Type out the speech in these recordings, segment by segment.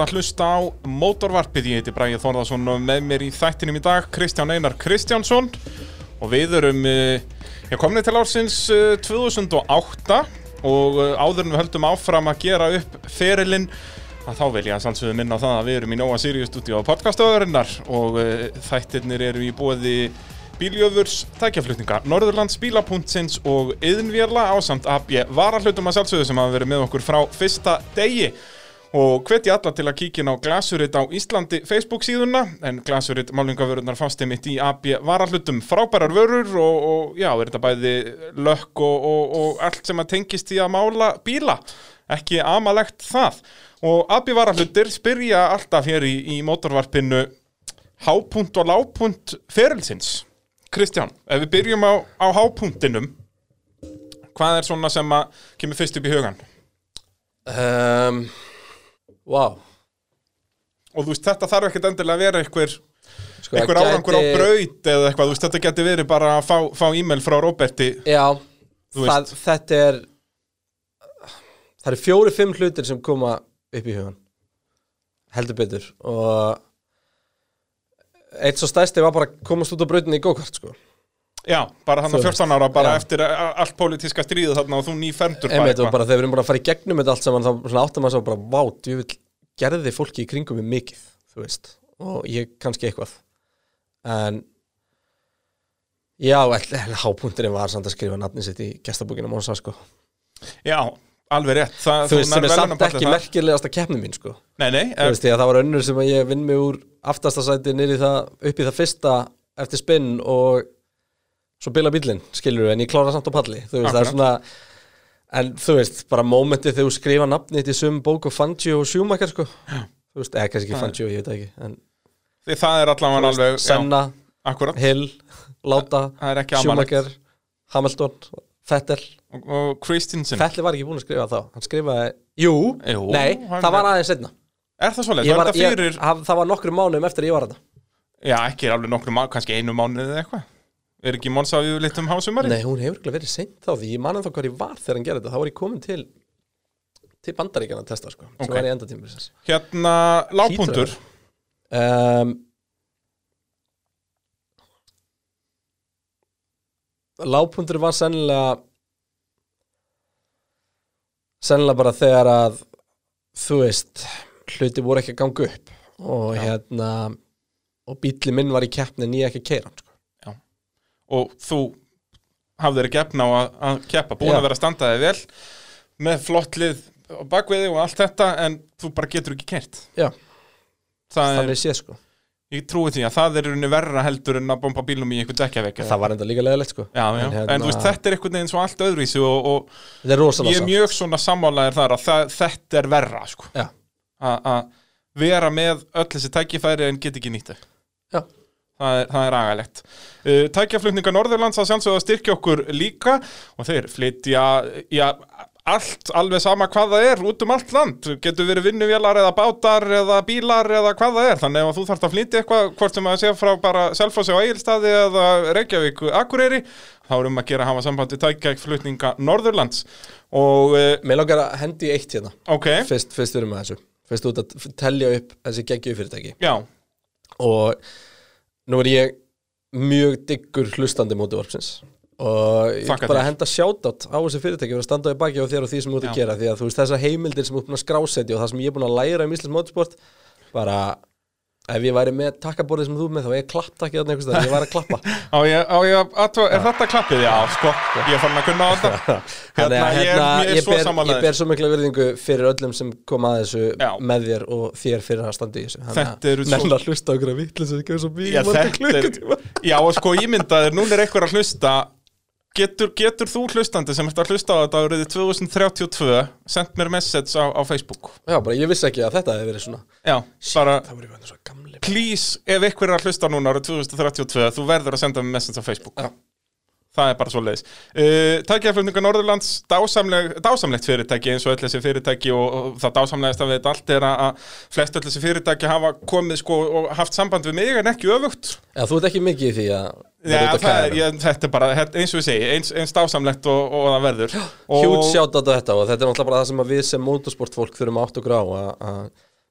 ert að hlusta á Mótorvarpið, ég heiti Bræði Þorðarsson og með mér í þættinum í dag Kristján Einar Kristjánsson. Og við erum uh, komni til ársins uh, 2008 og uh, áður en við höldum áfram að gera upp ferilinn að þá vil ég að sannsögðu minna á það að við erum í Nóa Sirius stúdíu á podcastöðurinnar og þættirnir eru í bóði bíljöfurs, tækjaflutninga, Norðurlands bílapunktsins og yðnvérla ásamt AB varahlutum að sjálfsögðu sem hafa verið með okkur frá fyrsta degi og hvetja alla til að kíkja inn á Glasurit á Íslandi Facebook síðuna en Glasurit málingavörunar fasti mitt í AB varahlutum. Frábærar vörur og, og já, er þetta bæði lökk og, og, og allt sem að tengist í að mála bíla? Ekki amalegt það. Og AB varahlutir spyrja alltaf hér í, í mótorvarpinu hápunt og lápunt ferilsins Kristján, ef við byrjum á, á hápunktinum hvað er svona sem að kemur fyrst upp í hugan? um, Wow Og þú veist, þetta þarf ekkert endilega að vera einhver, sko, einhver árangur á gæti- braut eða eitthvað, þú veist, þetta geti verið bara að fá, fá e-mail frá Róberti. Já, það, þetta er Það eru fjóri-fimm hlutir sem koma upp í hugan Heldur betur. Og Eitt svo stærsti var bara að komast út á brautinni í go-kart sko. Já, bara hann að veist. 14 ára, bara Já. eftir allt pólitíska stríðu þarna og þú nýfermdur Einmitt, og bara þegar við erum bara að fara í gegnum þetta allt saman þá áttum maður svo bara, vá, djúvill gerði fólki í kringum mig mikið, þú veist og ég kannski eitthvað en já, hápunkturinn var samt að skrifa nafni sitt í gestabókina Mónsa, sko Já, alveg rétt Þa, þú veist, sem er samt ekki þar. merkilegasta keppni mín, sko Nei, nei, þú veist, að það var önnur sem að ég vinn mig úr aftasta sæti í það, upp í það fyrsta eftir spinn og svo bila bílinn, skilur við, en ég klára samt á palli þú veist, það er Akkurat. svona en þú veist, bara mómentið þegar þú skrifa nafnið til sum bók og Fangio og Schumacher, sko. Þú veist, eða kannski ekki Fangio, ég veit það ekki en því það er allavega alveg já, Senna, Akkurat, Hill, Láta það er Schumacher, Hamilton Vettel, og, og Christensen Vettel var ekki búin að skrifa þá hann skrifaði, jú, Jú, nei, hann það var aðeins setna Er það? Ég Var var, þetta ég, fyrir, haf, það var nokkrum mánum eftir að ég var þetta já, ekki alveg nokkru mánu, kannski einu mánu eða eitthvað Er ekki Monsa við litt um hásumari? Nei, hún hefur örugglega verið seint þá því. Ég manum þá hvað ég var þegar hann gerði þetta. Þá var ég komin til til bandaríkjana að testa sko. Sem Ok. var í endatímur Hérna, lágpuntur um, Lágpuntur var sennilega sennilega bara þegar að þú veist hluti voru ekki að ganga upp. Og hérna og bíli minn var í keppni en ég ekki að keira hann sko. Og þú hafðir ekki efna á að, að keppa, búin Já. að vera að standa þig vel með flott lið á bakviði og allt þetta en þú bara getur ekki kert Já, það er, þannig sé sko. Ég trúi því að það er unni verra heldur en að bomba bílum í einhvern dekkjaveik Það var enda líka leðilegt sko. Já, já, En en, hérna- þú veist, þetta er einhvern veginn svo allt öðruvísi og, og er ég er mjög svona sammálaðir þar að það, þetta er verra, sko. Að vera með öll þessi tækifæri en get ekki nýtt þau Já. Það er, er agalegt. Uh, tækjaflutninga Norðurlands að sjálfsögðu að styrkja okkur líka og þeir flytja já, allt, alveg sama hvað það er út um allt land. Getur verið vinnuvélar eða bátar eða bílar eða hvað það er. Þannig að þú þarft að flytja eitthvað, hvort sem að sé frá bara Selfossi á Egilstaði eða Reykjavík Akureyri, þá er um að gera að hafa sambandi tækjaflutninga Norðurlands. Og, uh, Mér langar að hendi í eitt hérna ok, Fyrst, fyrst við erum með þessu Fyrst út að telja upp þessi geggju fyrirtæki já, Og nú er ég mjög diggur hlustandi mótivarpsins Og ég vil bara henda sjátátt á þessi fyrirtæki og standa í baki á þér og því sem þú ert að gera Því að þú veist þessar heimildir sem þú ert búin að skrásetja og það sem ég er búin að læra um Íslands mótorsport Bara ef ég væri með takkaborðið sem þú með þá ég klapptakkið þarna einhvers staðar, ég væri að klappa á ég, á ég að er þetta klappið? Já, sko, ég farin að kunna á þetta. Hérna, ég hérna, ég er ég, svo sammála ég þér. ber svo mikla virðingu fyrir öllum sem kom að þessu Já. með þér og þér fyrir að standa í þessu Þetta eru svo- Nennan að hlusta okkur að vitlis að ekki svo mjög Já, marga þetta er, klukkutíma já, og sko ímyndaðir, núna er einhver að hlusta Getur, getur þú hlustandi sem ert að hlusta á þetta árið 2032 sendt mér message á, á Facebook? Já, bara ég vissi ekki að þetta hefði verið svona Já, bara voru verið svo please, ef einhver er að hlusta núna árið 2032 þú verður að senda mér message á Facebook. Já. Það er bara svo leiðis uh, Tækjaflutninga Norðurlands, dásamleg, dásamlegt fyrirtæki eins og öll þessi fyrirtæki og, og það dásamlegast af þetta allt er að flest öll þessi fyrirtæki hafa komið sko og haft samband við mig en ekki öfugt. Já, þú ert ekki mikið í því að Já, er, ég, þetta er bara, eins og ég segi, eins, eins dásamlegt og, og það verður. Og, Hjút sjátt á þetta og þetta er náttúrulega bara það sem við sem motorsportfólk þurfum átt okkur á að,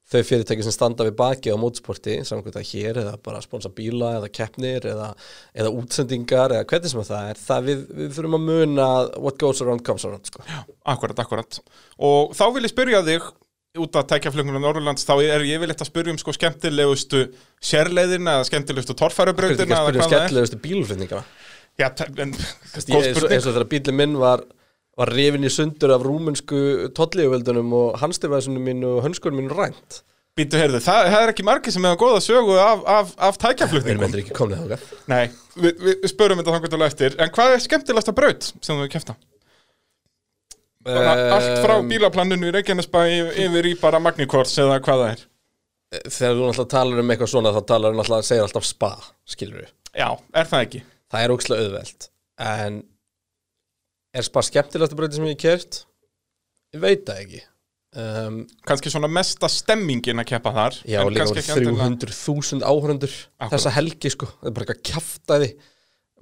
þau fyrirtæki sem standa við baki á mótsporti samkvæmt að hér eða bara sponsa bíla eða keppnir eða, eða útsendingar eða hvernig sem það er það við, við þurfum að muna what goes around comes around sko. Akkurat, akkurat. Og þá vil ég spyrja þig út að tækja flugum á Norrlands þá er ég vil eitthvað spyrja um sko skemmtilegustu sérleiðina eða skemmtilegustu Hvernig torfærubrautina ekki að spyrja er. skemmtilegustu bílflutninga Já, en, Ég- eins og þegar bílinn minn var var rifin í sundur af rúmunsku tolliðuvöldunum og handstifaðsunum mín og hönskunum mín rænt. Býtu, heyrðu, það, það er ekki margir sem hefur góða sögu af, af, af Við erum tækjaflutningum eitthvað ekki komnið þáka Nei, við, við spörum þetta þannig Allt frá bílaplaninu í Reykjanesbæ yfir í bara Magnikors eða hvað það er. Þegar þú náttúrulega talar um eitthvað svona þá talar þú náttúrulega segir alltaf spa skilur við Já, er það ekki? Það er ókslega auðvelt En er spa skemmtilegasta breytið sem ég kert? Ég veit það ekki. Um, Kannski svona mesta stemmingin að keppa þar Já, líka endilega- 300.000 áhörundur þessa helgi sko, það er bara eitthvað Við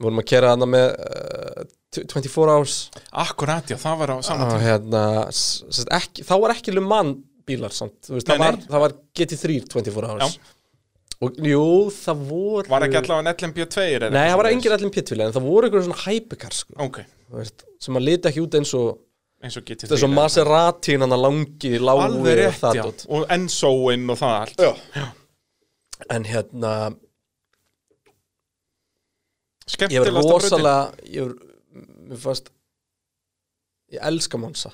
vorum að kera hana með uh, 24 hours. Akkurat, já, það var á saman og tíma. hérna, þá var ekki Le Mans bílar samt, veist, það, Nei, var, nei. það var GT3 24 hours. Og jú, það voru Var ekki allavega en LMP2 er Nei, það var engin allir pjötvili en það voru einhverjum svona hypercar sko, Ok, þú veist, sem að lita ekki út eins og eins og GT3 þess að Maserati hann að langi, lágu Alveg og það já. Og Enzoin og það allt. Já. En hérna, ég var Skemmtilegasta brautin rosalega, ég var, mér fannst, ég elska Monsa.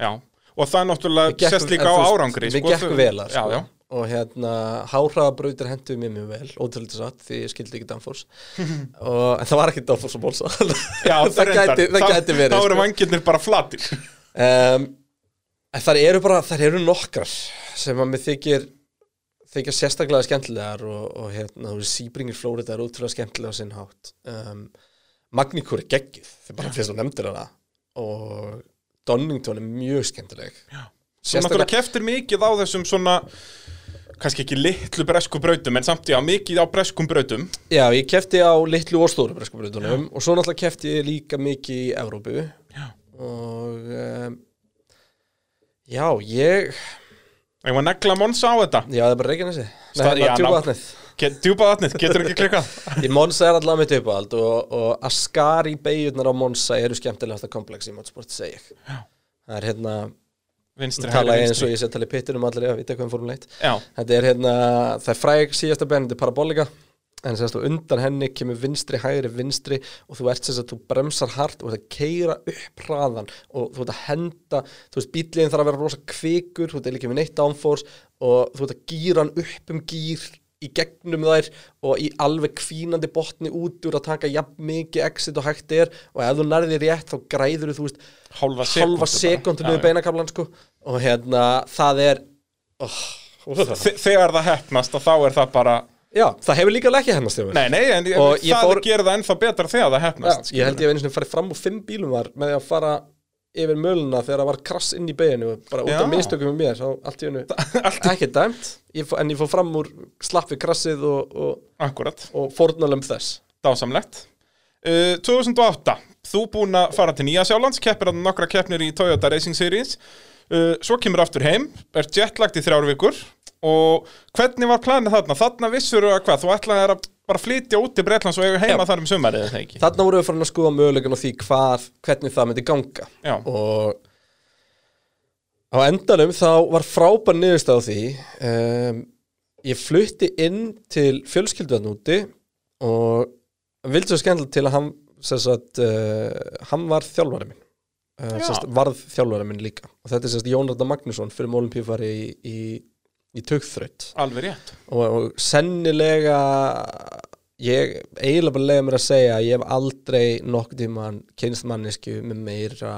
Já, og það náttúrulega Mér gekk- sést líka á árangri Mér sko, gekk þú- vel að, Já, sko. já, Og hérna, háhraðabrautir henduðu mér mjög vel, ótrúlega satt, því ég skildi ekki Danfors. og, en það var ekki Danfors og Monsa. já það, reyndar. gæti, það gæti verið. Þá eru sko. vangirnir bara flatir um, þar eru bara þar eru nokkrar sem að mér þykir þykir sérstaklega skemmtilegar og, og hérna, Sýbringir Flórida er útrúlega skemmtilega á sinn hátt. Um, Magníkur er geggið þegar bara fyrst og nefndir hana. Og Donington er mjög skemmtileg. Já. Svo náttúrulega keftir mikið á þessum svona kannski ekki litlu bresku brautum en samt já, mikið á breskum brautum. Já, ég kefti á litlu og stóru breskabrutunum og svo náttúrulega kefti ég líka mikið í Evrópu. Já. og um, já, ég Ég var negla Monsa á þetta? Já, það er bara Reykjanesi. Djúpaðatnið Get- Djúpa vatnið, getur ekki klikkað? Í Monza er allavega mitt uppáhald og, og Ascari beigjurnar á Monza eru skemmtilegasta komplex í motorsport, segi ég. Já. Það er hérna, Vinstri, hægri, ég eins og vinstri ég sé að tala í pittunum allir að vita hvað um Formule 1. Já, Þetta er hérna, það er fræg síðasta bein, þetta er parabolika, en semst og undan henni kemur vinstri, hægri, vinstri og þú ert semst að þú bremsar hart og þú ert að keira upp hraðan og þú ert að henda, þú veist, bíliðin þarf að vera rosa kvikur, þú ert ekki með neitt downforce og þú ert að gýra hann upp um gýr í gegnum þær og í alveg kvínandi botni út úr að taka jafn mikið exit og hægt er og ef þú nærði rétt þá græður þú veist hálfa halva sekúndu sekundu niður beinakablan sko. Og hérna það er oh, Þe- Þegar það hefnast og þá er það bara já, það hefur líka ekki hennast hjá mér Nei, nei, en Og það fór- gerir það ennþá betra þegar það Já, hefnast ég held ég hef einu sinni farið fram úr fimm bílum var með að fara yfir möluna þegar það var krass inn í beginu bara út Já. af mistökum með mér, þá allt í hennu ekki dæmt, ég fó, en ég fór fram úr slapp við krassið og, og, Akkurat, og fórnalum þess. Dásamlegt. Uh, 2008, þú búin að fara til Nýja Sjálands, keppir að nokkra keppnir í Toyota Racing Series. Uh, Svo kemur aftur heim, er jetlagt í þrjár vikur Og hvernig var planið þarna? Þarna vissur að hvað, þú ætlaði að bara flytja út til Bretlands og eiga heima þar um sumarið, eða ekki? þarna vorum við farin að skoða mögulegan á því hvað, hvernig það myndi ganga. Já, og á endanum þá var frábær niðurst á því um, ég flutti inn til fjölskylduðan úti og vildi svo skemmtilegt til að hann sagt, uh, hann var þjálfari minn. Uh, sagt, varð þjálfari minn líka. Og þetta er sem sagt Jónarda Magnússon fyrir mólum í, í, í tugþraut alveg rétt. Og, og sennilega ég eiginlega bara leiða mér að segja að ég hef aldrei nokkuð tíman kynst mannesku með meira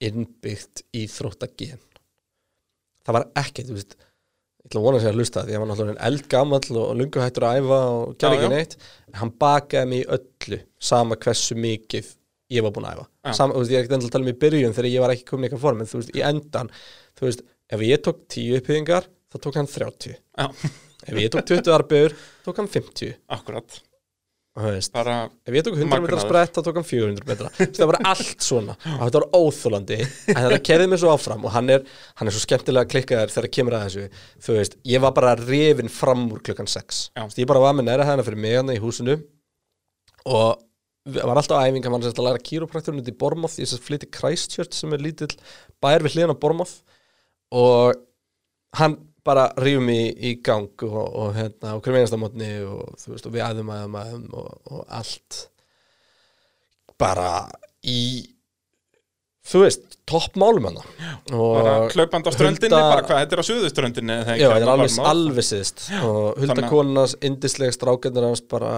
innbyggt í þróttagen það var ekkert, ég ætla að vona að segja að hlusta því. Að ég var náttúrulega eldgamall og lungu hættur að æfa og gerði ekki neitt. En hann bakaði mig öllu sama hversu mikið ég var búin að æfa. Já. sama, þú veist, ég er ekkert endilega að tala um í byrjun þegar ég var ekki komin í eitthvað form en þú veist, í endan þú veist, ef ég tók 10 uppbyggingar þá tók hann 30 Já, ef ég tók 20 arbegur tók hann 50 akkurat. Veist, ef ég tók 100 metra Magnaður. sprett þá tók hann 400 metra. Það var allt svona. Og þetta var óþólandi en þetta kerði mig svo áfram og hann er, hann er svo skemmtilega klikkaður þegar kemur að þessu. Þú veist, ég var bara rifin fram úr klukkan 6 Já. Þú veist, ég bara var með næra hæðina fyrir mig hann í húsinu. Og var alltaf æfing hann var sérst að læra kýróprakturinn út í Bormoth ég sérst flytti Christchurch sem er lítill bær við hliðan á Bormoth og hann bara rífum í, í gang og, og hérna og hverjum einasta mótni og þú veist og við æðum æðum æðum og, og allt bara í þú veist, topp málum hann bara hlaupandi á ströndinni, Hulda- bara hvað, þetta er á suðuströndinni? Já, þetta er alveg, alveg síðist og hulda Þannig að- konunars, indislega strákendur hans bara,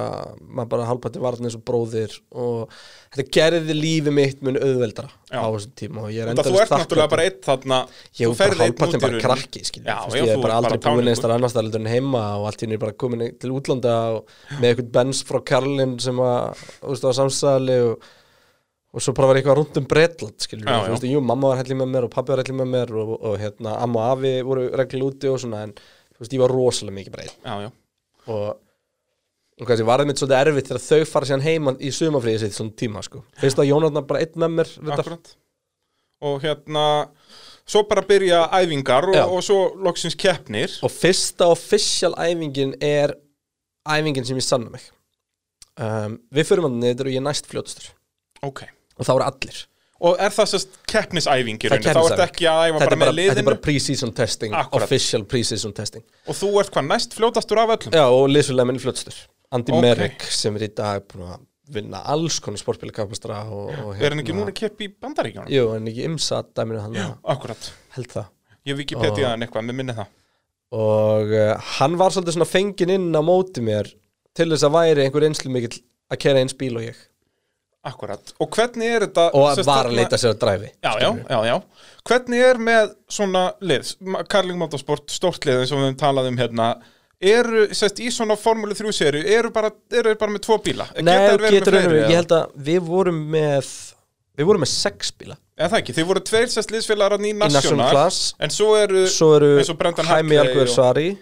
maður bara halbætti varðin eins og bróðir og þetta gerði lífi mitt mun auðveldara Já. á þessum tíma og ég er Út af Þú ert náttúrulega bara eitt þarna. Ég var bara í bara krakki. Já, Þú já, ég er bara aldrei búin einstar annars það en heima og allt í henni bara komin til útlanda með eitthvað bens frá Karlin sem á samstæðali og, og svo bara var eitthvað rúnt um Bretland skilur, Já, þú veist, jú, mamma var hellir með mér og pappi var hellir með mér og, og hérna, amma og afi voru reglulega úti og svona en, þú veist, ég var rosalega mikið breyð Já, já, og og kannski var það mitt svolítið erfitt þegar þau fara síðan heima í sumafríði sitt svona tíma sko. fyrst að Jónatna bara einn með mér akkurat. Og hérna, svo bara byrja æfingar og, og svo loksins keppnir. Og fyrsta official æfingin er æfingin sem ég sanna mig. Um, við fyrir manni niður og ég næst fljótastur. Ok og það voru allir Og er það sérst keppnisæfing í Það er rauninni? Þá ert keppnisæfing. ekki að æfa þetta bara er með bara, þetta er liðinu bara pre-season testing Akkurat. official pre-season testing og þú ert hvað næst fljótastur af öllum? já og liðsvöldlega minn fljótastur Andy Ok. Merrick sem er í dag búin að vinna alls konar sportbílakapastra og, og Er hann ekki núna að keppa í bandaríkjónum? jú, en ekki imsa dæminu hann að- Akkurat held það Ég Wikipedia hann eitthvað, með minni það og uh, hann var svolítið svona fenginn inn á móti mér til þess að væri einhver einslu mikill að kera eins bíl og ég Akkurat. Og hvernig er þetta og að þarna- leita sér að dræfi Já, já, já, já. Hvernig er með svona lið Karling Motorsport, stórt lið eins og við höfum talað um hérna eru, sérst, í svona Formule 3 seri eru bara, eru bara með tvo bíla? Nei, getur raunum, fleiri, ég held að við vorum með við vorum með sex bíla. Eða það ekki, þið voru tveir sérst liðsfélagar í National en svo eru svo eru eins og Brendan og- Sari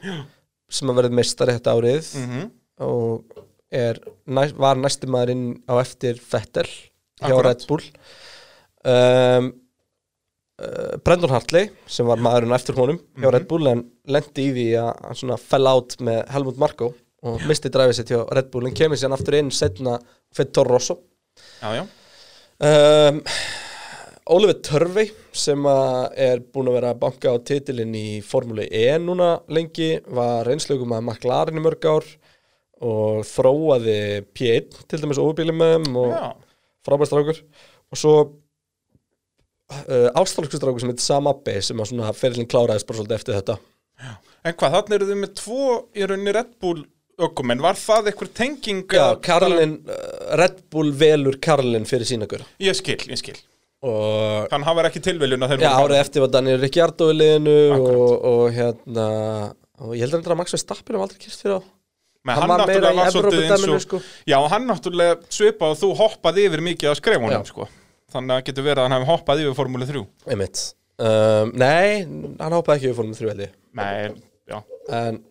sem að verið meistari þetta árið. Mhm. og er, næ, var næsti maðurinn á eftir Vettel hjá Akkurat. Red Bull. Um, uh, Brendan Hartley sem var maðurinn eftir honum hjá Mhm. Red Bull en lendi í því að hann fell out með Helmut Marko og misti dræfið sitt hjá Red Bull en kemur sér aftur inn setna fyrir Toro Rosso. Já, já, um, Oliver Törvey sem er búin að vera að banka á titilinn í Formúlu E núna lengi var reynslögum að McLaren í mörg ár og þróaði P1 til dæmis óbíli með þeim og já. frábærstrákur og svo uh, ástralsku strákur sem heitir Sam Abbe sem að svona ferillin kláraðist bara svolítið eftir þetta. En hvað, þannig eru þið með tvo í rauninni Red Bull ökumenn, var það eitthvað tenging Já, Karlin, uh, Red Bull velur Karlin fyrir sína gura Ég skil, ég skil. Og hann var ekki tilviljun að þeir Já, voru árið eftir var Daniel Ricciardo í liðinu og, og hérna og ég heldur að Max Verstappen hef aldrei kist fyrir á Men hann hann, náttúrulega var svolítið eins og sko. Já, hann náttúrulega svipað og þú hoppaði yfir mikið að skrefunum sko. Þannig að getur verið að hann hefði hoppað yfir Formúlu 3 einmitt. Um, Nei, hann hoppaði ekki við fórum þrjú held ég. Nei, já. En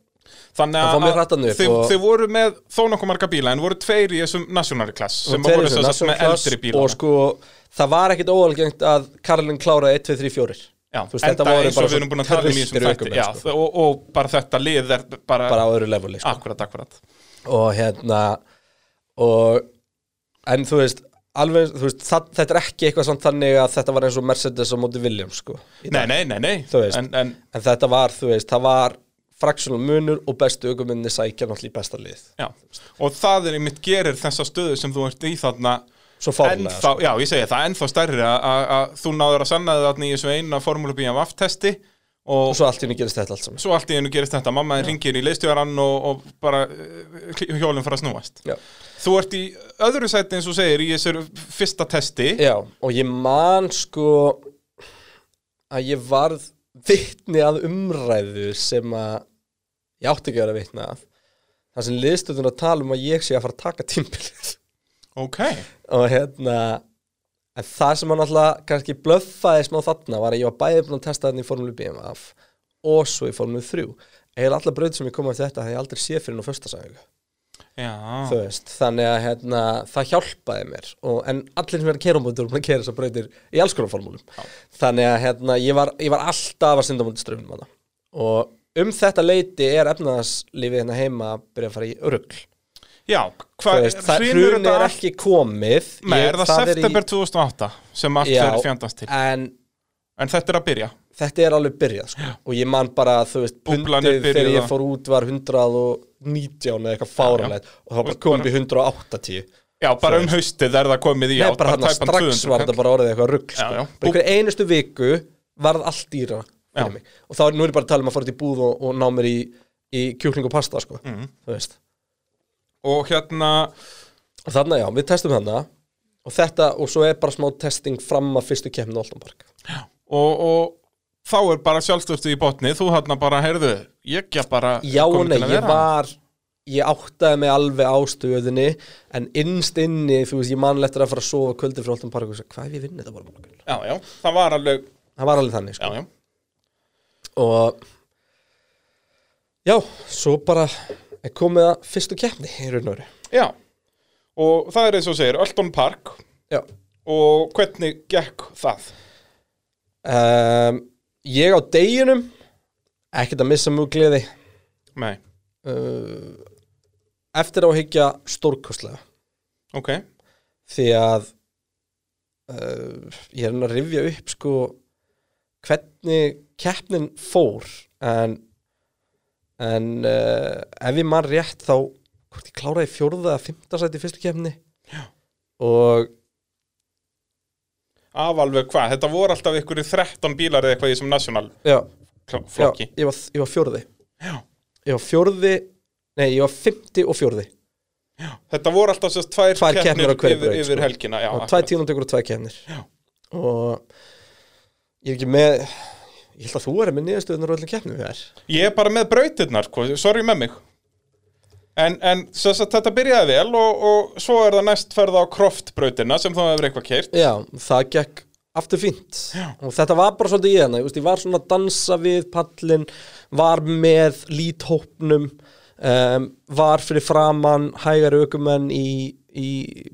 Þannig að þið, og- þið voru með þó nokkuð marga bíla en voru tveir í þessum national class sem voru þess að með eldri bíla og sko, það var ekkit óalgengt að Karlin kláraði 1, 2, 3, 4 Já, þú veist, þetta voru og bara við svo erum búin að tala um terroristir ökumenn, Já, sko. og, og bara þetta lið er bara, bara á öðru leveli sko. akkurat, akkurat og hérna og en þú veist alveg, þú veist, það, þetta er ekki eitthvað samt þannig að þetta var eins og Mercedes á móti Williams sko, Nei, nei, nei, nei Þú veist. en, en en þetta var, þú veist, það var fraksjónum munur og bestu aukuminni sækja náttúrulega í besta lið Já, og það er einmitt gerir þessa stöðu sem þú ert í þarna svo fárlega ennþá, Já, ég segi það, ennþá stærri að- þú náður að sanna þarna í þessu eina Formúlu BMF testi og og svo allt í henni gerist þetta allt saman. Svo allt í einu gerist þetta mamma ringir í leistjóran og, og bara uh, hjólinn fara að snúast. Já. Þú ert í öðru sæti eins og segir í þessu fyrsta testi. Já, og ég man sko að ég varð vitni að umræðu sem að ég átti ekki að vera vitni að það sem liðstöðun að tala um að ég sé að fara að taka tímbilið Ok, og hérna en það sem hann alltaf kannski blöffaði smá þarna var að ég var bæði búin að testa þarna í Formule BMF og svo í Formule 3 eða allar bröð sem ég kom af þetta hef ég aldrei séð fyrir nú veist, þannig að hérna, það hjálpaði mér. Og, en allir sem er að kera á móti voru búin að kera þessar brautir í alls konar formúlum. Þannig að hérna, ég, var, ég var alltaf að synda móti ströfnum og um þetta leiti er efnaðarlífið hérna heima að byrja að fara í örugl já Þú hvað, veist, það hrynur hrun þetta er allt- ekki komið. Nei, er það, í- september 2008 sem allt fyrir fjandast til? en En þetta er að byrja? Þetta er alveg byrjað sko. og ég man bara, þú veist, pundið þegar ég að- fór út var 119 eða eitthvað fáranlegt og það bara komið í 180 Já, bara um haustið er það komið í Nei, bara hann tæpan strax 200 var þetta bara orðið eitthvað rugg sko. Einhver einustu viku varð allt dýra og þá er nú er bara að tala um að fara í búð og, og ná mér í, í kjúkling og pasta sko. Mhm. þú veist Og hérna, og þannig já, við testum þarna. Og þetta, og svo er bara smá testing fram að fyrstu Olton Park. Og, og þá er bara sjálfstöftu í botni. Þú hérna bara, heyrðu, ég ekki bara Já nei, að ég var ég áttaði mig alveg á stöðinni en innst inni, þú veist, ég manlegt að fara að sofa kvöldi frá Park og segja, hvað ef ég vinni þetta bara? Já, já, það var alveg, Það var alveg þannig, sko. já, já. Og já, svo bara er komið að fyrstu keppni í raun og veru. Já, og það er eins og segir, Ölton Park. Já. Og hvernig gekk það? um, Ég á deginum ekkert að missa mjög gleði. Nei, uh, eftir á að hyggja stórkostlega. Ok. Því að uh, ég er að rifja upp sko hvernig keppnin fór en en uh, ef ég man rétt þá hvort ég kláraði fjórða eða fymta sæti í fyrstu keppni. Já. og Af alveg hvað, þetta voru alltaf ykkur í 13 bílar eða eitthvað í þessum national já, já ég, var, ég var fjórði. Já. ég var fjórði nei, ég var fymti og fjórði. Þetta voru alltaf sérst tvær, Tvær hverri yfir, yfir sko. helgina já, tvær tímandegur og tvær keppnir. Já. og ég er ekki með ég held að þú er með niðurstöðunar og öllum keppnum við er Ég er bara með brautirnar, sko, sorry með mig. En, en sérst að þetta byrjaði vel og, og svo er það næst ferða á Croft-brautina sem þá hefur eitthvað keirt Já, það gekk aftur fínt. Já. og þetta var bara svolítið ég hana, ég, veist, ég var svona að dansa við pallin var með líthópnum um, var fyrir framann hægari aukumenn í, í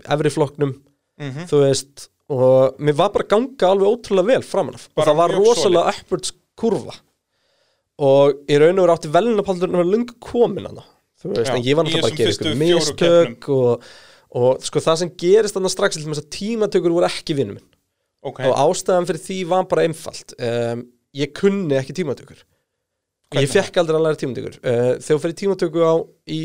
efri flokknum. Mhm. þú veist og mér var bara að ganga alveg ótrúlega vel framan af. Og það var rosalega upwards kurva. Og í raun og veru átti velunapaldurinn að vera lungu komin hana þú veist, Já, en ég var náttúrulega bara að gera ykkur mistök og, og sko það sem gerist þannig strax til þess að tímatökur voru ekki vinnum minn. Ok, og ástæðan fyrir því var bara einfalt. Um, ég kunni ekki tímatökur. Hvernig? ég fekk aldrei að læra tímatökur. Uh, þegar fyrir tímatöku á í,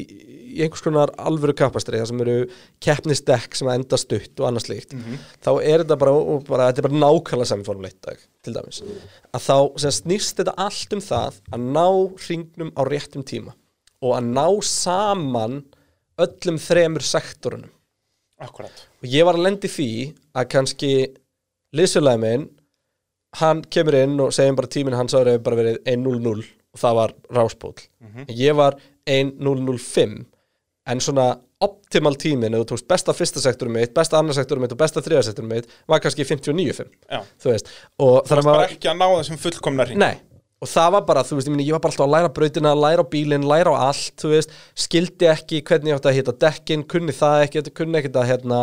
í einhvers konar alvöru kapastri það sem eru keppnisdekk sem enda stutt og annars slíkt Mhm. þá er þetta bara, bara, þetta er bara nákvæmlega sem formuleitt til dæmis. Að þá snýst þetta allt um það að ná hringnum á réttum tíma og að ná saman öllum þremur sektorunum. Akkurat. Og ég var að lendi því að kannski liðsfélagi minn hann kemur inn og segjum bara tíminn hans ára hefur bara verið 1.00 og það var ráspól ég var 1.005 en svona optimal tíminn ef þú tókst besta fyrsta sektorum mitt besta annar sektorum mitt og besta þriða sektorum mitt var kannski 59.5 Já, þú veist. Og það var bara ekki að ná þessum fullkomna ring Nei, og það var bara, þú veist, ég, meni, ég var bara alltaf að læra brautina, læra bílinn, læra allt, þú veist, skildi ekki hvernig ég átti að hita dekkin, kunni það ekki, kunni ekki að, hérna,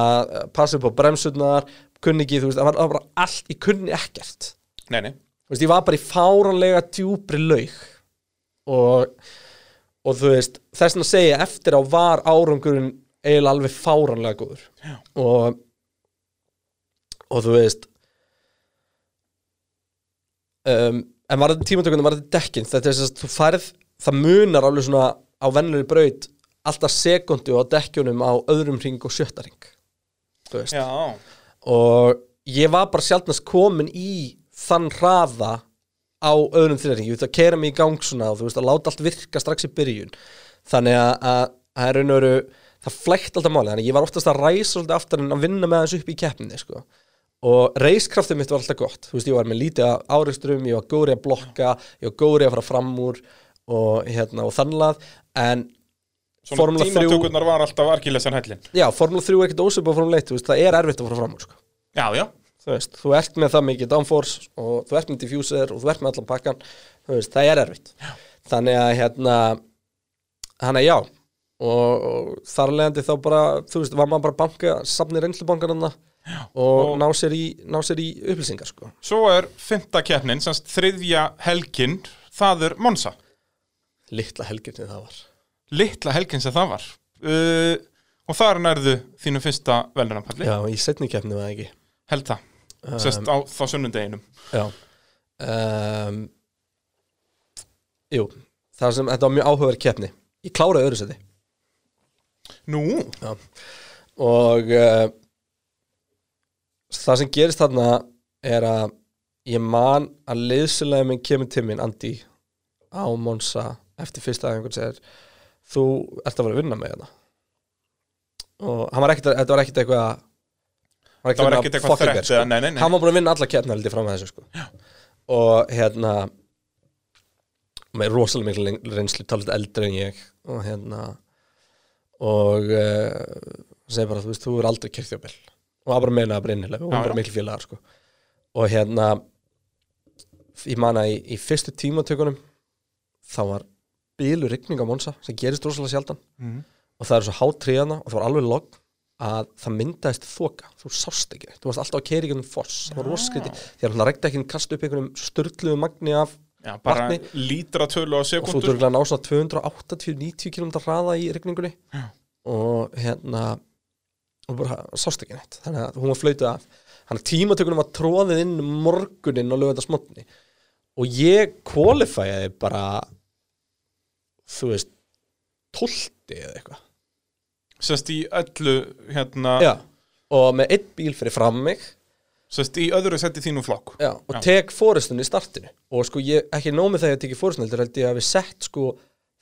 að passa upp á bremsurnar, kunni ekki, þú veist, það var, bara allt, ég kunni ekkert. Nei, nei, Þú veist, ég var bara í fáranlega djúpri laug. Og, og þú veist, þess að segja eftir á var árangurinn eiginlega alveg fáranlega góður. Já. Og, og þú veist, um, en var þetta tímatökunum, var þetta dekkin þetta er þess að þú færð, það munar alveg svona á vennilegri braut alltaf sekundu á dekkjunum á öðrum ring og sjötta ring þú veist já, og ég var bara sjaldnast komin í þann hraða á öðrum þriðring, ég veit að kera mig í gang svona og þú veist að láta allt virka strax í byrjun. Þannig að, að, að raun og veru það flækt alltaf máli, þannig að ég var oftast að ræsa svolítið aftur en að vinna með þessu upp í keppninni sko. og reiskraftið mitt var alltaf gott. Þú veist, ég var með lítið áreikstrum ég var góri að blokka, ég var góri að fara fram úr og hérna og þannlað. En svona tímatökurnar var alltaf arkillesan hællin já, Formule 3 er ekkert ósöp á Formule 1, þú veist, það er erfitt að fara fram úr sko. Já, já, þú veist, þú ert með það mikið downforce og þú ert með diffuser og þú ert með allan pakkan þú veist, það er erfitt já. þannig að hérna þannig að já, og, og þar leðandi þá bara þú veist, var maður bara banka safni reynslubankarna og, og- ná, sér í, ná sér í upplýsingar sko. Svo er fymta keppnin, semst þriðja helgin, það er Monsa. litla helgin sem það var Litla helgin sem það var. Uh, og þar nærðu þínu fyrsta velunarpalli, Já, í setni keppni var það ekki held það. Sest á þá sunnundeginum. Já. Um, Jú, það sem, þetta var mjög áhugaverð keppni. Ég kláraði öðru seti Nú, Já. Og uh, það sem gerist þarna er að ég man að liðsilega minn kemur til minn Andi á Monsa eftir fyrsta aðeins segir þú ert að vera að vinna með hérna. Og var ekkert, þetta var ekkert eitthvað það var ekkert eitthvað bear, sko. hann var búin að vinna alla keppna held ég fram að þessu sko. og hérna með rosalega miklu reynslu talað eldri en ég og hérna og uh, segi bara, þú veist, þú er aldrei kyrþjóbil og það bara meina það bara innilega og Já, hún bara já. miklu félagar sko. og hérna ég man að í, í fyrstu tímatökunum þá var bílu rigning á Monsa sem gerist rosalega sjaldan Mhm. og það er svo hátriðana og það var alveg logg að það myndaðist þoka. Þú sást ekki. Þú varst alltaf að í einhvern foss. Það var roskriði, því að hann rekti ekki kast upp einhvernum störtluðu magni af Já, bara vatni. lítra tölu á og þú sekundur. durglega ná svona 280-90 km hraða í rigningunni Já. og hérna og bara sást ekki neitt. Þannig að hún var flöytuð af. Þannig að tímatökunum var tróðið inn morgunin og lögða smotni og ég kvalifæði bara þú veist tólti eða eitthvað Sest í öllu, hérna, Já, og með einn bíl fyrir fram mig sest í öðru seti þínum flokk. Já, og Já. tek fóristun í startinu og sko ég, ekki nómið þegar ég teki fóristun heldur held ég að við sett sko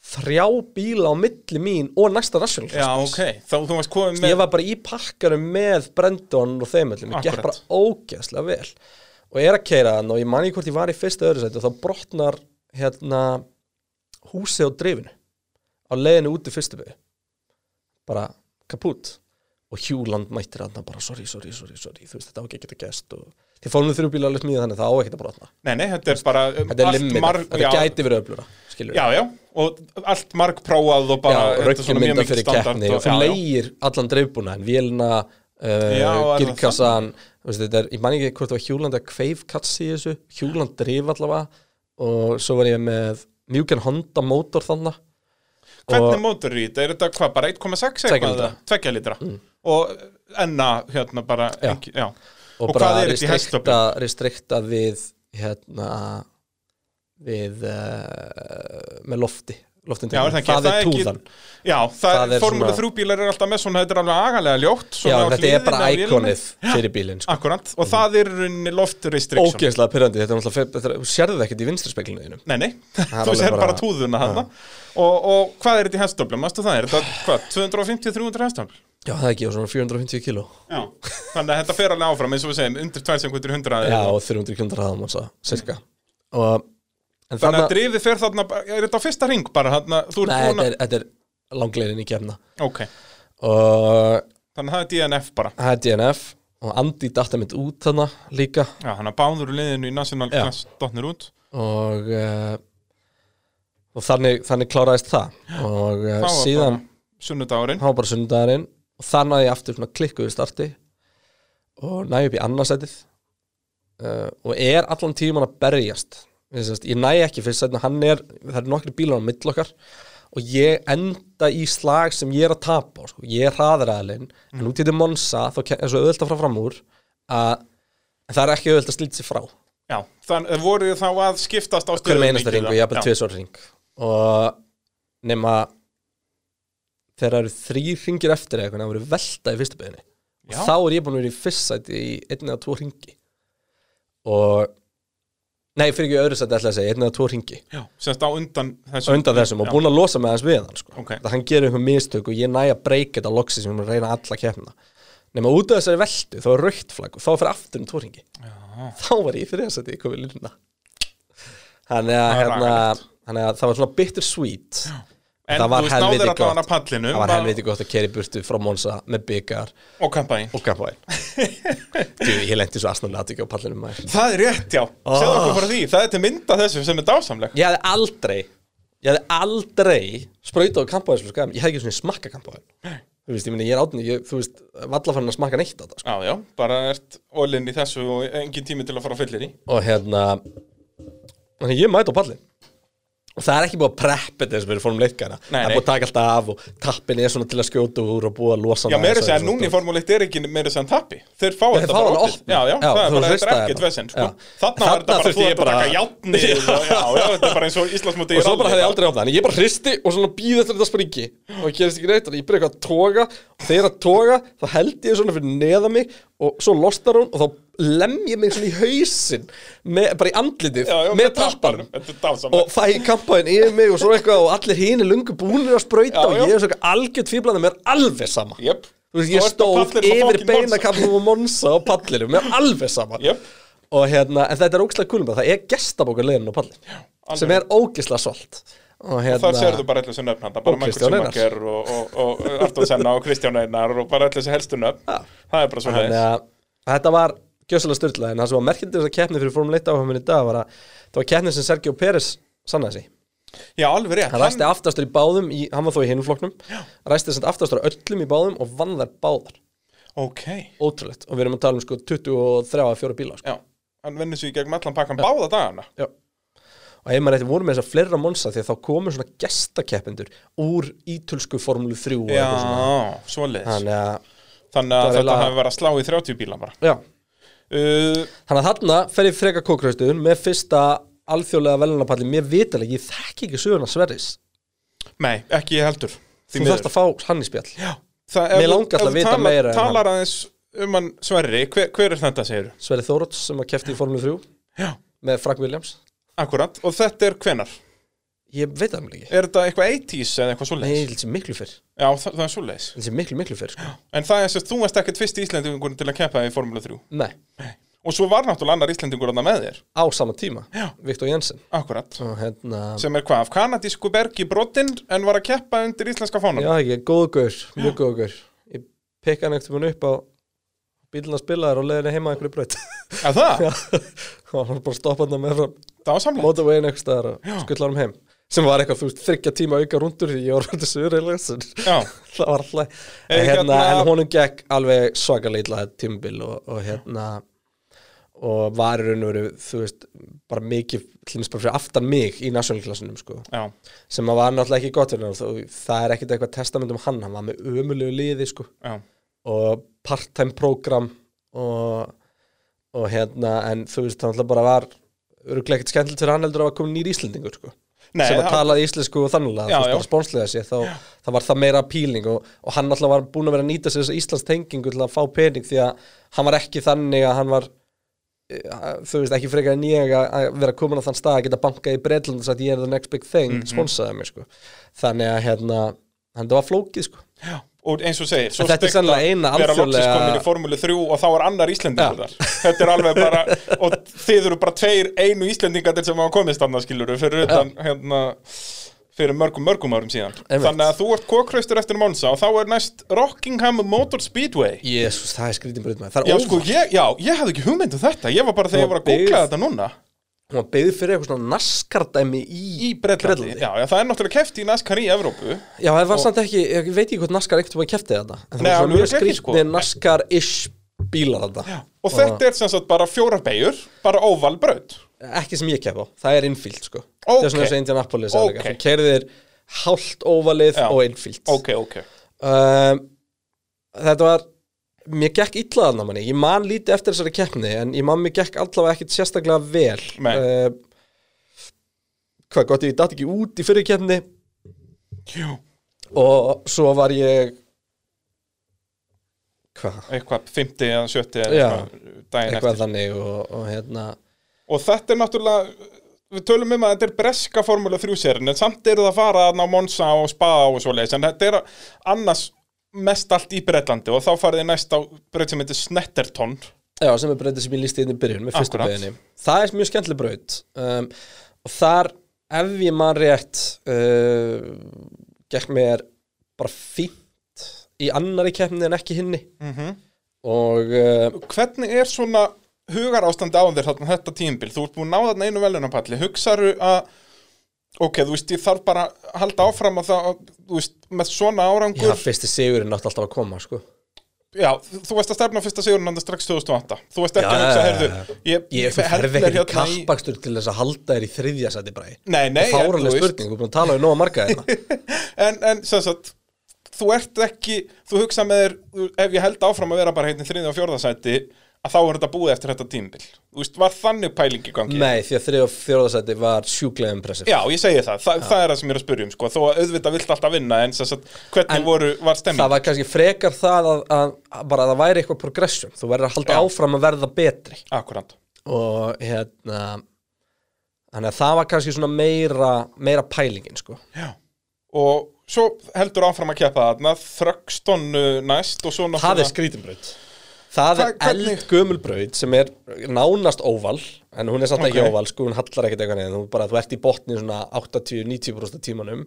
þrjá bíla á milli mín og næsta rational Já, ok. Þá þú varst komið Ég með... var bara í pakkarum með Brendon og þeim öllum, ég gekk Akkurat. bara ógeðslega vel og er að keira hann og ég man ekki hvort ég var í fyrsta öðru sæti og þá brotnar hérna húsið á drifinu á leiðinu út í fyrstu byggu bara kaput. Og Hjúland mættir hann bara sorry, sorry, sorry, sorry, þú veist þetta á ekki að geta gæst og því fólum þrjú bíla alveg smíða þannig það á ekki að brotna. Nei, nei, þetta er bara um, þetta er limit, marg- þetta já, gæti verið skilur Já, já, og allt marg prófað og bara já, er mikið fyrir keppni og já. leigir allan dreifbúna en vélina, uh, girkassan þetta er, ég man ekki hvort það var Hjúland að kveif katsi þessu, Hjúland drif allavega og svo var ég með mjúkan Honda mótor þannig Hvernig mótor er þetta? Er þetta hvað, bara 1,6 Tveggja eitthvað? lítra. Mm. 2 litra Og enna, hérna, bara Já. engi, já. og, Og bara hvað er þetta í restrikta, restrikta við hérna við uh, með lofti Er það það er er ekki- túðan. Já, Formúlu svona- 3 bílar er alltaf með svona, þetta er alveg agalega ljótt já, þetta er bara íkonið fyrir bílinn sko. Akkurat, og það er í rauninni loft restriction ógeðslega pyrrandi, þetta er náttúrulega þú sérðu það ekkert í vinstri speklinu Nei, nei, þú sér bara, túðuna hana og, og hvað er þetta í hestöflum? Mástu það, er þetta hvað, 250-300 hestöfl? Já, það er ekki, og svona 450 kíló. Já, þannig að þetta fer alveg áfram eins og við segjum, undir 2 sekundur 100 Já, og 300 km En Þannig að drifið fer þarna, er þetta á fyrsta ring bara, þarna, nei, þetta er, þetta er langleirin í kefna Ok, Og þannig að það er DNF bara. Það er DNF Og Andi datta mitt út þarna líka. Já, hann að báður liðinu í National. Class dotnir út. Og uh, Og þannig, þannig kláraðist það. Og uh, Það var síðan bara sunnudagurinn. Það var bara sunnudagurinn. Og þannig að ég aftur klikkuði starti. Og næ upp í annarsætið uh, Og er allan tíman að berjast Ég, ég næ ekki fyrst sætna Hann er, það er nokkri bílar á mill okkar Og ég enda í slag sem ég er að tapa á, sko. Ég er hraðræðalinn Mm. En út í þetta Monsa Þá er svo auðvelt að fara fram úr Að það er ekki auðvelt að slíta sig frá Já, þannig voru þið þá að skiptast á stöðum með einasta ring og ég hafði tvisvar ring Og nema Þegar það eru þrý ringir eftir eitthvað Það voru velta í fyrstu beginni. Og þá er ég búin að vera í fyrst sæti í einn eða tvo ringi Og Nei, fyrir ekki öðru sæti ætla að segja, einn eða tvo ringi Já, semst á undan þessum undan þessum og Já. búin að losa með þess við hann sko. Ok. Það hann gerir einhver mistök og ég næ að breyka þetta loksi sem að reyna alla keppna Nema út af þessari veltu, þá er raukt flagg og þá fyrir aftur um tvo ringi Já. Þá var ég fyrir þess að ég komið lirna Þannig að, hérna, að það var svona bitter sweet En Það var helviti að gott. pallinu Það var helviti gott að keri burtu frá Monsa með byggar Og kampaðin og kampaðin Þú, ég lendi svo asnalega aðtökja á pallinu maður. Það er rétt, já, segðu okkur bara því Það er til mynda þessu sem er dásamleg Ég hefði aldrei Ég hefði aldrei sprautað á kampaðis fyrir skæðum Ég hefði ekki svona smakka kampaðin Þú veist, ég minni, ég er átni, ég, þú veist, valla fann að smakka neitt á það, sko. Já, já, bara ert ólinn í þessu og engin tími til að fara að fyllir í Og hérna, þannig ég. Og það er ekki búið að preppa þetta sem við erum fórum leikana. Nei, Það er búið að taka alltaf af og tappin er svona til að skjóta úr og búið að losa Já, hana meira aðeins segja, og núna í svona. Formule 1 er ekki meira segja tappi Þeir fá þetta bara opna. Já, já, það er bara, er ekkert bara. vesend, sko. Þarna var þetta Þarna bara, þurfti þú ég ert að bara- taka játnið og- Já, já, þetta er bara eins og Íslandsmóti Og svo bara hefði ég aldrei opnað, en ég bara hristi og svona býði þetta springi og það gerist ekki neitt og ég byrja eitthvað að toga og þegar að toga þá held ég svona fyrir neða mig og svo losnar hún og þá lem ég mig svona í hausinn með, bara í andlitið Já, já, með dásamlega og fæ kampaðin yfir mig og svo eitthvað og allir hinn er lungu búinir að sprauta Já, og ég er svona algjört fýblandi mér er alveg sama. Þú veist, ég stóð yfir beinakafnum og monsa á pallinu, mér alveg sama. Jöp og hérna, en þetta er ógislega kulum það er gestabókar leiðin á pallin sem er ógislega svolt og hérna Þar sérðu bara allir þessu nöfn bara Og Michael. Schumacher og, og, og Artur Senna og Kristján Einar og bara allir þessu helstu nöfn Já. Það er bara svo Þannig að þetta var gjössalega styrla en það sem var merkindi þess að keppni fyrir Formule 1 áhuga minn í dag var að það var keppni sem Sergio Pérez sannaði sig. Já, alveg rétt Hann ræsti aftastur í báðum, í, hann var þó í hinum flokknum, ræsti þess að aftastur á öllum í báðum og vann þær báðar. Ok, Ótrúlegt. Og við erum að tala um sko 23 að 4 bíla. Sko. já Hann vinnur sig í gegnum allan pakkan báða dagana Já. Og ef maður eitthvað voru með þess að fleira monsa því að þá komu svona gestakeppendur úr ítölsku Formule 3 og eitthvað svona. Já, svoleiðis Þannig að, Þannig að þetta hafi verið að slá í 30 bíla bara já. uh, Þannig að þarna fer ég freka kókraustuðun með fyrsta alþjóðlega velunapalli. Mér vitalega, ég þekki ekki söguna Sverris. Nei, ekki ég heldur Þú þarfst að fá hann í spjall. Já, Mér langar alltaf að vita talar- meira Talar aðeins um hann Sverri, hver, hver er þetta segir Sverri Þóróts sem að kefti í Formule 3 Já, með Frank Williams akkurat, og þetta er hvenar? Ég veit það mér ekki. Er þetta eitthvað 80s eða eitthvað Nei, svoleiðis? ég held sér miklu fyrr. Já, það, það er svoleiðis. Ég held sér miklu, miklu fyrr sko. En það er sérst, þú varst ekkert fyrst Íslendingur til að keppa í Formule 3 Nei, Og svo var náttúrulega annar Íslendingur þarna með þér. Á sama tíma Já. Viktor Jensen. Akkurat. Og hérna Sem er hvað, af kanadísku bergi brotinn en var að keppa undir íslenska fánum Já, ekki, góðu gaur, mjög góðu gaur. Ég pekka hann ekkert upp á bíluna spilaðar og leiðinni heima að einhverju braut. Að það? og hann bara stoppa hann með frá Það var samlega motorwayin eitthvað staðar og skullar hann heim sem var eitthvað, þú veist, þryggja tíma auka rundur því ég var verið sögur Já, það var alltaf Eh, en, hérna, hérna- en honum gekk alveg svakalega tímabil og, og hérna og var í raun og veru þú veist, bara mikið til dæmis bara fyrir aftan mig í nationalklassunum sko, já, sem var náttúrulega ekki gott fyrir hann og það er ekkit eitthvað testament um hann hann var með ömulegu liði sko. Já. Og part-time program og, og hérna en þú veist, það náttúrulega bara var öruglega ekkert skemmtilegt fyrir hann heldur að var komin nýr Íslendingur sko. Nei, sem að það- talaði íslensku og þannig að bara spónslega sér þá það var það meira appealing og, og hann alltaf var búin að vera að nýta sér þess að Íslands tengingu til að fá pening því að hann var ekki þannig að hann var eh, þú veist ekki frekar en ég að að vera komin á þann stað að geta bankað í Breitland og sagt ég er the next big thing, Mhm. sponsaði mig sko. Þannig að hérna það var flókið sko. Já, og eins og segir, svo sennilega að vera alþjóðlega- komin í Formule 3 og þá er annar Íslendingur Já. þar. Þetta er alveg bara, og þið eru bara tveir einu Íslendingadir sem hafa komist annað skiluru fyrir utan, hérna fyrir mörgum, mörgum árum síðan. Einmitt. Þannig að þú ert kókraustur eftir Monza og þá er næst Rockingham Motor Speedway. Jésús, það er skrítið það Já, sko, ég, já, ég hafði ekki hugmynd um þetta. Ég var bara þegar ég var að googla þetta núna hún var byggð fyrir eitthvað svona naskardæmi í, Í Bretlandi, já, já, það er náttúrulega keft í NASCAR í Evrópu Já, það var samt ekki, ég veit ekki hvort NASCAR ekkert var kæftið þetta En það Nei, var alveg mjög ekki, sko. skrítið NASCAR-ish bílar þetta Og þetta er sem sagt bara fjórar beigur, bara óval braut Ekki sem ég kæf á, það er infield sko. Það er svona og Indianapolis Ok. okay. Þú kerðir hálft óvalið Já. og infield Ok, ok um, Þetta var Mér gekk illa þarna manni, ég man lítið eftir þessari keppni En ég man mér gekk allavega ekkit sérstaklega vel. Um, Hvað gott, ég datt ekki út í fyrir keppni. Jú, Og svo var ég Hvað? eitthvað 50 eða 70 eða eitthvað Eitthvað þannig og, og hérna. Og þetta er náttúrulega Við tölum um að þetta er breska Formule 3 serin En samt eru það að fara að ná Monza og Spa og svoleiðis En þetta er annars mest allt í Bretlandi Og þá farið þið næst á breyt sem heitir Snetterton Já, sem er breytið sem ég lísti inn í byrjun með fyrstu Akkurat. beginni. Það er mjög skemmtileg braut um, og þar, ef ég man rétt uh, gekk mér bara fínt í annari keppni en ekki hinni Mhm. og uh, Hvernig er svona hugar ástandi á þér þarna þetta tímbil? Þú ert búin að ná þarna einu velunapalli Hugsaru að ok, þú veist, ég þarf bara að halda áfram að það, þú veist, með svona árangur. Já, fyrsti sigurinn átti alltaf að koma, sko. Já, þú veist að stefna fyrsta sigurinn hann strax 2008 Þú veist ekki að hugsa, heyrðu. Ég, Ég mér í hérna kappakstur til þess að halda þér í þriðja sæti bræði Nei, nei, Það er fáraleg spurning, þú er búin að tala um nóga marga þetta en, en sem sagt Þú ert ekki, þú hugsa með þér Ef ég held áfram að vera bara heitin þriðja og fjórðasæti að þá er þetta búið eftir þetta tímbil Þú veist, var þannig pæling í gangi? Nei, því að þriðja og fjóða sæti var sjúklega impressive. Já, ég segi það, Þa, það er það sem ég er að spyrja um sko. Þó að auðvitað vilt alltaf vinna En sem sagt, hvernig En voru, var stemming? Það var kannski frekar það að, að, að bara að það væri eitthvað progression. Þú verður að halda Já. áfram að verða betri. Akkurant og hérna þannig að það var kannski svona meira meira pælingin sko. Já. Og svo heldur áfram að keppa þarna Þrögston uh, næst og svo það er náttúrulega það er Hva- hvernig- eldgömulbraut sem er nánast óval en hún er samt ekki Ok. óval sko, hún hallar ekkert eitthvað neðan þú, ert í botni svona 80-90% af tímanum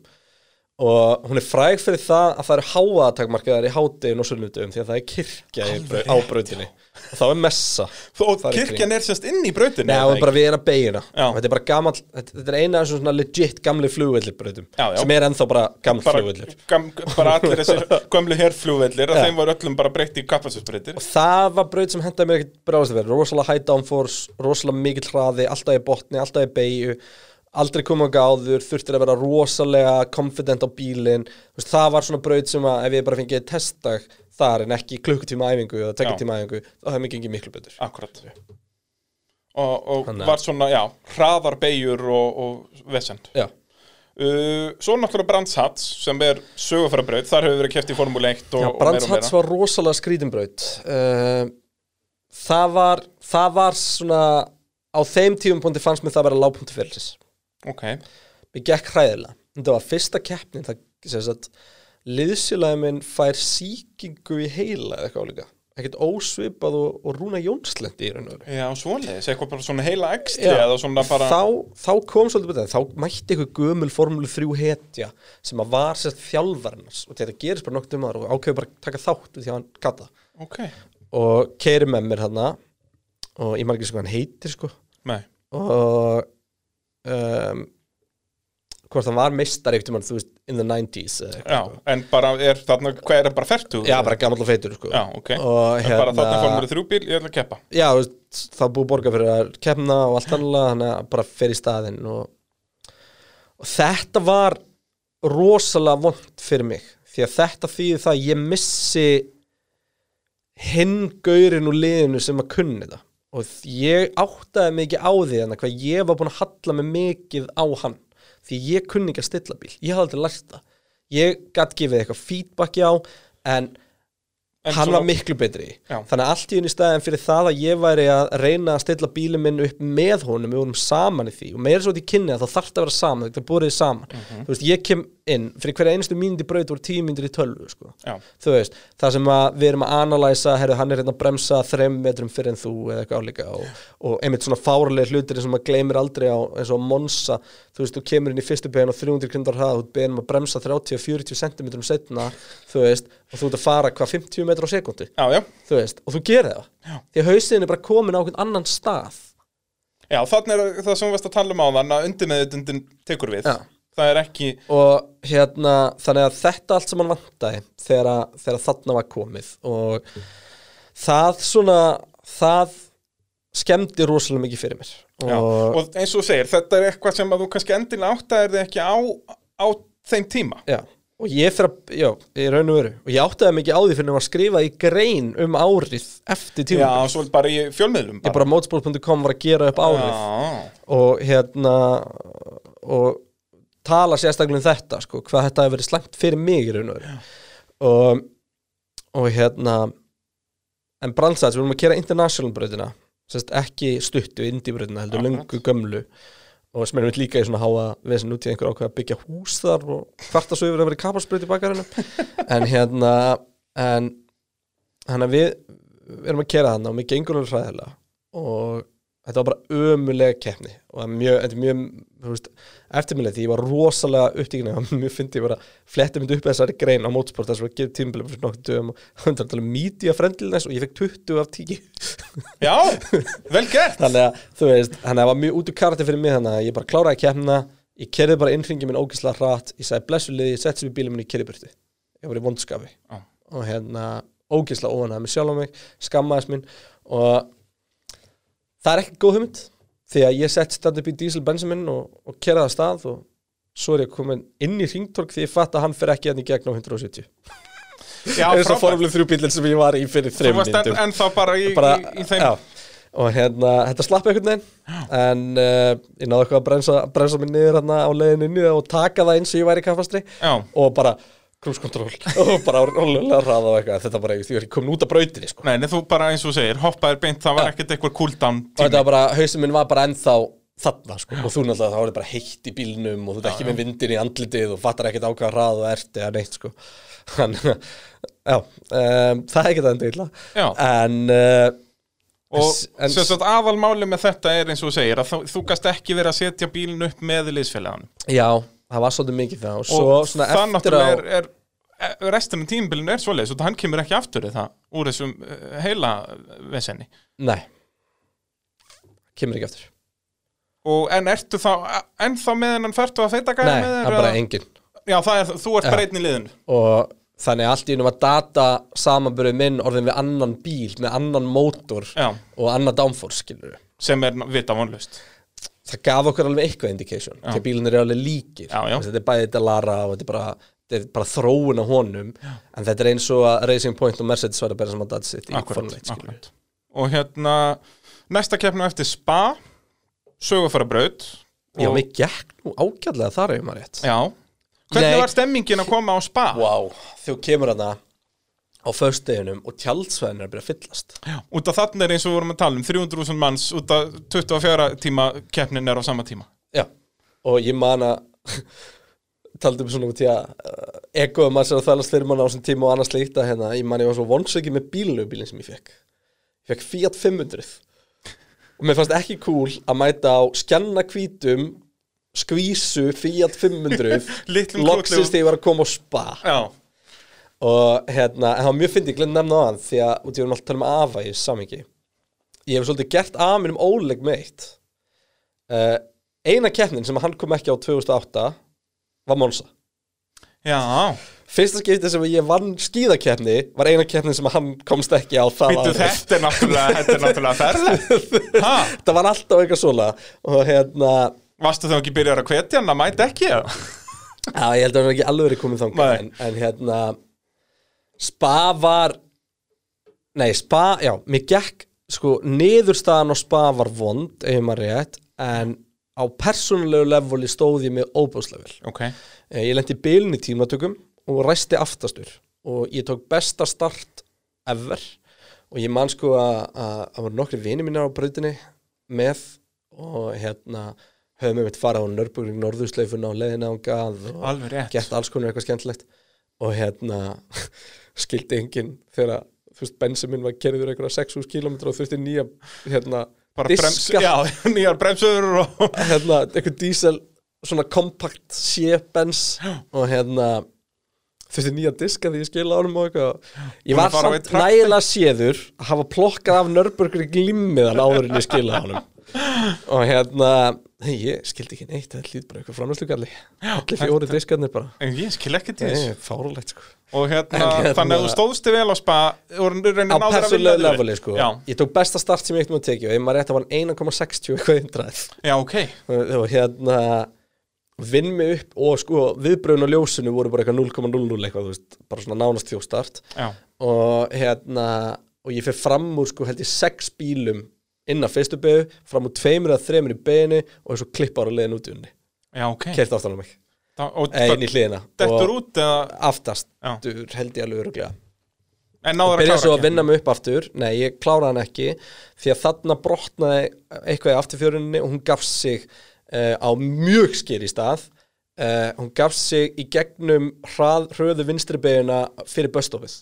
og hún er fræg fyrir það að það eru háaðatakmarkaðar í hádegin og sunnudum því að það er kirkja Alveg á brautinni. Og þá er messa Og í kirkjan er semst inn í er og það bara við erum að beigina Já. Þetta er bara gamall, þetta, er eina af svona legit gamli flugvellirbrautum Já, já. sem er ennþá bara gamall bara, flugvellur gam, bara allir þessir gömlu herflugvellir að Já. þeim var öllum bara breytt í kappasusbreytir og það var braut sem hendaði mér ekkert bráðast að vera. Rosalega high downforce, rosalega mikill hraði alltaf í botni, alltaf í beigju aldrei koma á gáður, þurftir að vera rosalega confident á bílinn. Það var svona braut sem að ef ég bara fengið testdag þar en ekki klukkutíma æfingu eða tekjutíma æfingu, þá hefði mér gengið miklu betur. Akkurat. Og, og var svona, já, hraðar beigjur og, og vesend Já, uh, Svo náttúrulega Brands Hats sem er sögufærabraut, þar hefur verið keft í Formule 1 og, Já, og meira Brands og Hats meira. var rosalega skrítinbraut uh, það var það var svona á þeim tífumpunkti fannst mér það að vera lágpunkti fyrirlis Ok, mér gekk hræðilega. Þetta var fyrsta keppnin það sem sagt liðsjölaði minn fær sýkingu í heila eða eitthvað álíka ekkert ósvipað og, og Rúna Jónslendi í raun og veru. Já, svoleiðis, eitthvað bara svona heila ekstra Já. eða svona bara þá, þá kom svolítið betið, þá mætti eitthvað gömul formúlu 3 hetja sem að var sérst þjálfarnars og þetta gerist bara nokkuð um aðra og ákveður bara taka þátt því að hann gata Ok, og keiri með mér hann og ég margir hvað hann heitir sko. Nei, og um, hvort hann var meistar ekkert um hann, þú veist, in the 90s eða eitthvað, já, sko. en bara er þarna, hvað er það bara fertu? já, bara gamall og feitur sko. Já, ok, og en bara þarna hérna Formule 3 bíl, ég ætla að keppa já, það er búið borga fyrir að kemna og allt annað, að bara fer í staðinn og, og þetta var rosalega vond fyrir mig því að þetta þýðir það að ég missi hinn gaurin úr liðinu sem að kunni þetta og ég áttaði ekki á því þannig hvað ég var búin að halla mig mikið á hann. Því ég kunni ekki að stilla bíl. Ég hafði aldrei lært það. Ég gætt gefið eitthvað feedbacki á en, En hann var miklu betri Já. þannig að allt í unni staðin fyrir það að ég væri að reyna að stilla bílinn minn upp með honum við vorum saman í því og meira svo til kynni að það þarf að vera saman þetta búrið saman Mhm. þú veist, ég kem inn fyrir hverja einustu mínúti braut voru tíu mínútur í tölvu sko. Þú veist, það sem við erum að analæsa herru, hann er hérna að bremsa þrem metrum fyrir en þú eða eitthvað álíka og, og einmitt svona fárlega hlutir sem maður gleymir aldrei á eins og á Monza, þú veist, þú kemur inn í fyrstu bein og 300 km hrað, þú beðin um að bremsa 30-40 cm setna, þú veist og þú ert að fara hvað 50 metrar á sekundu? Já, já. Þú veist, og þú gerir það? Já. því að hausinn er bara komin á einhvern annan stað. Já, þannig er það sem við varst að tala um á þann að undir með þetta tekur við. Já. Það er ekki, og hérna, þannig að þetta allt sem hann vantaði þegar, að- þegar þarna var komið. Og það svona það skemmdi rosalega mikið fyrir mér. Já, og, og eins og þú segir, þetta er eitthvað sem að þú kannski endilega áttaðir þig ekki á, á þeim tíma. Já, og ég fyrir að, já, í raun og veru. Og ég áttaði mikið á því fyrir að var skrifað í grein um árið eftir tíma Já, svo bara í fjölmiðlum ég bara motorsport.com var að gera upp árið. Já, og hérna og tala sérstaklega um þetta sko, hvað þetta hefur verið slæmt fyrir mig í raun og veru. Og, og hérna en brandsæts, við erum að kera international brautina sérst ekki stuttu indie brautina heldur Akkurat. löngu gömlu og sem erum við líka í svona háa vesen út í einhver ákveð að byggja hús þar og hvarta svo yfir að vera kapalsbraut í bakarinu en hérna en hann að við, við erum að kera þannig og mér gengur alveg hræðilega. Og þetta var bara ömulega keppni og það er mjög, þetta er mjög eftirminlega því ég var rosalega upptíkina og mjög fyndi ég bara fletti myndi upp þessari grein á mótsport þess að gefa tímbilum fyrir nokkuð dögum og hann var að tala um media friendliness og ég fekk 20 af 10 já vel gert. Þannig að þú veist, þannig að það var mjög út úr karti fyrir mig þannig að ég bara kláraði keppnina ég kerði bara innringi minn ógislega hratt ég sagði blessu liði, ég setti sem í bílum minn í kerriburti ég var í vondskafi Já. og hérna ógislega óanæði með sjálf á mig skammaðis minn og það er ekki góð hugmynd því að ég sett stand upp í diesel bensin minn og, og kerði það stað og svo er ég komin inn í ringtork því ég fatt að hann fer ekki hérna í gegn á 170 Já, eins og frábært. formule 3 bílinn sem ég var í fyrir þreim en, en þá bara í, bara, í, í þeim. já. og hérna, þetta slapp einhvern veginn en uh, ég náði eitthvað að bremsa, bremsa mig niður hérna á leiðin inni og taka það eins og ég væri í kaffastri. Og bara cruise control og bara rólega hraða og eitthvað. Þetta bara, ég var ekki komin út af brautinni sko. nei, nei, þú bara eins og segir hoppaðir beint, það var ekkert eitthvað cooldown og þetta tími. var bara, hausinn minn var bara ennþá þarna sko, og þú náttúrulega, þá er þetta bara heitt í bílnum og þú ert ekki með vindin í andlitið og fattar ekkert ákvæða hrað og ert eða neitt sko. Að, já, um, það er ekki það enda illa. En uh, Og En- sagt aðalmáli með þetta er eins og segir að þú, þú gast ekki verið að setja bílinn upp með liðsfélaganum. Já, það var svolítið mikið það og svo og svona það náttúrulega er, er restin af tímabilinu er svoleiðis og hann kemur ekki aftur í það úr þessum eh, heila vesenni nei, kemur ekki aftur. Og en ertu þá ennþá með hennan færtu að feita gæða nei, með þér er bara engin já, er, þú ert Já. bara einn í liðinu. Og þannig allt í einu var data samanbyrðið minn orðin við annan bíl með annan mótor já, og annan downforce skilur sem er vita vonlust það gaf okkur alveg eitthvað indication að bílunir eru alveg líkir Já, já. Þetta er bæðið Delara og þetta er bara, þetta er bara þróun á honum en þetta er eins og að Racing Point og Mercedes var að bera saman data sitt í Formule 1 skilur akkurat. og hérna næsta keppna eftir Spa sögufara braut já, mér gekk nú ágætlega þar ef maður rétt já. hvernig Nei. var stemmingin að koma á Spa wow. þegar kemur hana á föstudeginum og tjaldsvæðin er að byrja að fyllast. Út af þarna er eins og við vorum að tala um 300.000 manns út af 24 tíma keppnin er á sama tíma. Já, og ég man að taldi um svona út í að uh, egoðum mann sér að þælast fyrir mann á þessum tíma og annars slíkt að hérna, ég man ég var svo vonsöki með bílnöfbílinn sem ég fekk ég fekk Fiat 500 og mér fannst ekki cool að mæta á skjanna hvítum skvísu Fiat 500 Litlum loksist þegar ég var að koma á spa. Já, og hérna, en það var mjög fyndið, ég glemt nefna á hann því að út í erum alltaf að tala um afa í samingi ég hef svolítið gert að mér um óleg með eitt. Uh, eina keppnin sem hann kom ekki á 2008 var Monza. Já. Fyrsta skiptið sem ég vann skíðakeppni var eina keppnin sem hann komst ekki á það Býttu, árið. þetta er náttúrulega, þetta er náttúrulega ferðið ha, það var alltaf eitthvað svona. Og hérna, varstu þá ekki byrjar að hvetja hann að mæta ekki já, ég held að hann er ekki alveg verið komið þangað Nei. en, en hérna Spa var nei, Spa, já, mér gekk sko, niðurstaðan á Spa var vond ef maður rétt, en á persónulegu leveli stóð ég með óbúslevel ok, Eh, Ég lendi í bylun í tímatökum og ræsti aftastur og ég tók besta start ever og ég man sko að að- að voru nokkri vini mínar á brautinni með og hérna höfum við mitt farið á Nörbúring Norðursleifuna og leiðina á gað og gert alls konar eitthvað skemmtilegt og hérna skildi enginn þegar þú veist bensin minn var kerður eitthvað 6.000 km og þurfti nýja hérna bara brems, diska já, nýjar bremsöður og hérna, eitthvað dísel svona kompakt sé-bens og hérna þurfti nýja diska því ég skila ánum og eitthvað. Ég var samt nægilega séður að hafa plokkað af nörbörgur í glimmiðan áður en ég skila ánum og hérna ég skildi ekki neitt, það hlýt bara eitthvað framlæslugalli allir fjóri diskarnir bara. En ég skil ekki til það þess er fárulegt sko og hérna, hérna- þannig að þú stóðst þig vel á spa og á upp. leveli sko. Já, ég tók besta start sem ég eitt með að tekið og ef maður rétt að var 1,60 eitthvað indrað já, ok. Og og hérna vinn mig upp og sko viðbröðun á ljósinu voru bara eitthvað 0,00 eitthvað, þú veist, bara svona nánast þjóstart já, og hérna og ég fyrir fram úr sko held ég sex bílum inn á fyrstu beigðu, fram úr tveimur eða þreimur í beginni og þessu klippar á leiðin út í unni. Já, ok. Kert aftan á mig, Það- og eða inn í hliðina dettur út eða, aftast, þú held ég alveg öruglega en náður að byrja svo klára að vinna mig upp aftur. Nei, ég kláraði hann ekki því að þarna brotnaði eitthvað í afturfjöruninni og hún gaf sig uh, á mjög skýri stað. Uh, hún gaf sig í gegnum hrað, hröðu vinstri beiguna fyrir böstofið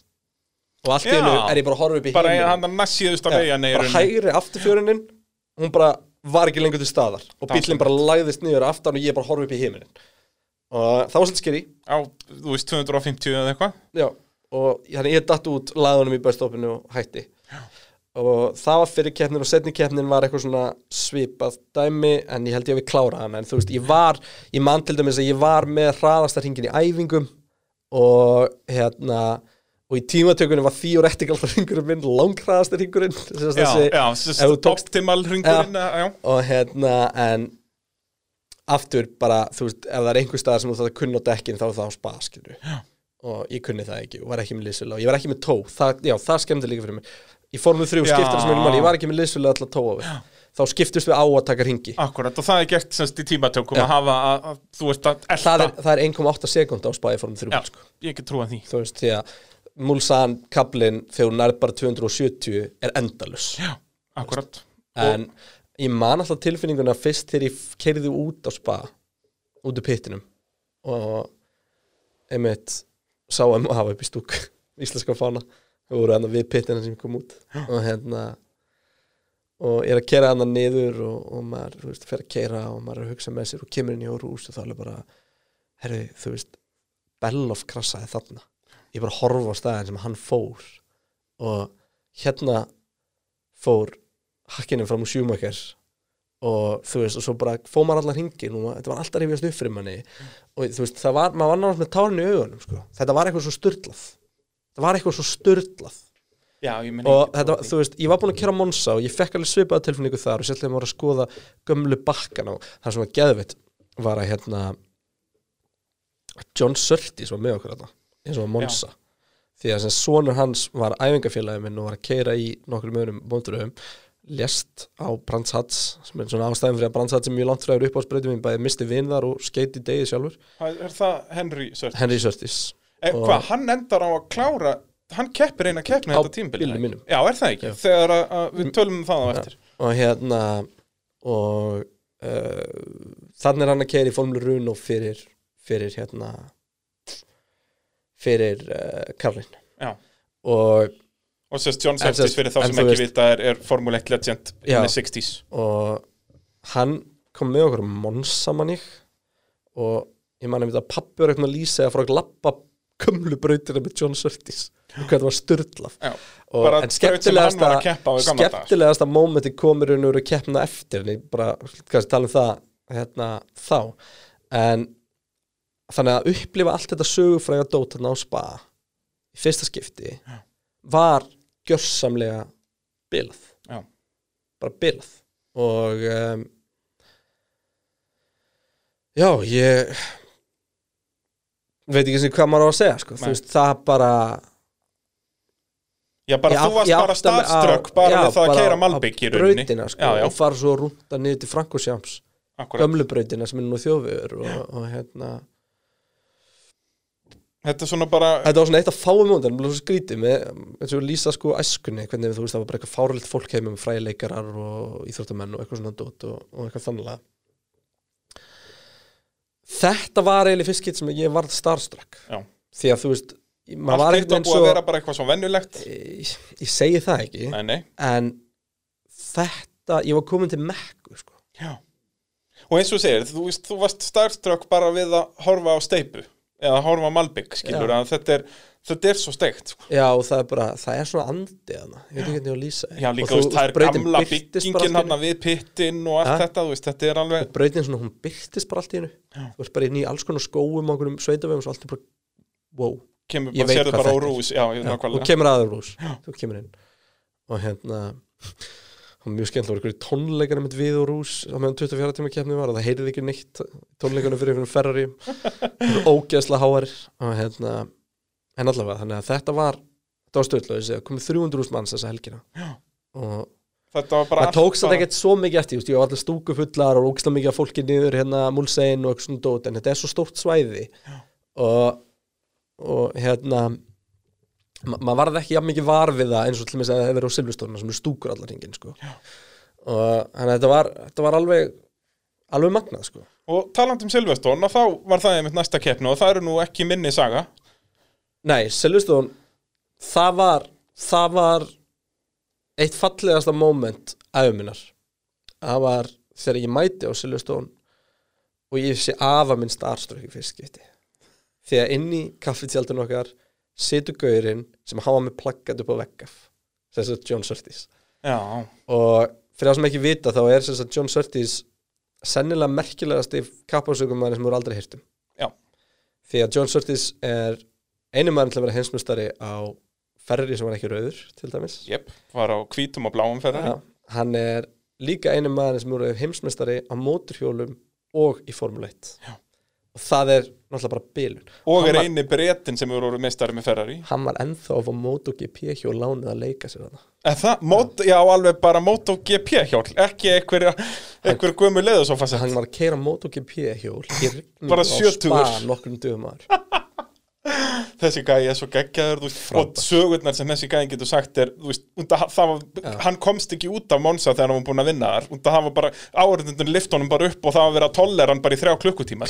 og allt í hennu er ég bara að horfa upp í bara á veginn bara hægri afturfjörunin hún bara var ekki lengur til staðar. Og bílinn bara lagðist niður aftan og ég bara horfa upp í heiminin og það var svolítið skýri á, þú veist, 250 eða eitthvað? Já, og þannig ég datt út laðunum í bæstofinu og hætti. Og það var fyrir keppnin og setni keppnin var eitthvað svona svipað dæmi en ég held ég að við klára hana. En þú veist, ég var, ég man til dæmis að ég var með hraðastarhingin í æfingum og hérna og í tímatökunni var því og rektingaldarhingurinn minn langhraðastarhingurinn Já, já, ef þú tókst- optimal hringurinn já. og hérna en aftur bara, þú veist, ef það er einhver staðar sem þú þarf að kunna á dekkin þá er það á spa, skilur og ég kunni það ekki og var ekki með liðsvölu og ég var ekki með tó, það, já, það skemmdi líka fyrir mig. Í Formule 3 Já. skiptir sem ég, ég var ekki með liðsvölu alltaf tóa við. Þá skiptust við á að taka ringi Akkurat, og það er gert semst í tímatökum Já. að hafa, að, að, þú veist, að elta. Það er, það er 1,8 sekund á spa í Formule 3 Já, sko. ég ekki trúa því. Þú veist, því að Mulsan kablin þegar hún nærð bara 270 er endalus Já, akkurat. En ég man alltaf tilfinninguna fyrst þegar ég keiriði út á spa út úr pittinum. Og einmitt sá um að hafa upp í stúk íslenska fána. Við voru hann við pittina sem kom út. Og hérna og ég er að kera hann niður og, og maður, þú veist, fer að keira og maður er að hugsa með sér og kemur inn í órús og þá er bara herri, þú veist, Bellof krassaði þarna. Ég bara horfa á staðin sem hann fór og hérna fór hakkinu fram úr sjúmakar og þú veist, og svo bara fóð maður allar hringin og þetta var alltaf rifjast upp fyrir manni og þú veist, það var, maður var náttúrulega með tárin í augunum sko. þetta var eitthvað svo styrlað það var eitthvað svo styrlað Já, og þetta, var- þú veist, ég var búin að kera Monsa og ég fekk alveg svipaða tilfinningu þar og sérlega maður að skoða gömlu bakkan og það sem var geðvitt var að hérna John Surtees var með okkur þetta eins og Monsa því að sonur hans var æfingafélagi minn og var að keira í nokkrum öðrum lést á Brands Hats sem er svona ástæðum fyrir að Brands Hats er mjög langt frá upp á spreytum mín bæði misti vinn þar og skeiti degið sjálfur. Er er það Henry Sört? Henry Surtees. E, og- hvað, hann endar á að klára Hann keppir eina keppni Á þetta tímbil bílnum mínum. Já, er það ekki? Þegar að, að við tölum um það á eftir. Og hérna og uh, þannig er hann að keira í Formule Runo fyrir, fyrir hérna fyrir uh, Karlin Já. Og, Og sérst John sérst- fyrir þá sem ekki vita er, er Formule 1 legend in Já. the 60s og hann kom með okkur Monsa manni og ég man að pappi var eitthvað að lýsa að fara að lappa kumlu brautina með John Surtees og hvað það var bara en skemmtilegasta daga. skemmtilegasta mómenti komur hún úr að keppna eftir en ég bara, kannski tala um það hérna, þá en þannig að upplifa allt þetta sögufræga dót þarna á spa í fyrsta skipti Já. var gjörsamlega bilað. Já. bara bilað. Og um, já, ég veit ekki sem hvað maður á að segja sko. Þú veist, það bara Já, bara þú varst bara starströkk bara við það að keira á Malbygg í rauninni. brautina sko, Já, já, og fara svo rúnda niður til Frankosjams akkurat. Gömlu brautina sem er nú þjóðvegur og, og hérna Þetta er svona bara þetta var svona eitt af fáum múndan, það var svo skrítið með, eins og lýsa sko æskunni hvernig þú veist það var bara eitthvað fáralitt fólk heim með fræleikarar og íþróttamenn og eitthvað svona dót og, og eitthvað þannlega. Þetta var eiginlega fyrst skitt sem ég varð starstruck. Já. því að þú veist maður Allt var hitt var ekkert búið eins að og vera bara eitthvað svo vennulegt ég, ég segi það ekki Nei, nei, en þetta, ég var komin til mekku sko. já. Og eins og segir, þú veist, þú varst starströkk bara við að horfa á steipu eða horfa á Malbygg, skilur að þetta er, þetta er svo steikt sko. já og það er bara, það er svona andið hana, ég veit ekki hvernig ég á lýsa. Já, Og líka, þú- þú veist, það er gamla byggingin hann við pittin og allt þetta, þú veist, þetta er alveg brautin svona, hún byrtist bara allt í hennu þú veist bara í alls konar skóum og einhverjum sveitavegum svo allt er bara, wow. Kemur Ég veit hvað á þetta er. Já, Já, og nákvæmlega kemur aður rús þú kemur inn. Og hérna og mjög skemmt, það voru einhverju tónleikar með við og rús á meðan 24 tíma keppni var og það heyrði ekki neitt tónleikarnir fyrir einhverjum Ferrari. Það voru ógeðslega háarir og hérna en allavega, þannig að þetta var þetta var stöðlega, þessi, komið 300 rús manns þessa helgina. Já. og Þetta var bara það tókst þetta ekkert svo mikið eftir, ég var alltaf stúku fullar og ógeðslega mikið af fólki niður hérna múlsein og eitthvað svona dót, en þetta er svo stórt svæði. Og, og hérna ma maður varði ekki jafn mikið var við það eins og til með að það hefur verið á Silvestóna sem er stúkur allar hringin sko. og þannig að þetta var, þetta var alveg alveg magnað sko. Og talandi um Silvestón, þá var það einmitt næsta keppni og það eru nú ekki minni saga Nei, Silvestón það var það var eitt fallegasta moment æfuminnar það var þegar ég mæti á Silvestón og ég sé afa minn starströkk í fyrst skipti því að inn í kaffitjaldun okkar situr gaurinn sem hafa með plaggat upp á veggaf þess að John Surtees Já, og fyrir það sem ekki vita þá er sem John Surtees sennilega merkilegast í kappásökumæðin sem voru aldrei hirtum Já. því að John Surtees er einu maður til að vera heimsmyndstari á ferri sem var ekki rauður til dæmis jep, var á hvítum og bláum ferðar Já. hann er líka einu maður sem voru heimsmyndstari á móturhjólum og í Formule 1 Já. Og það er náttúrulega bara bilun. Og er eini bretin sem eru meistari með Ferrari. Hann var ennþá að fá MotoGP hjól lánið að leika sér það, mót, já alveg bara MotoGP hjól. Ekki einhver, einhver gömu leðu svo fast hann var að keira MotoGP hjól Bara á sjötugur. spa nokkrum dögum aður Þessi gæði er svo geggjaður veist, Og sögurnar sem þessi gæði getur sagt er veist, var, Hann komst ekki út af Monsa þegar hann var búinn að vinna þar. Áhörðundin lift honum bara upp Og það var að tollera hann bara í þrjá klukkutíma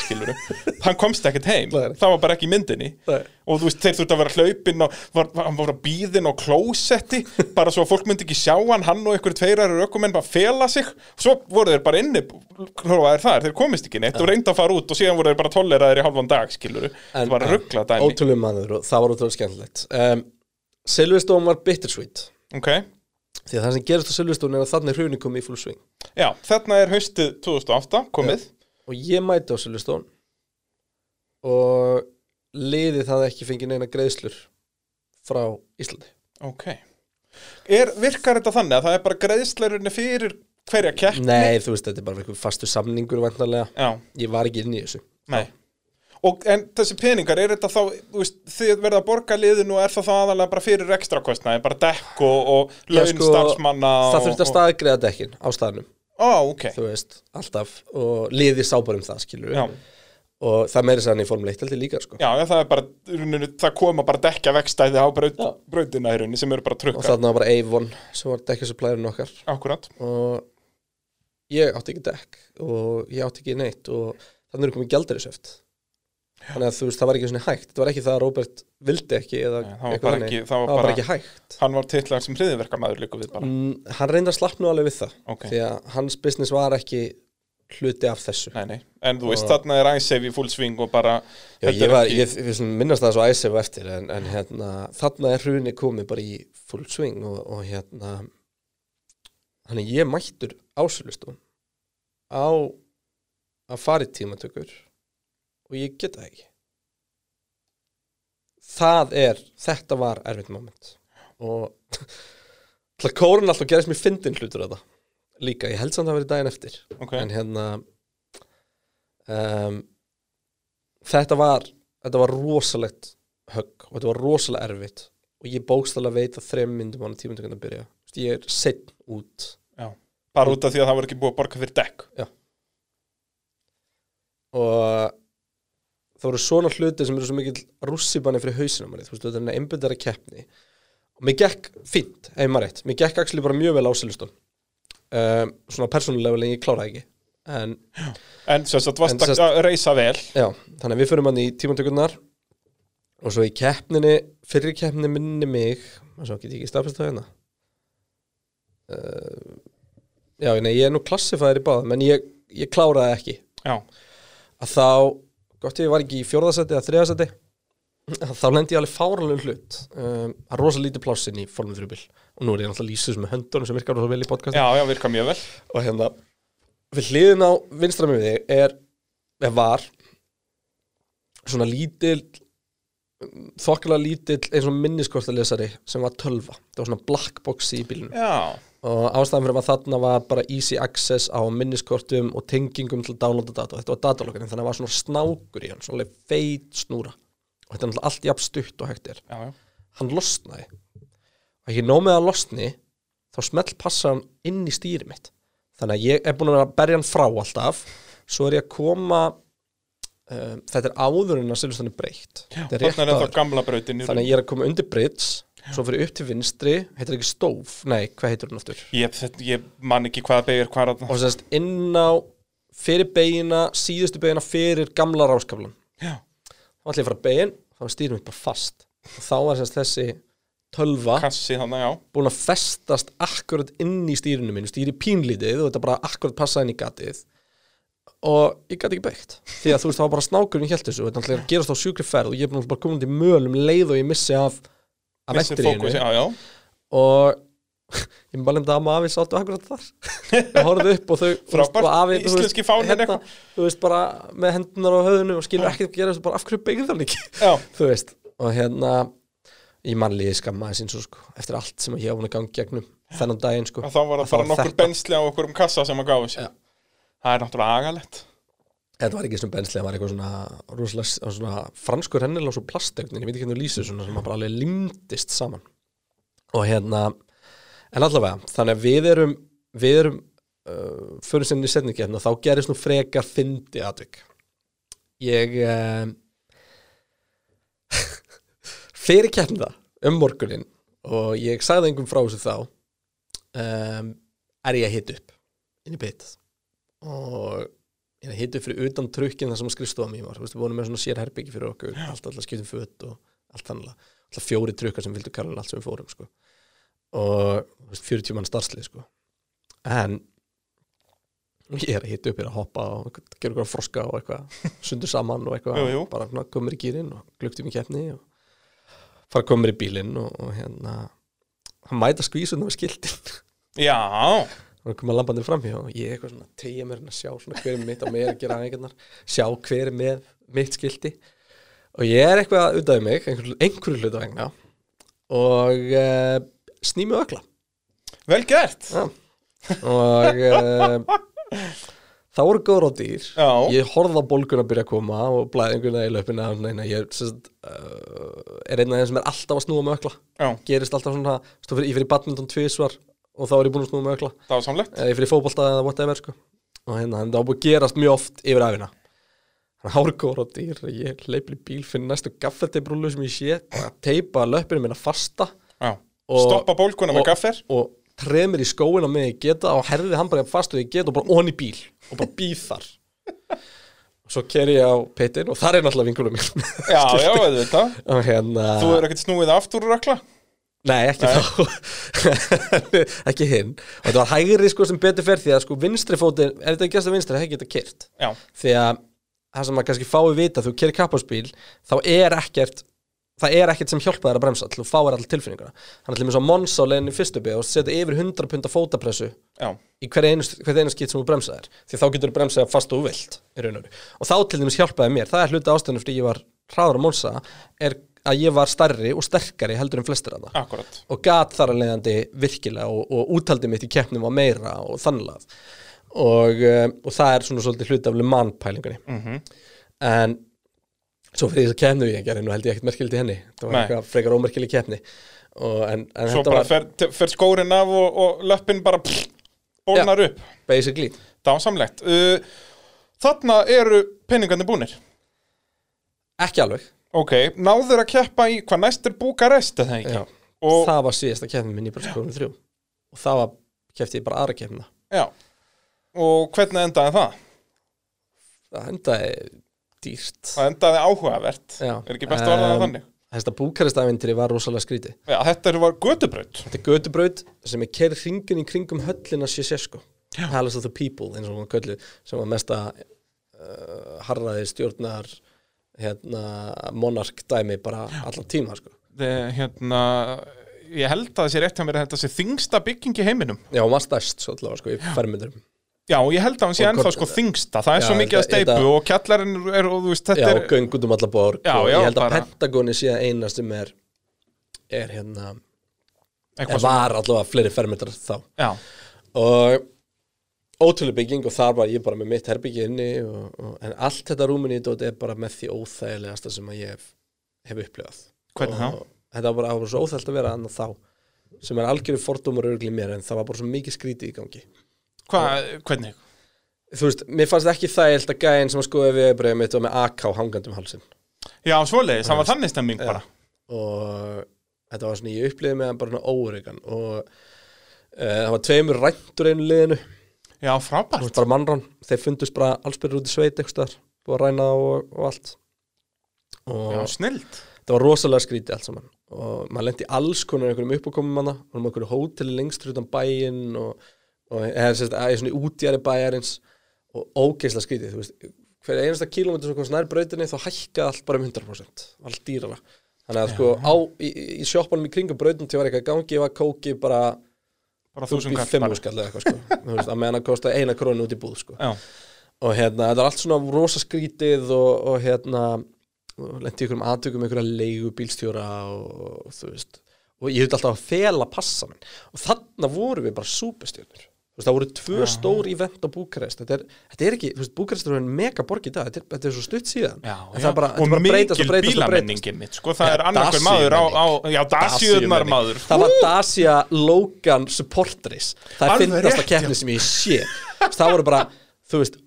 Hann komst ekkert heim. Það var bara ekki myndinni. Nei. Og þú veist, þeir þurftu að vera hlaupinn og var, hann var að býðin á klósetti bara svo að fólk myndi ekki sjá hann hann og einhverju tveirar ökumenn bara fela sig. Svo voru þeir bara inni hrófaðir þar, þeir komist ekki neitt og reynda að fara út og síðan voru þeir bara tolleraðir í halvan dag skiluru, það var ruggla dæmi. ótrúlega maður og það var ótrúlega skemmtilegt. Um, Silverstone var bittersweet. Ok, því að það sem gerist á Silverstone er að þannig hruni komið í full swing. Já, þarna er haustið 2008 komið, og ég mæti á Silverstone og liðið það ekki fengið neina greiðslur frá Íslandi. Ok. Er, virkar þetta þannig að það er bara greiðsleirinni fyrir hverja keppni? Nei, þú veist, þetta er bara einhver fastu samningur vantarlega, Já, ég var ekki inn í þessu. Nei. Og, en þessi peningar, er þetta þá, þú veist, þið verða að borga liðinu og er það þá aðalega bara fyrir ekstra kostnaði, bara dekk og, og laun sko, starfsmanna Það og, þurfti að staðgreða dekkin á staðnum. Ó, ok, þú veist, alltaf. Og liðið sá bara um það, skilur já, og það meiri sann í Formule 1 heldur líka, sko. Já, það er bara, í rauninni, það koma bara dekka vekstæði á braut, brautina í rauninni sem eru bara og trukkar, þarna var bara Avon sem var dekkjasupplærun okkar. Akkurat, og ég átti ekki dekk og ég átti ekki neitt og þannig er komið gjaldarisöft þannig að þú veist, það var ekki svona hægt. Það var ekki það að Robert vildi ekki eða Nei, eitthvað þannig. það var bara bara- ekki hægt. hann var titlar sem hriðiverkamæður líka við bara, mm, hann reyndi að slappna alveg við það. Ok, því að hans business var ekki hluti af þessu. Nei, nei, en þú veist, Og- þarna er ISAVE í full swing og bara, Já, þetta ég, er var, ekki- ég, ég minnast það svo æsef eftir en, en hérna, þarna er hruni komið bara í full swing og, og hérna þannig ég mættur ásölustun á að fara í tímatökur og ég get það ekki. Það er þetta var erfitt moment. Og kórun alltaf gerðist mér fyndin hlutur það líka, ég held samt að það verið daginn eftir. Ok, en hérna um, þetta var þetta var rosalegt högg og þetta var rosalega erfitt. Og ég bókstæðlega veit að þrem myndum á tímundökun að byrja. Ég er setn út. Já, bara út af því að það var ekki búið að borga fyrir dekk, og það voru svona hluti sem eru svo mikill rússibanni fyrir hausina manni, þú veist, þetta er einbindara keppni. Og mér gekk fínt, ef maður rétt. Mér gekk actually bara mjög vel á Silveston um, svona persónulega en ég kláraði ekki. En en sem sagt, varst sem að reysa vel, Já, þannig að við förum hann í tímantökurnar og svo í keppninni fyrir keppninni minni mig og svo get ég ekki staðfest það hérna? Uh, Já, nei, ég er nú klassifæður í báðum en ég, ég kláraði ekki. Já, að þá, gott ég var ekki í fjórðasetti eða þriðasetti þá lendi ég alveg fáranlega hlut. Um, er rosa lítið plássin í Formule 3 bíl. Og nú er ég náttúrulega lýsið með höndunum sem virkar rosa vel í podcast já, já, virka mjög vel, og hérna við hliðin á vinstra með þig er, er var svona lítil þokkilega lítill eins og minniskortalesari sem var tölva. Það var svona black box í bílinu já, og ástæðan fyrir að þarna var bara easy access á minniskortum og tengingum til að downloada data og þetta var datalokkin þannig að það var svona snákur í hann, svona feit snúra og þetta er náttúrulega allt jafn stutt og hægt er. Já, já, hann losnaði. Og ekki nóg með að losni þá smelt passa hann inn í stýri mitt. Þannig að ég er búin að berja hann frá alltaf. Svo er ég að koma um, þetta er áður en að Silvestan er breytt. Þannig að ég er að koma undir bridge svo fyrir upp til vinstri, heitir ekki stóf? Nei, hvað heitir hún aftur? Ég, þetta, ég man ekki hvaða beigir hvað er og sérst inn á fyrir beigina, síðustu beigina fyrir gamla ráskaflan Já, ég að fara begin, þá stýrum mitt bara fast. Og þá var sérst þessi tölva kassi já. búin að festast akkurat inn í stýrinu mínu, stýri pínlítið og þetta bara akkurat passaði inn í gatið. Og ég gæti ekki beitt því að þú veist það var bara snákurinn hélt þessu og þetta er að gerast á sjúkri ferð og ég er að bara koma til möl um leið og ég missi af venturínu fókus, já, já. Og ég bara lenda að maður afi sáttu akkurat þar ég horfði upp og þau Frábært. og afi, Íslenski fáninn hérna, eitthvað. þú veist bara með hendunar á höfðinu og skilur ekkert að gera þessu bara af hverju beigðu það ekki Já, þú veist og hérna ég mannliði skammaði sín svo sko eftir allt sem ég hef búin að ganga gegnum þennan daginn sko og þá var það bara nokkur þetta. bensli á okkur um kassa sem að gáðu sér Já. Það er náttúrulega agalegt þetta var ekki sem bensli, það var eitthvað svona, rosalega, svona franskur hennilega svo plastegnin, ég veit ekki hvernig þú lýsir svona sem að bara alveg limdist saman og hérna en allavega, þannig að við erum við erum uh, fyrir sinni setningkefna, þá gerist nú frekar fyndi atvik. Ég uh, fyrir keppna um morgunin og ég sagði engum frá þessu þá um, er ég að hita upp inn í bit. Og ég upp fyrir utan trukkin þar sem skrifstofan mér var, þú veist, við vorum með svona sér herbyggi fyrir okkur, allt alltaf skiptum föt og allt þannig, alltaf fjóri trukkar sem vildu kalla allt sem við fórum, sko og þú veist, 40 mann starfslið, sko. En ég er að hita upp, er að hoppa og gera eitthvað froska og eitthvað sundur saman og eitthvað, Jú, jú. bara komur í gýrin og gluktum í keppni og fara að komur í bílinn og, og hérna hann mæta skvísuna við skiltin Já, og koma lambandi fram hjá og ég eitthvað svona tegja mér hérna að sjá svona hver er mitt á mér að gera aðeingarnar sjá hver er með mitt skilti. Og ég er eitthvað út af mig einhver, einhverju hlutu vegna. Og uh, snými ökla vel gert. Ja. og uh, það voru góður á dýr. Já. ég horfði á bólgun að byrja að koma og blæðinguna í löpina neina, ég sest, uh, er einn af þeim sem er alltaf að snúa með ökla Já, gerist alltaf svona, fyrir, ég fyrir badminton tvisvar og þá er ég búin að snúa með ökla það var samlegt. Eða ég fyrir fótbolta eða whatever sko. og hérna, það var búið að gerast mjög oft yfir hann hárgóður á dýr. Ég leipir í bíl, finn næstu gaffelteibrúlu sem ég sé, teipa löpinu minna fasta. Já, Og- stoppa bólkuna með gaffer og tremur í skóin á mig ég geta og herði hann bara fast og ég geta og bara onni bíl og bara býð þar. Og svo ker ég á pittin og þar er náttúrulega vinkunum mín Já, já, veiðu þetta og hérna Þú hefur ekkert snúið aftur úr ökla Nei, ekki þá. Ekki hinn. Og þetta var hægri sko sem betur fer því að sko vinstri fótinn, ef þetta ekki að vinstri? Það geta kyrt Já, því að það sem maður kannski fái vita þú kerir kappaspíl þá er ekkert það er ekkert sem hjálpa þér að bremsa til þú fáir all tilfinninguna. Þannig að til og á leiðinni í fyrstu bygg og setja yfir 100 punta fótapressu já, í hver einu, hver einu skýt sem þú bremsaðir því þá getur þú bremsað fast og vilt í raun og þá til dæmis hjálpaði mér. Það er hluti ástæðinu fyrir ég var hraður á Monsa er að ég var stærri og sterkari heldur en flestir að það akkurat og gat þar að leiðandi virkilega og, og úttaldi mitt í keppnum var meira og þannlega og, um, og það er svona svolítið hluti af Le Mans pælingunni. Mhm. en svo fyrir þess að keppnu ég gerði nú held ég ekkert merkild í henni. Það var eitthvað frekar ómerkileg keppni. Og, en, en Svo bara var fer, fer skórin af og, og löppin bara bólnar upp. basically. Dásamlegt uh, Þarna eru penningarnir búnir. Ekki alveg. Ok, náður að keppa í hvað næst er Búkarest eða ekki. Og, það var síðasta keppni minn í bröskóðum þrjú. Og það var keppti ég bara aðra keppna já. og hvernig endaði það? það endaði dýrt. Það endaði áhugavert. Já. Er ekki best að orða það þannig? Þetta búkaristævintri var rosalega skrítið. Já, þetta er var götubraut. Þetta er götubraut sem er kerð hringin í kringum höllina Sjesesko Palace of the People eins og hún köllu sem var mesta uh, harraði stjórnar hérna, monark dæmi bara allan tíma sko. Þe- Hérna, ég held að það sé rétt hjá mér að þetta sé þingsta bygging í heiminum. Já, hún var stærst svo allavega sko, í fermyndurum Já, ég held að hann sé ennþá sko þingsta Það er Já, svo mikið að steipu þetta- og kjallarinn er, og þú veist, þetta Já, er göng út um alla borg Já, og já, ég held að Pentagoni sé að eina sem er er hérna er var allavega fleiri fermyndar þá. Já, og ótrúlega bygging og þar var ég bara með mitt herbyggi inni og, og, en allt þetta rúminni í dót er bara með því óþægilegasta sem að ég hef, hef upplifað. Hvernig þá? Þetta var bara, svo óþægilt að vera annað þá sem er algjörðu fordómar örgli mér en það var bara svo mikið skrítið í gangi hvað, hvernig? Þú veist, mér fannst ekki þægilt að gæinn sem að skoða við breyðum mitt var með AK hangandi um halsin Já, svoleiðis, það var þannig stemming bara. Og þetta var svona, ég upplifði með hann bara svona óreikan og uh, það var tveimur ræntur einu liðinu. Já, frábært. Veist bara mannrann, þeir fundust bara allsbyrður út í sveit eitthvað búið að ræna og, og allt. Og Já, snild. það var rosalega skrítið allt saman. Og maður lendi alls konar einhverjum uppákomum manna og um einhverju hóteli lengst utan bæinn og, og eða sérst, að svona útjæri bæjarins og ógeislega skrítið þú veist, hver einasta kílómetri sem komst nær brautinni þá hækkaði allt bara um 100% allt dýrara. Þannig að sko á, í, í sjoppanum í kringum brautin til var eitthvað í gangi var kóki bara Bara kall eitthvað sko. Þú veist, að meðan að kosta eina krónu út í búð sko. Og hérna, þetta er allt svona rosa skrítið og, og hérna lendi ykkur um aðtökum ykkur að leigu bílstjóra og, og þú veist og ég hefði alltaf að fela passa minn. Og þarna voru við bara veist, það voru tvö stór ívent á Búkarest. Þetta er, þetta er ekki, þú veist, Búkarest er mega borg í dag, þetta er, þetta er svo stutt síðan. Já, En já. það er bara, þetta er bara að breytast og breytast og breytast. sko, það Já, er annarkur maður á, á já, Dacia-menning. maður. Það var Dacia Logan Support Race Það er fyndasta rétt, keppni sem ég sé Það voru bara, þú veist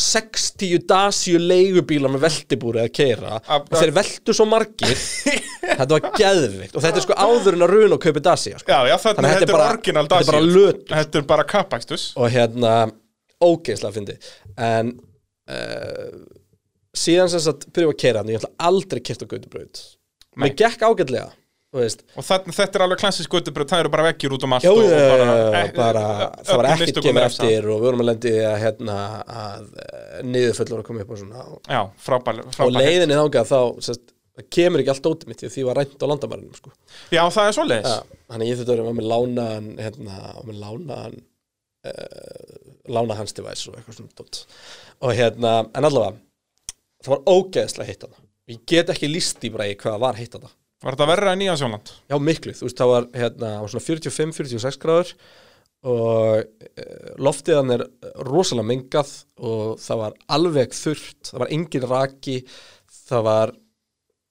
60 Dacia leigubílar með veltibúri að keira Ab- og þeir veltu svo margir Þetta var geðvikt og þetta er sko áður en að runa og kaupi Dacia sko. Já, já, þetta, að þetta er bara- orginal þetta er bara Dasíu lötur. Þetta er bara kappakstus og hérna ógeðslega fyndi en uh, síðan sem sagt byrjuðu að keira hann, ég ætla aldrei kert á Gautabraut Nei. Mér gekk ágætlega Og þetta, þetta er alveg klassisk göttubröð, það eru bara vekkir út um allt Já, og, og bara, eh, bara, það var ekkert er refsað. eftir og við vorum að lendi að, hérna, að niðurföllur að koma upp og svona og, Já, frábær, og frábær leiðinni þangað þá sest, það kemur ekki allt ótið mitt því að því var rænt á landamærunum sko. Já, það er svoleiðis ja, þannig ég þetta verið með lánaðan hérna, og með lánaðan uh, lána hans device og eitthvað svona dót. og hérna, en allavega það var ógeðslega hitt hana ég get ekki líst í í hvað var hitt hana Var þetta verra en Nýja Sjóland? Já, miklu, þú veist, það var hérna, það svona 45-46 gráður og e, loftið hann er rosalega mengað og það var alveg þurrt, það var engin raki, það var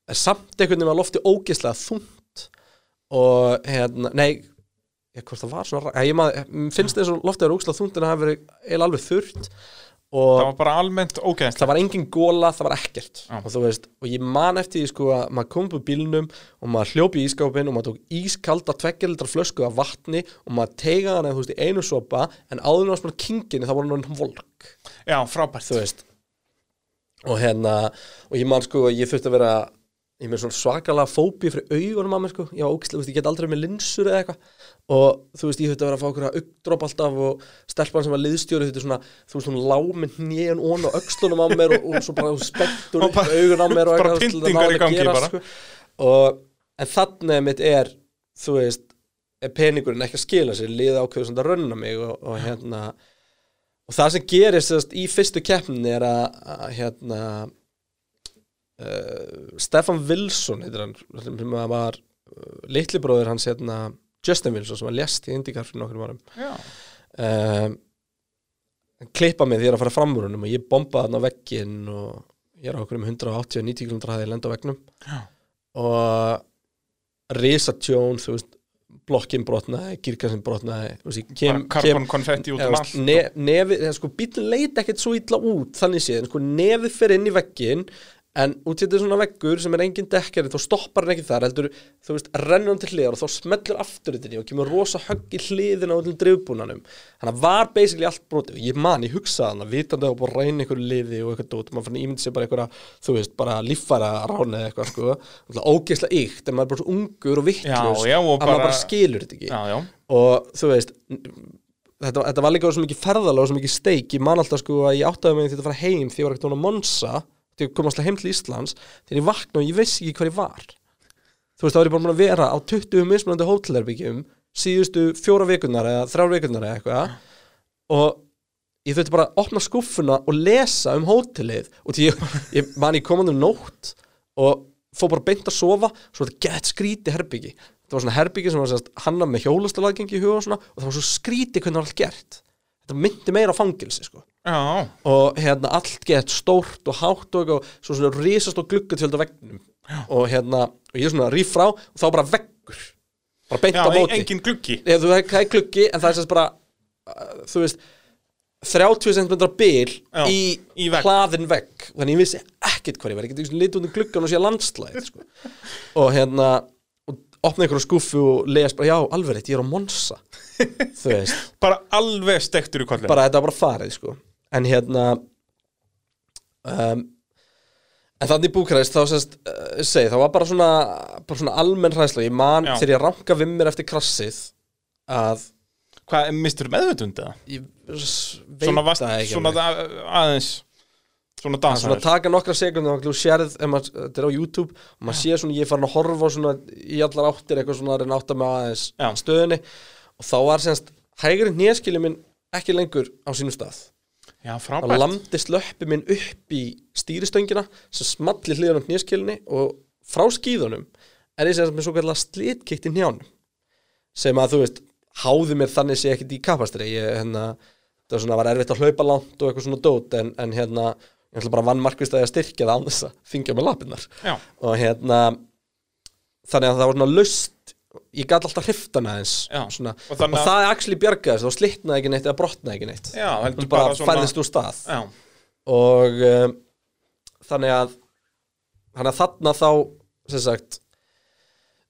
samt einhvern veginn var loftið ógeðslega þungt og hérna, nei hvort það var svona, ra- ég maður, finnst þess að loftið er ógeðslega þungt en það hafi verið alveg þurrt og Það var bara almennt ógeðst það var engin góla, það var ekkert. Já. og veist, og ég man eftir því sko að maður kom upp úr bílnum og maður hljópi í ískápin og maður tók ískalda tveggjaldra flösku af vatni og maður teigaði hana, þú veist, í einu sopa en áður var svona kinginni, það var hann volk. Já, frábært. Og hérna, og ég man sko að ég þurfti að vera ég með svona svakalega fóbi fyrir augunum að mér sko, já, ógislega, veist, ég get aldrei með linsur eða eitthvað og þú veist, ég þurfti að vera að fá okkur að augdróp alltaf og stelpan sem var liðstjóri þetta svona, þú veist, hún lá með hnén ón og öxlunum á mér og, og svo bara spenntur Og upp augun á mér og eitthvað til að pyntingar ná í að gangi gera, bara. sko. og, en þannig mitt er þú veist, er peningurinn ekki að skila sér, liða ákveður svona að rönna mig og, og hérna og það sem gerist sérst, í fyrstu keppninni er að, að hérna uh, Stefan Wilson heitir hann sem var uh, litli bróður hans hérna Justin Wilson sem var lest í Indikar fyrir nokkur árum. Já, um, hann klippa mig því ég að fara fram úr hennum og ég bombaði hann á vegginn og ég er á okkur um 180-90 km að lenda á veggnum. Já. og risa tjón þú veist blokkin brotnaði, girkansinn brotnaði þú veist, ég kem, bara kem, karbon konfetti út um allt ne, nefið, eða, sko, bílinn leit ekkert svo illa út þannig séð, sko, nefið fyrir inn í veggin en út í þetta svona veggur sem er engin dekkari, þá stoppar hann ekki þar heldur, þú veist, rennur hann til hliðar og þá smellur aftur þetta og kemur rosa högg í hliðina á öllum drifbúnanum þannig að var basically allt brotið. Og ég man, ég hugsaði hann að vitandi að búið að reyna einhverju liði og eitthvað dót, maður fann ímyndi sér bara einhverja þú veist, bara líffæra rána eða eitthvað sko, ógeðslega ykt, en maður er bara svo ungur og vittlust og að maður bara- bara skilur þetta ekki. Já, já, og þú veist þetta, þetta var líka svo mikið ferðalega og svo mikið steik. Ég man alltaf sko að ég áttaði mig því að fara heim því ég var ekkert að Monsa því ég kom alltaf heim til Íslands þegar ég vakna og ég veist ekki hvar ég var. Þú veist þá er ég bara að vera á 20 mismunandi hótelherbyggjum síðustu fjóra vikunar eða þrjár vikunar eða eitthvað. Og ég þurfti bara að opna skúffuna og lesa um hótelið og því ég, ég man ég komandi um nótt og fór bara beint að sofa svo þetta gett skríti herbyggi það var svona herbyggi sem var sérst hanna með hjólastalagengi í huga og svona og það var svo skríti hvernig það var allt gert. Þetta myndi meira á fangilsi sko já, og hérna allt gett stórt og hátt og eitthvað, svo svona risast og gluggatjöld á veggnum. Og hérna, og ég er svona ríf frá og þá bara veggur. Bara beint já á en, móti. engin gluggi. Eða, þú það er gluggi en það er sérst bara uh, þú veist 30 cm bil Já, í, í vegg. hlaðin vegg. Þannig ég vissi ekkert hvað ég var. Ég geti litið undir gluggan og sé landslæð sko. og hérna og opna einhverju skúfu og les bara já, alveg rétt, ég er á Monsa þú veist, Bara alveg stektur í kollin bara þetta var bara farið sko. En hérna um, en þannig Búkarest þá sérst, uh, segi, það var bara svona bara svona almenn hræðsla, ég man Já. þegar ég ranka við mér eftir krassið að Hvað, mistur meðvutund eða? ég s- veit Svona, vast, það ekki svona alveg. að- aðeins Svona Það er svona dansaður taka nokkra sekundum og þú sérð, ef maður, þetta er á YouTube og maður sér svona, ég er farin að horfa svona í allar áttir eitthvað svona að reyna að átta með aðeins Já. stöðunni og þá var semst hægri hneskili minn ekki lengur á sínum stað Já, frábært. lamdist löppi minn upp í stýristöngina sem smalli hliðan á hnéskilinni og frá skíðunum er ég sem með svo kallar slitkikt í njánum sem að þú veist háði mér þannig sé ekkit í kapastri. Ég hérna, það var svona var erfitt að hlaupa langt og eitthvað svona dót en, en hérna, ég ætla bara vann markvist að styrkja það án þess að þingja með lapinnar Já, og hérna þannig að það var svona lust ég gat alltaf hriftana eins svona, og og, það actually bjargaðist og slitnaði ekki neitt eða brotnaði ekki neitt. Já, heldur bara, bara svona færðist úr stað. Já, og um, þannig að þannig að þarna þá sem sagt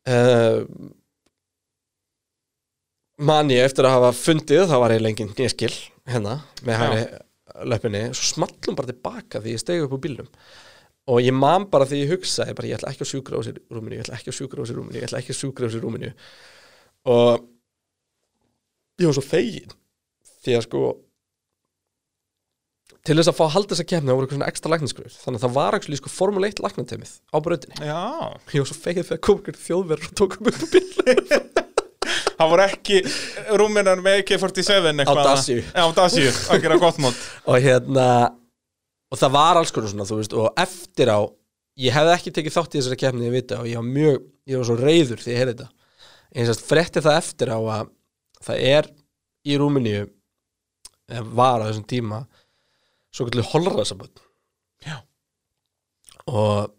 uh, man ég eftir að hafa fundið þá var ég lengi nýskil hérna með Já. hægri löpunni svo smallum bara tilbaka því ég stegi upp úr bílnum og ég man bara því ég hugsaði bara ég ætla ekki að sjúkra á sér rúminu ég ætla ekki að sjúkra á sér rúminu ég ætla ekki að sjúkra á sér rúminu og ég var svo fegin því að sko til þess að fá að halda þess að kemna voru eitthvað svona ekstra læknisgröður þannig að það var ekki sko Formule 1 læknatemið á brautinni. Já. Ég var svo fegin þegar kom ykkur þjóðverður og tókum upp á bíl Það voru ekki rúminar með AK-47 eitthvað. Dacia. Já, á að mót. Og hérna og það var alls konar svona þú veist og eftir á ég hefði ekki tekið þátt í þessari kemni ég vita og ég var mjög ég var svo reyður því ég heyrði þetta. Eins og frétti það eftir á að það er í Rúmeníu var á þessum tíma svo kallu holræðsaböld Já. og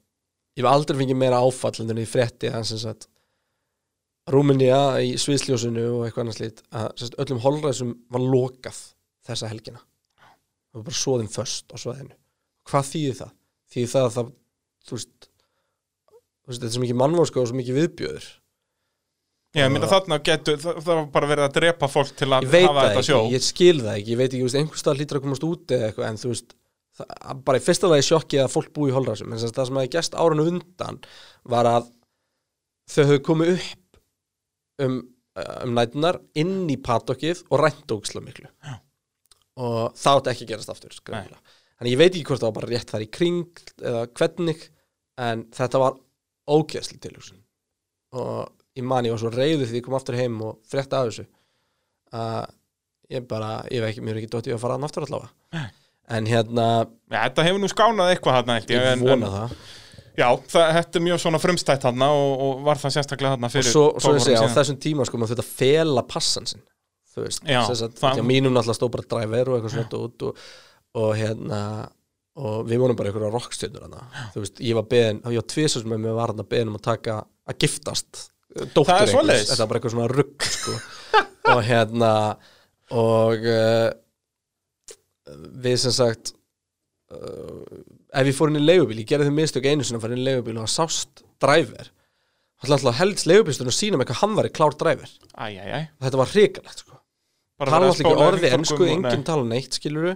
ég hef aldrei fengið meira áfall en þannig frétti að sem sagt Rúmenía í sviðsljósinu og eitthvað annars lít að sagt, öllum holræðsum var lokað þessa helgina. Það var bara svoðin först á svæðinu hvað þýðir það? þýðir það að það þú veist, þú veist þetta er svo mikið mannvóska og svo mikið viðbjöður Já, ég minna þarna getur, það, það var bara verið að drepa fólk til að ég veit hafa það þetta ekki, sjó ég skil það ekki ég veit ekki, þú veist, einhvers stað lítur að komast út eða eitthvað en þú veist, það, bara í fyrsta lagi sjokkið að fólk búi í holræsum, en það sem hefði gæst áranu undan var að þau höfðu komið upp um, um nætunar inn í patokkið og rænt ógislega miklu Já. og það átti ekki að gerast aftur greinilega. Þannig ég veit ekki hvort það var bara rétt þar í kring eða hvernig en þetta var ógeðsli tilhugsun. Og ég man ég var svo reyður því ég kom aftur heim og frétta af þessu að ég bara, ég veit ekki, mér er ekki dótt ég að fara að aftur allavega. Nei. en hérna, Já, þetta hefur nú skánað eitthvað þarna held ég en, vona en, það. Já, það, þetta er mjög svona frumstætt þarna og, og var það sérstaklega og fyrir svo, svo 12 ég segja, á þessum tíma sko maður þetta fela passan sinn þú veist, Já, það- mínum náttúrulega stóð bara driver og eitthvað svona út og, og hérna og við vonum bara einhverja rockstjörnur hana þú veist, ég var beðin, ég var tvisar sem með mig var hann að beðin um að taka, að giftast dóttur Það er svoleiðis? þetta var bara eitthvað svona rugg sko. og hérna og uh, við sem sagt uh, ef ég fór inn í leigubíl, ég gerði þau mistök einu sinni að fara inn í leigubíl og það sást driver. Það ætla alltaf helst leigubílstunum að sína mig hvað hann var í klár æ Þetta var hrikalegt sko. Tala að alltaf ekki spóla orði hringtorgum ennsku, og- enginn tala neitt skiluru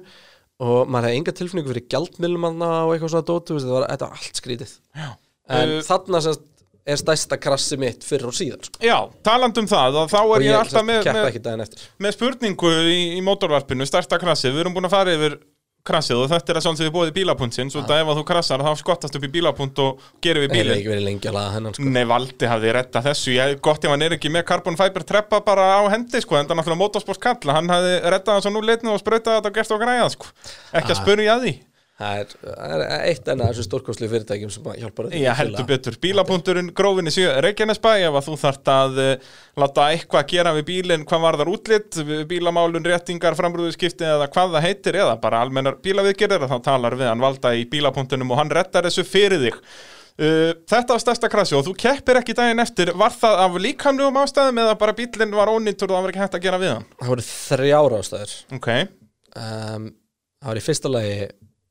og maður hefði enga tilfinningu fyrir gjaldmiðlum og eitthvað svona dót, þú veist, þetta var, þetta var allt skrítið Já. En Uh, þarna semst er stærsta krassi mitt fyrir og síðan sko. Já, taland um það, þá er ég, ég alltaf með, með, með spurningu í, í mótorvarpinu, stærsta krassið, við erum búin að fara yfir krassið og þetta er að búið í bílapunktsin, svo þetta ef að þú krassar þá skottast upp í bílapunkt og gerir við Ég hef bílinn. ekki verið lengi að laga hennan sko. Nei, Valdi hafði retta þessu, ég, gott ef hann er ekki með carbon fiber treppa bara á hendi, sko, en það er náttúrulega motorsports kalla, hann hafði rettað þessu nú leitnið og sprautað þetta og gert og græða, sko. Ekki að Ah. spurja að því. Það er, eitt enna þessum stórkostlu fyrirtækjum sem að hjálpar Já, heldur betur. Bílapunkturinn grófinni Reykjanesbæ ef að þú þart að uh, láta eitthvað gera við bílinn, hvað var þar útlitt, bílamálun, réttingar, framrúðuskipti eða hvað það heitir eða bara almennar bílaviðgerðir þá talar við hann valda í bílapunktunum og hann rettar þessu fyrir þig. Uh, þetta var stærsta krassi og þú keppir ekki daginn eftir, var það af líkamlegum ástæðum eða bara bílinn var ónýttur og það var ekki hægt að gera við hann? Það voru þrjár ástæður Ok, um, Það var í fyrsta lagi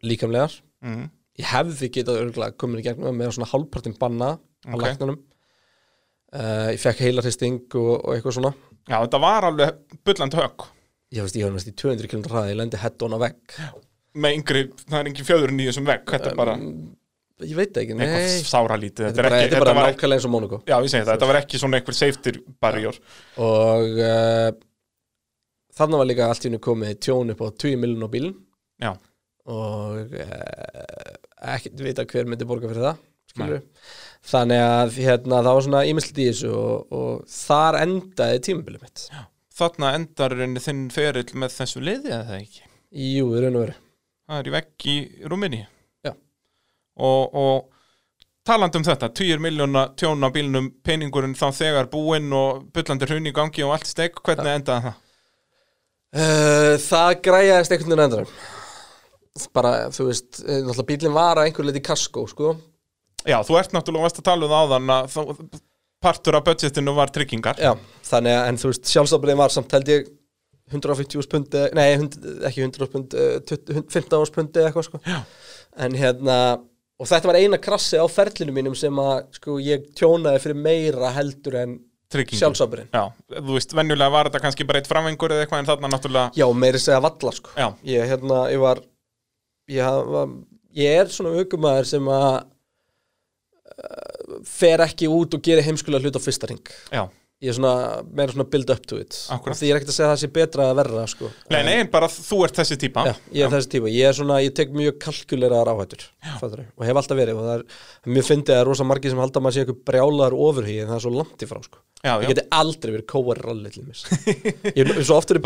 líkamlegar. Mm. Ég hefði getað örgulega komin í gegnum með svona hálfpartin banna á Ok. læknunum. Uh, Ég fekk heilarhisting og, og eitthvað svona. Já þetta var alveg bullandi högg. Ég veist, ég var næst í 200 km hraði, ég lendi head on á vegg. Með yngri, það er engin fjöðurinn í þessum vegg, þetta er bara Ég veit ekki, nei. eitthvað sáralítið, Þetta bara, þetta er bara nákvæmlega eins og Monaco Já, ég segi það, þetta var ekki svona einhver safety barrier. Og uh, þannig var líka allt í hennu komið tjón upp á 20 millun á bílinn. Já, og uh, ekki vita hver myndi borga fyrir það þannig að hérna, það var svona ímyndslít í þessu og, og þar endaði tímabilið mitt. Þarna endar þinn ferill með þessu liði eða það ekki? Jú, í raun og veru. Það er í vegg í Rúminni Já. og, og talandi um þetta, 10 miljóna tjón á bílnum, peningurinn þá þegar búinn og bullandi hrun í gangi og allt steik, hvernig endaði það? uh, Það græjaðist einhvern veginn endur bara, þú veist, eh, náttúrulega bílinn var að einhver leiti í kaskó, sko. Já, þú ert náttúrulega varst að tala um það áðan að þá, partur af budgetinu var tryggingar. Já, þannig að, en þú veist, sjálfsafbyrðin var samt held ég 150 pundi, nei, hund, ekki 100 pundi, 15 pundi eitthvað, sko. Já. En hérna, og þetta var eina krassi á ferlinu mínum sem að, sko, ég tjónaði fyrir meira heldur en sjálfsafbyrðin Já, þú veist, venjulega var þetta kannski bara eitt framvengur eða eitthvað en þarna náttúrulega Já, meiri segja vallar, sko. Já, Ég, hérna, ég var, ég, ég er svona aukumæður sem að uh, fer ekki út og gerir heimskulega hlut á fyrsta ring já. Ég er svona, meira svona build up to it. Akkúrat. því ég er ekkert að segja að það sé betra að verra sko. Nei, nei, bara þú ert þessi típa. Já, ég er þessi típa, ég er svona, ég tek mjög kalkuleraðar áhættur og hef alltaf verið og það er, mjög fyndið að rosa margir sem halda að maður sé eitthvað brjálaðar ofurhugi en það er svo langt í frá sko. Já, ég já. geti aldrei verið kóar ralli til mis ég er svo oftur,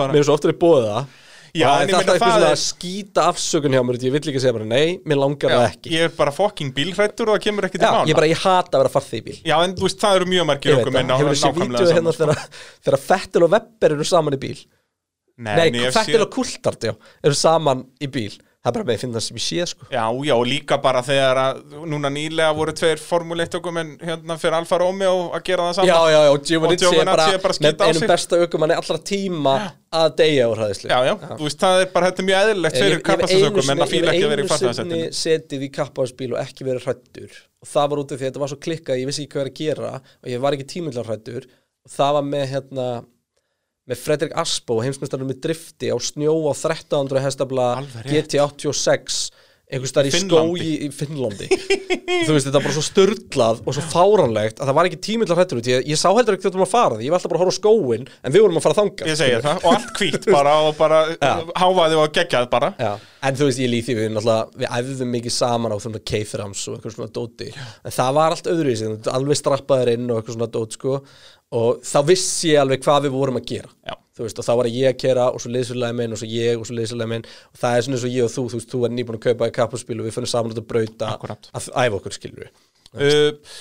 í bóðið það Já, það er alltaf eitthvað svona að skýta afsökun hjá mér ég vill ekki segja bara nei, mér langar Já, það ekki. Ég er bara fokking bílhrættur og það kemur ekki til Já, mála. ég bara, ég hata að vera farþið í bíl. Já, en þú veist, það eru mjög margir Ég veit okkur það, hefur þessi vídeo hérna þegar, þegar Fettil og Webber eru saman í bíl? Nei, Fettil og Coulthard, já, eru saman í bíl Það er bara með að finna það sem ég sé, sko. Já, já, og líka bara þegar að núna nýlega voru tveir Formule 1 okkur en hérna fyrir Alfa Romeo að gera það saman Já, já, já, og Giovinazzi er bara, bara með einum besta aukumanni allra tíma að deyja úr hæðislu Já, já, þú veist, það er bara, þetta mjög eðlilegt fyrir kappastasökum en að fíla ekki að vera í Ég fattaðasettinu hef setið í kappasbíl og ekki verið hrættur og það var út af því að þetta var svo klikkað ég vissi ekki hvað er að gera og ég var ekki tímillar hrættur og það var með hérna með Fredrik Aspo, heimsmyndstarinn með drifti á snjó á 1300 hestabla Alveg rétt. GT86 einhvers staðar í skói í Finnlandi. Þú veist, þetta var bara svo störlað og svo fáránlegt að það var ekki tímillar hrættur út. Ég, ég sá heldur ekki þetta um að fara því, ég var alltaf bara að horfa á skóin en við vorum að fara þangað Ég segja það, og allt hvít bara og bara háfaði og geggjað bara. Já, en þú veist, ég líði því við náttúrulega, við æfðum mikið saman á svona keiframs og eitthvað svona dóti. En það var allt öðru í sig, alveg strappaður inn og eitthvað svona dót, sko og þá vissi ég alveg hvað við vorum að gera. Já. þú veist, og þá var ég að kera og svo liðsfélagi minn og svo ég og svo liðsfélagi minn. Og það er svona eins og ég og þú, þú veist, þú er nýbúin að kaupa í kapparspíl og við fyrir saman að brauta Akkúrat. að æfa okkur, skilur við uh,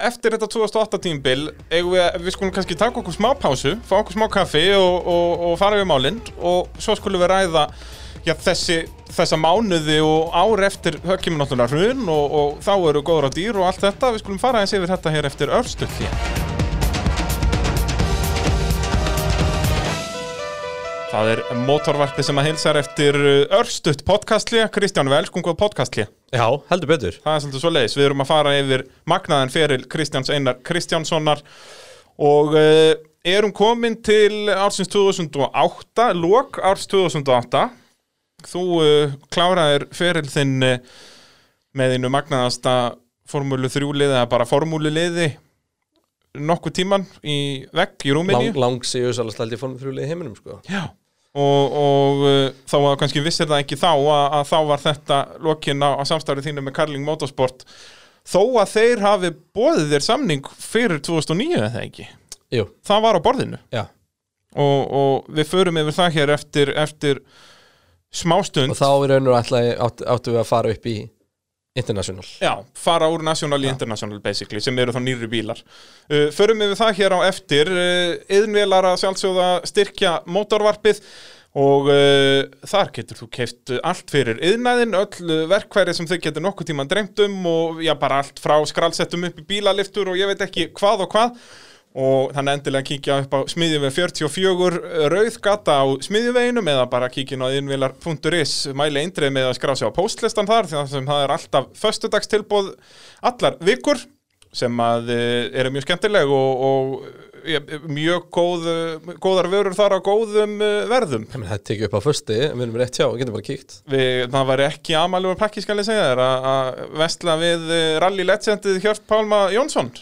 Eftir þetta 2008 tímbil við, við skulum kannski taka okkur smá pásu fá okkur smá kaffi og, og, og fara við málinn og svo skulum við ræða já, þessi, þessa mánuði og ár eftir, kemur náttúrulega hrun og, og þá eru góður á dýr og allt þetta. Við skulum fara eins yfir þetta hér eftir örstuð því Það er mótorvarpi sem að hilsar eftir örstuðt podcastlið, Kristján Velskung og podcastlið Já, heldur betur Það er svolítið svo leiðis. Við erum að fara yfir magnaðan feril Kristjáns Einar Kristjánssonar og uh, erum komin til ársins 2008, lok árs 2008. Þú uh, kláraðir feril þinn uh, með einu magnaðasta formúlu þrjúlið eða bara formúlu liði nokkuð tíman í vegg í Rúmeníu. Lang, lang séu svolítið slælt í formið þrjúlega í heiminum, sko Já og, og uh, þá að kannski vissir það ekki þá að, að þá var þetta lokin á, á samstárið þínu með Karling Motorsport. Þó að þeir hafi bóðið þér samning fyrir 2009 eða ekki? Jú, það var á borðinu? Og, og við förum yfir það hér eftir, eftir smástund. Og þá í raun og átt, áttu við að fara upp í International. Já, fara úr national í international basically, sem eru þá nýri bílar. Uh, Förum við það hér á eftir. Uh, Yðnvelar að sjálfsögða styrkja mótorvarpið og uh, þar getur þú keift allt fyrir yðnaðin, öll uh, verkværi sem þau getur nokkuð tíma dreymt um og já, bara allt frá skralsettum upp í bílaliftur og ég veit ekki hvað og hvað og þannig endilega kíkja upp á smiðjuveg 44 rauðgata á smiðjuveginum eða bara kíkja inn á innvilar.is mæli eindrið með að skrá sig á postlistan þar því að það er alltaf föstudagstilbóð allar vikur sem að eh, eru mjög skemmtileg og, og ja, mjög góð, góðar vörur þar á góðum eh, verðum. Það tekið upp á fösti, við erum rétt hjá, við getum bara kíkt. Við, það var ekki amalugur pakki skal ég segja þér að- að vestla við eh, rally legendið Hjört Pálma Jónsson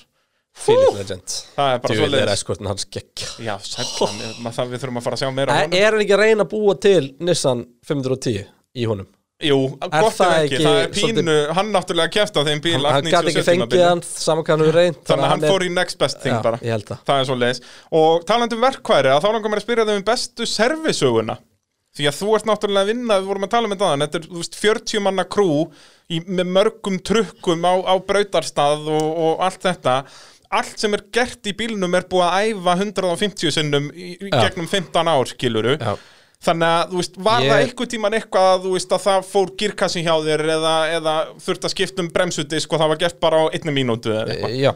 Philip Legend það er bara Þú svo vil er eskortin hans geggja Já, oh. það við þurfum að fara að sjá meira á Er honum. er hann ekki að reyna að búa til Nissan 510 í honum? Jú, gott það ef ekki, það er pínu, svolítið- hann náttúrulega keft á þeim bíl hann, gæti ekki 97 fengið hann saman hvað hann við reynd Þannig að hann fór í next best thing já, bara. það. Það er svo leiðis Og talandi um verkværi, þá langar mér að spyrja þau um bestu servisöguna. Því að þú ert náttúrulega að vinna, við vorum að tala um þetta Þetta er, þú veist, 40 manna krú í, með mörgum trukkum á, á brautarstað og, og allt þetta Allt sem er gert í bílnum er búið að æfa 150 sinnum í, í Já. gegnum 15 ár, skiluru Já. Þannig að, þú veist, var Ég- það einhvern tíman eitthvað að, þú veist, að það fór girkassin hjá þér eða, eða þurft að skipta um bremsudisk og það var gert bara á einni mínútu eða eitthvað? Já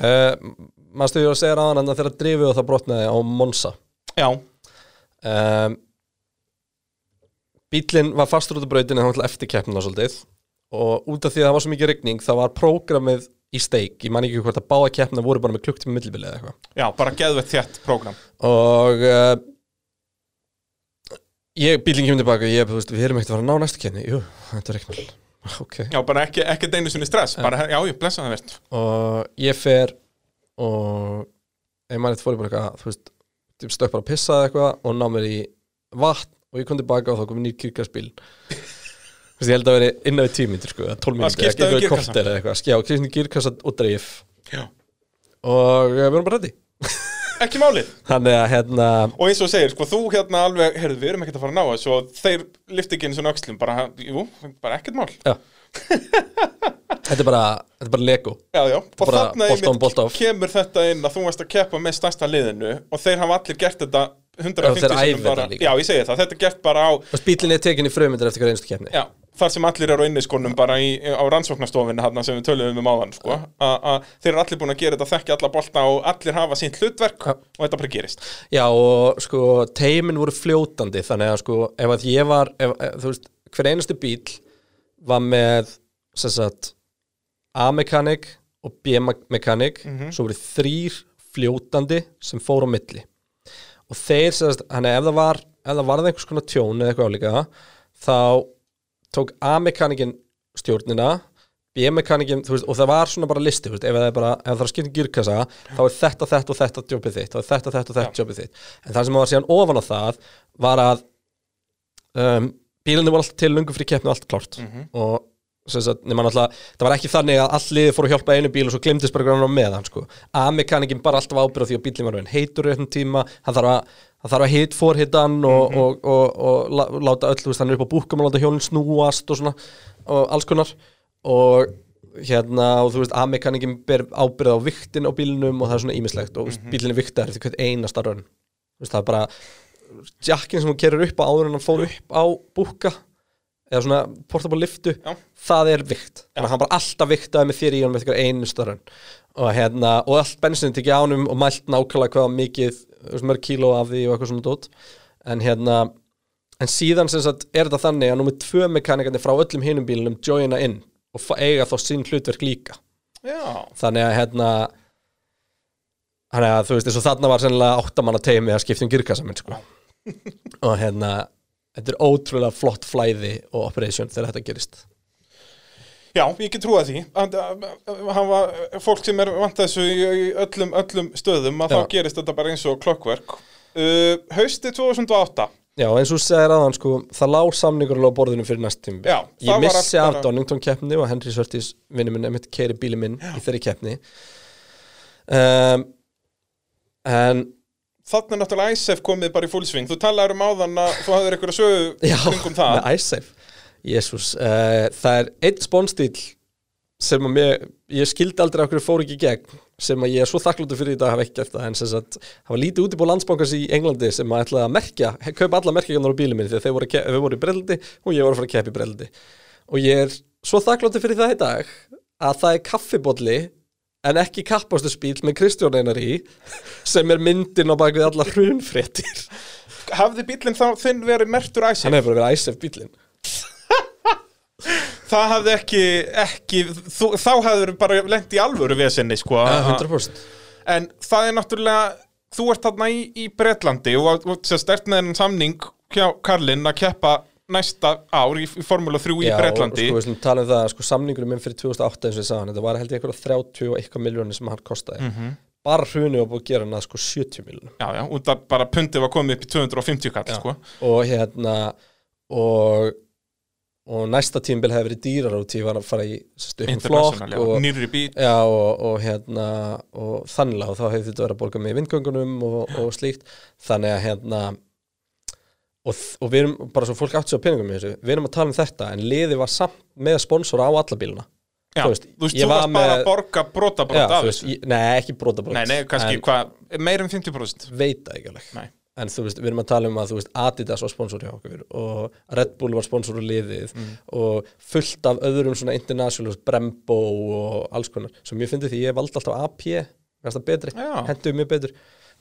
uh, Manstu ég var að segja ráðan en þegar drifið og það brotnaði á Monza Já, um, Bílinn var fastur út af brautinu eftir keppnina svolítið og út af því að það var svo mikið rigning það var prógramið í steik. Ég man ekki hvort að báða keppnina voru bara með klukktíma millibili eða eitthvað. Já, bara geðvett þétt prógram. Og uh, ég, bílinn kemur tilbaka og ég, þú veist, við erum ekkert að fara að ná næstu keppni. Jú, þetta er ekki mál ok, Já, bara ekki, ekki deinu sinni stress, bara, já, ég blessa það verðt og ég fer og ég man eitthvað fór ég bara eitthvað, þú veist stökk bara að pissa eitthvað og ná mér í vatn og ég kom tilbaka og þá kom nýr veist, ég held að veri innan við tímyndir sko, eða 12 mínútur, skipta um ekki gírkassa. korter eða eitthvað, skjá, kristin gírkassa og dreif Já, og við erum bara rætti ekki málið. Þannig að hérna, Og eins og segir, sko, þú hérna alveg, heyrðu, við erum ekkert að fara að ná þessu og þeir lifti ekki einu svona öxlum, bara, jú, bara ekkert mál. Já. Þetta er bara, þetta er bara Lego. Já, já, og þarna bolt on, einmitt bolt off. kemur þetta inn að þú varst að keppa með stærsta liðinu og þeir hafa allir gert þetta 150 Já, þeir æfa sinnum bara, þetta. Já, ég segi það, þetta er gert bara á og bílinn er tekin í frumyndir eftir hver einstu keppni. Já, þar sem allir eru á inniskonum bara í, á rannsóknarstofinu hann sem við töluðum um áðan sko, að að þeir eru allir búin að gera þetta þekki alla bolta og allir hafa sínt hlutverk Já. og þetta bara gerist. Já og sko teimin voru fljótandi þannig að sko ef að ég var ef, þú veist, hver einastu bíl var með sagt A-mekanik og B-mekanik svo voru þrýr fljótandi sem fór á milli. Og þeir sagt, hann ef það var ef það varði einhvers konar tjón eða eitthvað álíka þá tók A-mekanikin stjórnina B-mekanikin, þú veist, og það var svona bara listi, þú veist, ef það er bara, ef það er að skipta um gírkassa þá er þetta, þetta og þetta jobbið þitt þá er þetta, þetta og þetta jobbið þitt. En það sem var síðan ofan á það var að um, bílinni voru alltaf til lungu fyrir keppni og allt klárt. Og sem sagt, nema náttúrulega, það var ekki þannig að all liði fór að hjálpa einu bíl og svo glemdist bara hvernig hann var með hann sko. A-mekanikin bara alltaf ábyrð á því að bílinn var heitur réttum tíma, hann þarf að hann þarf að hit forhita hann og, og, og, og, lá- láta öll, hann er upp á búkum og láta hjólinn snúast og svona og alls konar. Og hérna, og þú veist, A-mekanikin ber ábyrð á viktin á bílinnum og það er svona ímislegt og mm -hmm. bílinn er viktar eftir hvert einasta veist, það er bara jakkin sem hún kerir upp á áður en hann fór upp á búka eða svona portable liftu Já. það er vikt, þannig að hann bara alltaf viktaði með þér í honum eftir einu störun og hérna, og allt bensin tekið á honum og mælt nákvæmlega hvað mikið mörg kíló af því og eitthvað svona dót. En hérna, en síðan sem sagt er þetta þannig að númer tvö mekanikarnir frá öllum hinum bílunum joina inn og eiga þá sín hlutverk líka. Já, þannig að hérna þannig að þú veist eins og þarna var sennilega áttamanna teimi að skipta um girkassa minn sko. Og hérna þetta er ótrúlega flott flæði og operation þegar þetta gerist já, ég get trúið því. Að að hafa fólk sem er vant þessu í, öllum, öllum stöðum að Já. þá gerist þetta bara eins og klokkverk uh, Hausti 2008 Já, eins og segir aðan sko það lág samningur á borðinu fyrir næst tími Já, það Ég var missi allt af bara- Donington keppni og Henry Sörtis vinnu minn emitt keiri bíli minn í þeirri keppni. Um, En Þannig er náttúrulega ISF komið bara í fullsving Þú talaður um áðan að þú hafðir einhverja sögu Já, kringum það. með iSafe Jésús, uh, það er einn spónstíl sem að mér, ég skildi aldrei okkur fór ekki gegn sem að ég er svo þakkláttur fyrir þetta að hafa ekki gert það en sem sagt, það var lítið útibú landsbankars í Englandi sem að ætlaði að merkja, kaupa alla merkjagarnar á bílum minn þegar voru, við voru í breldi og ég var að fara að keppa í breldi og ég er svo þakkláttur fyrir það í dag að það er kaffibólli en ekki kappastuspíl með Kristján Einar í sem er myndin á bak við alla hrunfréttir. Hafði bílinn þá þinn verið mertur ISF? hann hefur verið ISF bílinn Það hafði ekki, ekki þú, þá hafður bara lent í alvöru vesenni sko. 100% En það er náttúrulega Þú ert þarna í, í Bretlandi og, og sérst ert með þennan samning hjá Karlinn að keppa næsta ár í, í Formula 3 í Já, Bretlandi og sko, við slum tala um það, sko, samningurum minn fyrir 2008 eins og ég sagði hann, þetta var held ég eitthvað 30 og eitthvað miljónir sem hann kostaði Mhm. bara hrunu og búið að gera hann að sko 70 miljónum Já, já, út að bara pundið var komið upp í 250 kall sko. og hérna og, og næsta tímabil hefði verið dýrar og tíma var að fara í sérst, upp um flokk og, já, og, og hérna og þannig og þá hefði þetta verið að borga með vindgöngunum og, og slíkt. Þannig að hérna og, og við erum bara svo fólk átt sér á peningum í þessu, við erum að tala um þetta en liði var samt með sponsor á alla bíluna Já, þú veist, þú var varst bara að með- borga brota Já, brota af þessu. nei, ekki brota brot Nei, nei, kannski, en, hvað, meir en 50% veit það ekki alveg. Nei. En þú veist, við erum að tala um að þú veist Adidas var sponsor hjá okkur og Red Bull var sponsor úr liðið Mm. og fullt af öðrum svona international Brembo og alls konar sem ég fyndi því ég valdi alltaf AP það betri, Já. henduði mjög betur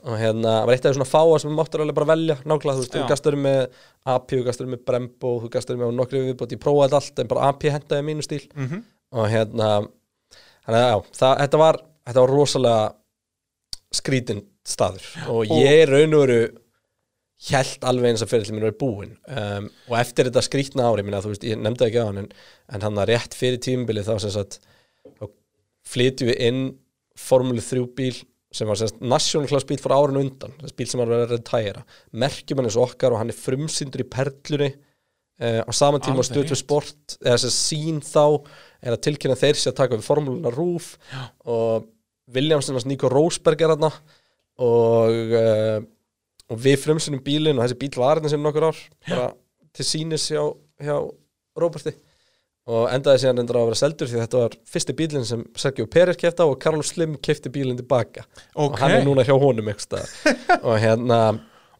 og hérna, það var eitt af svona fáa sem við máttur alveg bara velja, nákvæmlega, þú veist, þú gastur með AP, þú gastur með Brembo, þú gastur með nokkri viðbót, ég prófaði allt en bara AP hendaði mínu stíl Mhm. og hérna að já, það, þetta var þetta var rosalega skrítin staður og ég raun og veru held alveg eins að fyrir til mín verið búinn. Um, og eftir þetta skrítna ári minna, veist, ég nefndi ekki á hann en, en hann að rétt fyrir tímabilið þá sagt þá flytjum við inn Formule 3 bíl sem var semst national class bíl fyrir árinu undan bíl sem var vera að retæra merkjum hann eins og okkar og hann er frumsyndur í perlunni uh, á saman tíma stöðt við sport eða þess að sín þá er að tilkynna þeir sé að taka við formúluna rúf Já. og Williamsonars Nico Rosberg er þarna og, uh, og við frumsynum bílinn og þessi bíl var hérna sem nokkur ár bara til sínis hjá, hjá Roberti og endaði síðan endur á að vera seldur því þetta var fyrsti bílinn sem Sergio Pérez kefti á og Carlos Slim kefti bílinn tilbaka. Og Ok, hann er núna hjá honum og hérna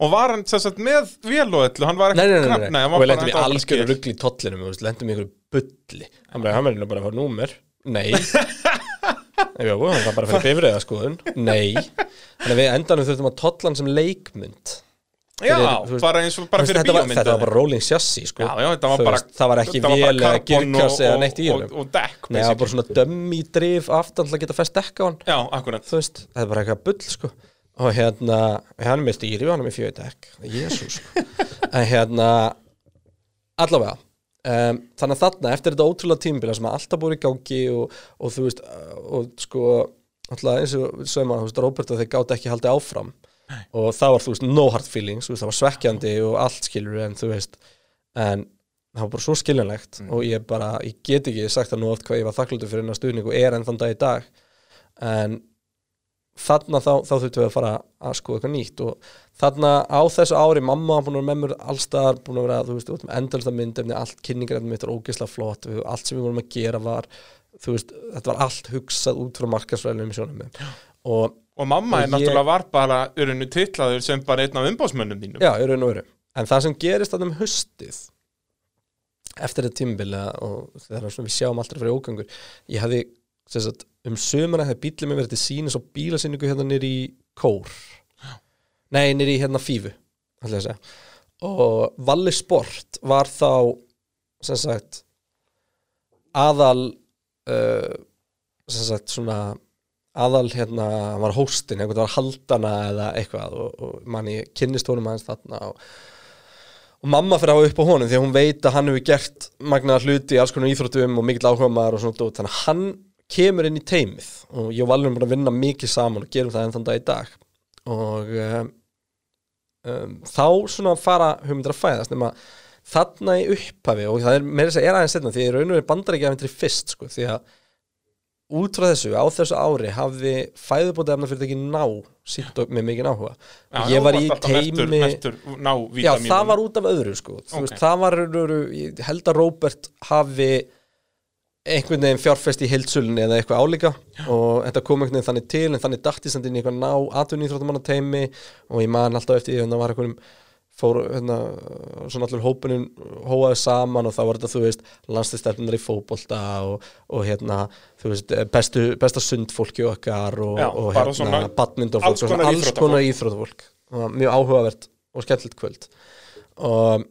og var hann sagt með vél og öllu, hann var Nei, ekki nei, nei, knapp, nei, hann og við lendum í sker. ruggli í tollinum við lendum í einhverju bulli. Hann verður bara að fara númer. Nei Jú, hann var bara að fara bifriða skoðun nei, þannig að við endanum þurftum að tollan sem leikmynd. Já, fyrir, bara eins og bara fyrir var, bíómynd þetta var bara rolling chassis sko. Já, já, var bara veist, það var ekki var vél eða og- eða neitt í og- honum. Og dekk, Nei, það var bara svona dömmi drif aftan til að geta fest dekka á hann. Já, akkurat. Veist, það er bara eitthvað bull sko. Og hérna, hann með stýri og hann með fjöðu dekk. Jésús sko. en hérna allavega um, þannig að þarna, eftir þetta ótrúlega tímbila sem alltaf búið í gangi og, og þú veist, og sko alltaf eins og sem að, þú veist, Robert og þeir gátt ekki haldið áfram. Nei. og það var, þú veist, no hard feelings veist, það var svekkjandi og allt skilur en þú veist, en það var bara svo skiljanlegt og ég bara, ég get ekki sagt það nú oft hvað ég var þakklútið fyrir hennar stuðning og er enn þann dag í dag. En þarna þá, þá þurftum við að fara að skoða eitthvað nýtt og þarna á þessu ári mamma búin að vera með mér allstaðar búin að vera, þú veist, endalsta myndefni allt kynningarefni mitt er ógeðslega flott allt sem við vorum að gera var veist, þetta var allt hugsað út frá markasfræðilegum sjónum og Og mamma Og er ég- náttúrulega var bara urinu titlaður sem bara einn af umbásmönnum þínum. Já, í og veru. En það sem gerist þarna um haustið eftir þetta tímabili og þegar við sjáum alltaf fyrir ógangur ég hefði, um sömuna hefði bílið mér verið til sínis og bílasýningu hérna nýr í Kór. Nei, nýr í hérna Fífu og Valli Sport var þá sem sagt aðal uh, sem sagt svona aðal hérna, hann var hóstin einhvern var haldana eða eitthvað og, og manni kynnist honum aðeins þarna og, og mamma fyrir að hafa upp á honum því að hún veit að hann hefur gert magnaða hluti í alls konar íþróttum og mikill áhuga maður og svona þannig að hann kemur inn í teimið og ég og Valur erum búin að vinna mikið saman og gerum það enn þann dag í dag og um, um, þá svona fara hugmyndir að fæðast nema þarna í upphafi og það er meira þess að er aðeins setna því að raun og veru bandar ekki aðeins fyrst sko, því að út frá þessu, á þessu ári hafði fæðubóta efna fyrir ekki ná sínt og með mikið áhuga Já, ég var í teimi merktur ná já, það var út af öðru sko. Þú Ok. veist, það var, ég held að Róbert hafi einhvern veginn fjárfest í heildsölunni eða eitthvað álíka. Og þetta kom einhvern veginn þannig til en þannig dætti inn í eitthvað ná atvinnýþróttamanna teimi og ég man alltaf eftir því að það var einhverjum fór hérna, svona allur hópunin hóaði saman og þá var þetta þú veist landslistelpunar í fótbolta og, og hérna þú veist bestu, besta sundfólki okkar og, Já, og hérna badmyndofólk alls konar íþróttafólk. mjög áhugavert og skemmtilegt kvöld. Og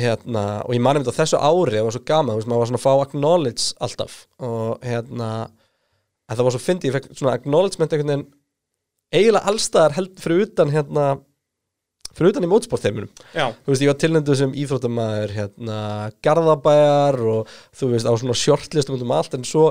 hérna og ég mani um þetta þessu ári það var svo gaman, þú veist, maður var svona að fá acknowledge alltaf. Og hérna það var svo fyndið, ég fekk svona acknowledgement einhvern veginn eiginlega allstaðar held fyrir utan hérna fyrir utan í mótsportheiminum þú veist, ég var tilnendu sem íþróttamæður hérna, Garðabæjar og þú veist, á svona shortlistum út um allt, en svo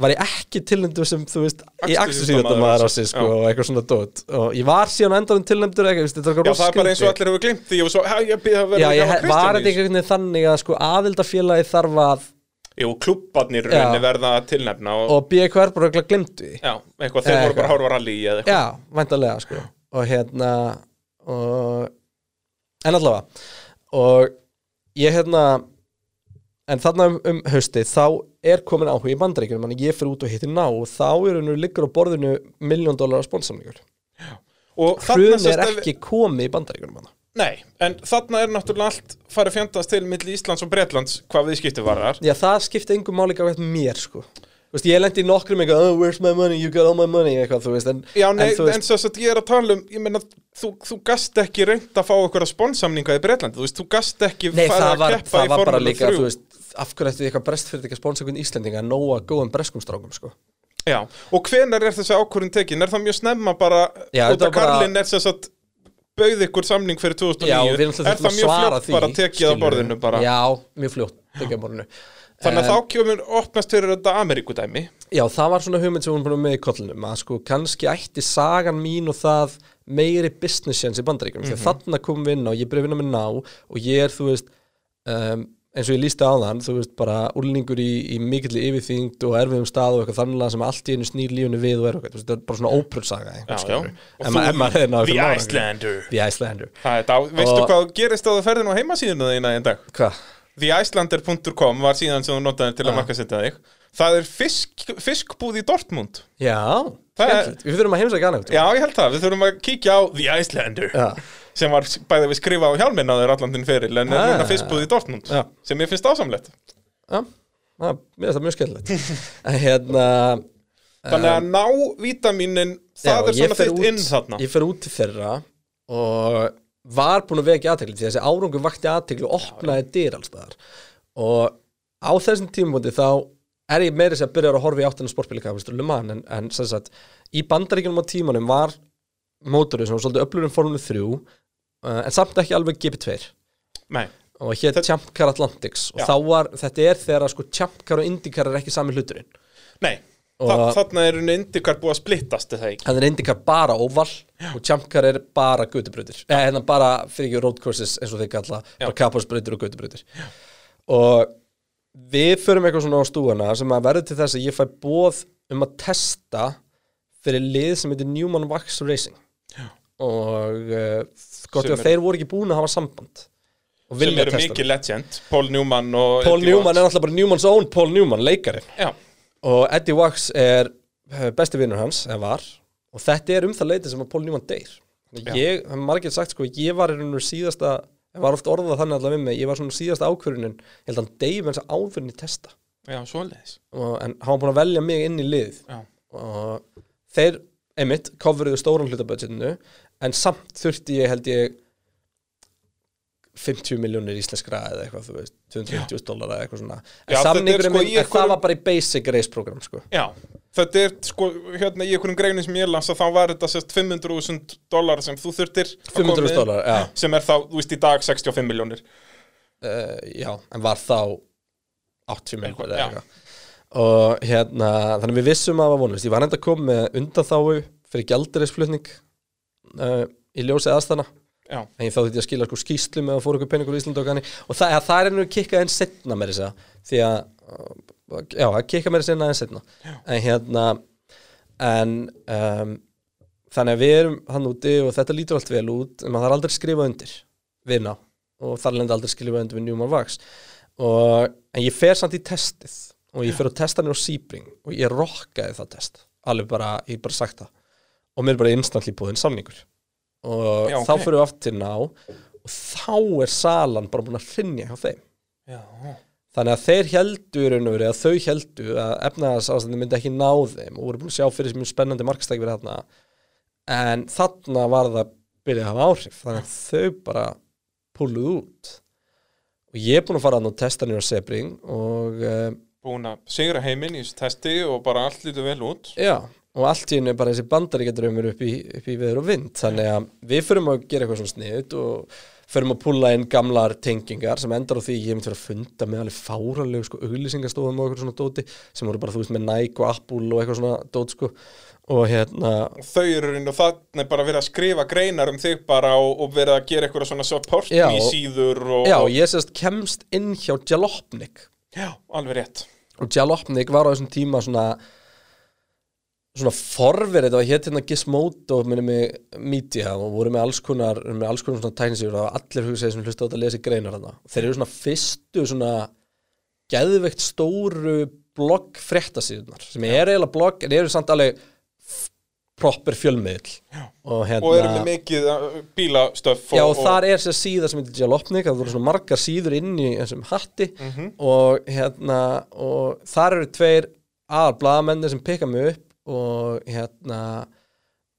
var ég ekki tilnæmdur sem, þú veist, í akstursíðardamaður ársins, ásins, sko, já. og eitthvað svona dót og ég var síðan á endanum tilnæmdur eitthvað, þetta er Já, eitthvað það er bara eins og allir hefur glimt því og svo, hæ, ég býð að vera Já, ég var þetta einhvern veginn þannig að sko aðildafélagi þarf að Jú, klubbarnir Já. rauninni verða tilnefna og, og BQR bara eitthvað því já, eitthvað, þeir voru bara eitthvað. horfa á rally eða eitthvað Já, væntanlega sko og hérna og, en en þarna um, um haustið þá er komin áhuga í bandaríkjunum þannig ég fyrir út og hittir ná og þá er hennu liggur á borðinu miljón dólar sponsamningur Og þarna hrun er að- ekki komið í bandaríkjunum hana. Nei, en þarna er náttúrulega allt farið fjandast til milli Íslands og Bretlands hvað við skipti varðar. Já, það skipti engum máli gafið mér sko. Þú veist, ég lendi í nokkrum eitthvað, oh, where's my money, you got all my money eitthvað, þú veist, en, Já, nei, en þú en svo að ég er að tala um, ég meina, þú, þú gast ekki reynd að fá eitthvað sponsamninga í Bretlandi, þú veist, þú gast ekki Nei, farið það að var, keppa það í var bara líka, 3. þú veist, af hverju ætti eitthvað brestfyrirtækja einhvern Íslendinga að nóa góðum breskum strákum, sko. Já, og hvenar er þessi ákvörðin tekin? Er það mjög snemma bara, Já, út af var bara- Karlin er sem sagt bauð ykkur samning fyrir 2009 Já, er það mjög fljótt bara tekið á skilurðu. borðinu bara Já, mjög fljótt, tekið á borðinu. Þannig að þá kemur opnast fyrir þetta Ameríkudæmi Já, það var svona hugmynd sem hún búin með í kollinum að sko kannski ætti sagan mín og það meiri business sense í bandaríkjum því að þarna komum við inn á, ég byrja að vinna með ná og ég er, þú veist um, eins og ég lísti á þann, þú veist, bara úlningur í, í mikill yfirþyngd og erfiðum stað og eitthvað þannig sem allt í einu snýr lífunu við og er eitthvað, þú veist, þetta er bara svona ópröldsaga ef maður hefði náð The. Icelander. The Icelander. Það er veistu hvað gerist á það ferðin á heimasíðuna þína í dag? Hvað? TheIcelander.com var síðan sem þú notaði til að Já. markasetja þig. Það er fisk, fiskbúð í Dortmund. Já, Það er- við þurfum að heimsækja einhvern Já, ég held það, við þurfum að kíkja á The Icelander. Já. Sem var bæðið við skrifa á hjálminn á þeir allan þinn feril en er Ah. núna fiskbúð í Dortmund Já. sem ég finnst ásamlegt. Já, mér finnst það mjög skemmtilegt. En hérna Þannig að ná vítaminin það er svona þitt inn þarna. Ég fer út til þeirra og var búin að vekja aðtekli því að þessi árangur vakti aðtekli og opnaði dyr alls staðar. Og á þessum tímabóti þá er ég meiri sem að byrja að horfa í áttina sportbílikapistur Luman en, en sem sagt í bandaríkjunum á tímanum var mótorið sem var svolítið öflurinn formule 3 uh, en samt ekki alveg GP2 Nei, og hétt Þetta- Champ Car Atlantics. Og Já. þá var, þetta er þegar sko Champ Car og IndyCar er ekki sami hluturinn. Nei. Þa, Þarna er unni indikar búið að splittast er það ekki? Þannig er IndyCar bara óval og Champcar er bara gutubrautir eða hérna bara fyrir ekki road courses eins og þeir kalla Já. bara kapparsbrautir og gutubrautir og við förum eitthvað svona á stúana sem að verður til þess að ég fæ bóð um að testa fyrir lið sem heitir Newman Wax Racing. Já. og uh, gott Sem er- þeir voru ekki búin að hafa samband og sem eru mikið legend. Paul Newman og Paul Eddie Newman er alltaf bara Newmans own Paul Newman, leikarinn. Já, og Eddie Wax er eh, besti vinnur hans, eða var. Og þetta er um það leiti sem að Paul Newman deyr. Þannig Já. ég, það er margir sagt sko ég var í rauninu síðasta, ég var oft orðað þannig allavega við mig, ég var svona síðasta ákvörunin ég held að hann deyr með þess að áðurinn í testa já, svoleiðis. Og, en hann var búin að velja mig inn í lið. Já, og þeir, einmitt, coveruðu stóran hlutabudgetinu en samt þurfti ég held ég 50 miljónir íslenskra eða eitthvað, þú veist 250 dólar eða eitthvað svona. Já, en er samningurinn sko en það var bara í basic race program sko. Já Þetta er sko, hérna í einhverjum greinin sem ég las að þá var þetta sérst 500.000 dólar sem þú þurftir að koma 500 inn, dólar, já. sem er þá, þú veist, í dag 65 miljónir uh, já, en var þá 80 miljónir eða já. eitthvað. Og hérna, þannig við vissum að það var vonlist ég var enda að koma með undanþáu fyrir gjaldreisflutning uh, í ljósi aðstæðna. Já, en ég þá þetta að skila sko skýslu með að fóra ykkur peningur í Íslandi og kanni og það, að það er ennur kikkað enn setna með þess að því að, uh, já, að kikka með þess enn setna en hérna en um, þannig að við erum hann úti og þetta lítur allt vel út en maður þarf aldrei að skrifa undir vinna. Og þar lendi aldrei að skrifa undir við Newman Vax. Og en ég fer samt í testið. Og ég fer að testa hann á Sebring. Og ég rokkaði það test. Alveg bara, ég bara sagt það og mér er bara instantly búðin samningur. Og Já, þá ok. fyrir við aftur til ná og þá er salan bara búin að hrinja hjá þeim. Já, þannig að þeir heldu í raun og verið að þau heldu að efnaðarsástandi myndi ekki ná þeim og voru búin að sjá fyrir sem mjög spennandi markstæk verið þarna. En þarna var það byrjað að hafa áhrif þannig að þau bara púluð út. Og ég er búin að fara að nú testa nýra Sebring og uh, búin að sigra heiminn í þessu testi og bara allt lítur vel út. Já, og allt í henni bara þessi bandaríkjadrömmur upp upp í veður og vind. Þannig að við förum að gera eitthvað svona sniðut og förum að púla inn gamlar tengingar sem endar á því ég hef myndi verið að funda með alveg fáralegu sko, auglýsingastofum og eitthvað svona dóti sem voru bara, þú veist, með Nike og Apple og eitthvað svona dót sko. Og hérna, þau eru inn og þannig bara verið að skrifa greinar um þig bara og, og verið að gera eitthvað svona support Já, í síður og, já, og, ég sérst kemst inn hjá Jalopnik. Já, alveg rétt. Og Jalopnik var á þessum tíma svona svona forverið, það var hétt hérna Gizmodo minni með Media og voru með alls konar, með alls konar svona tæknisýr og allir hugsaði sem hlusta á þetta að lesa greinar þarna. Þeir eru svona fyrstu svona geðveikt stóru blogg fréttasíðunar sem er eiginlega blogg en eru samt alveg proper fjölmiðl og hérna og eru með mikið uh, bílastöf og, Já, og og, þar er sér síða sem heitir Jalopnik, það voru svona margar síður inn í þessum hatti. Mhm. og hérna, og þar eru tveir aðal blaðamenni sem pikka mig upp og hérna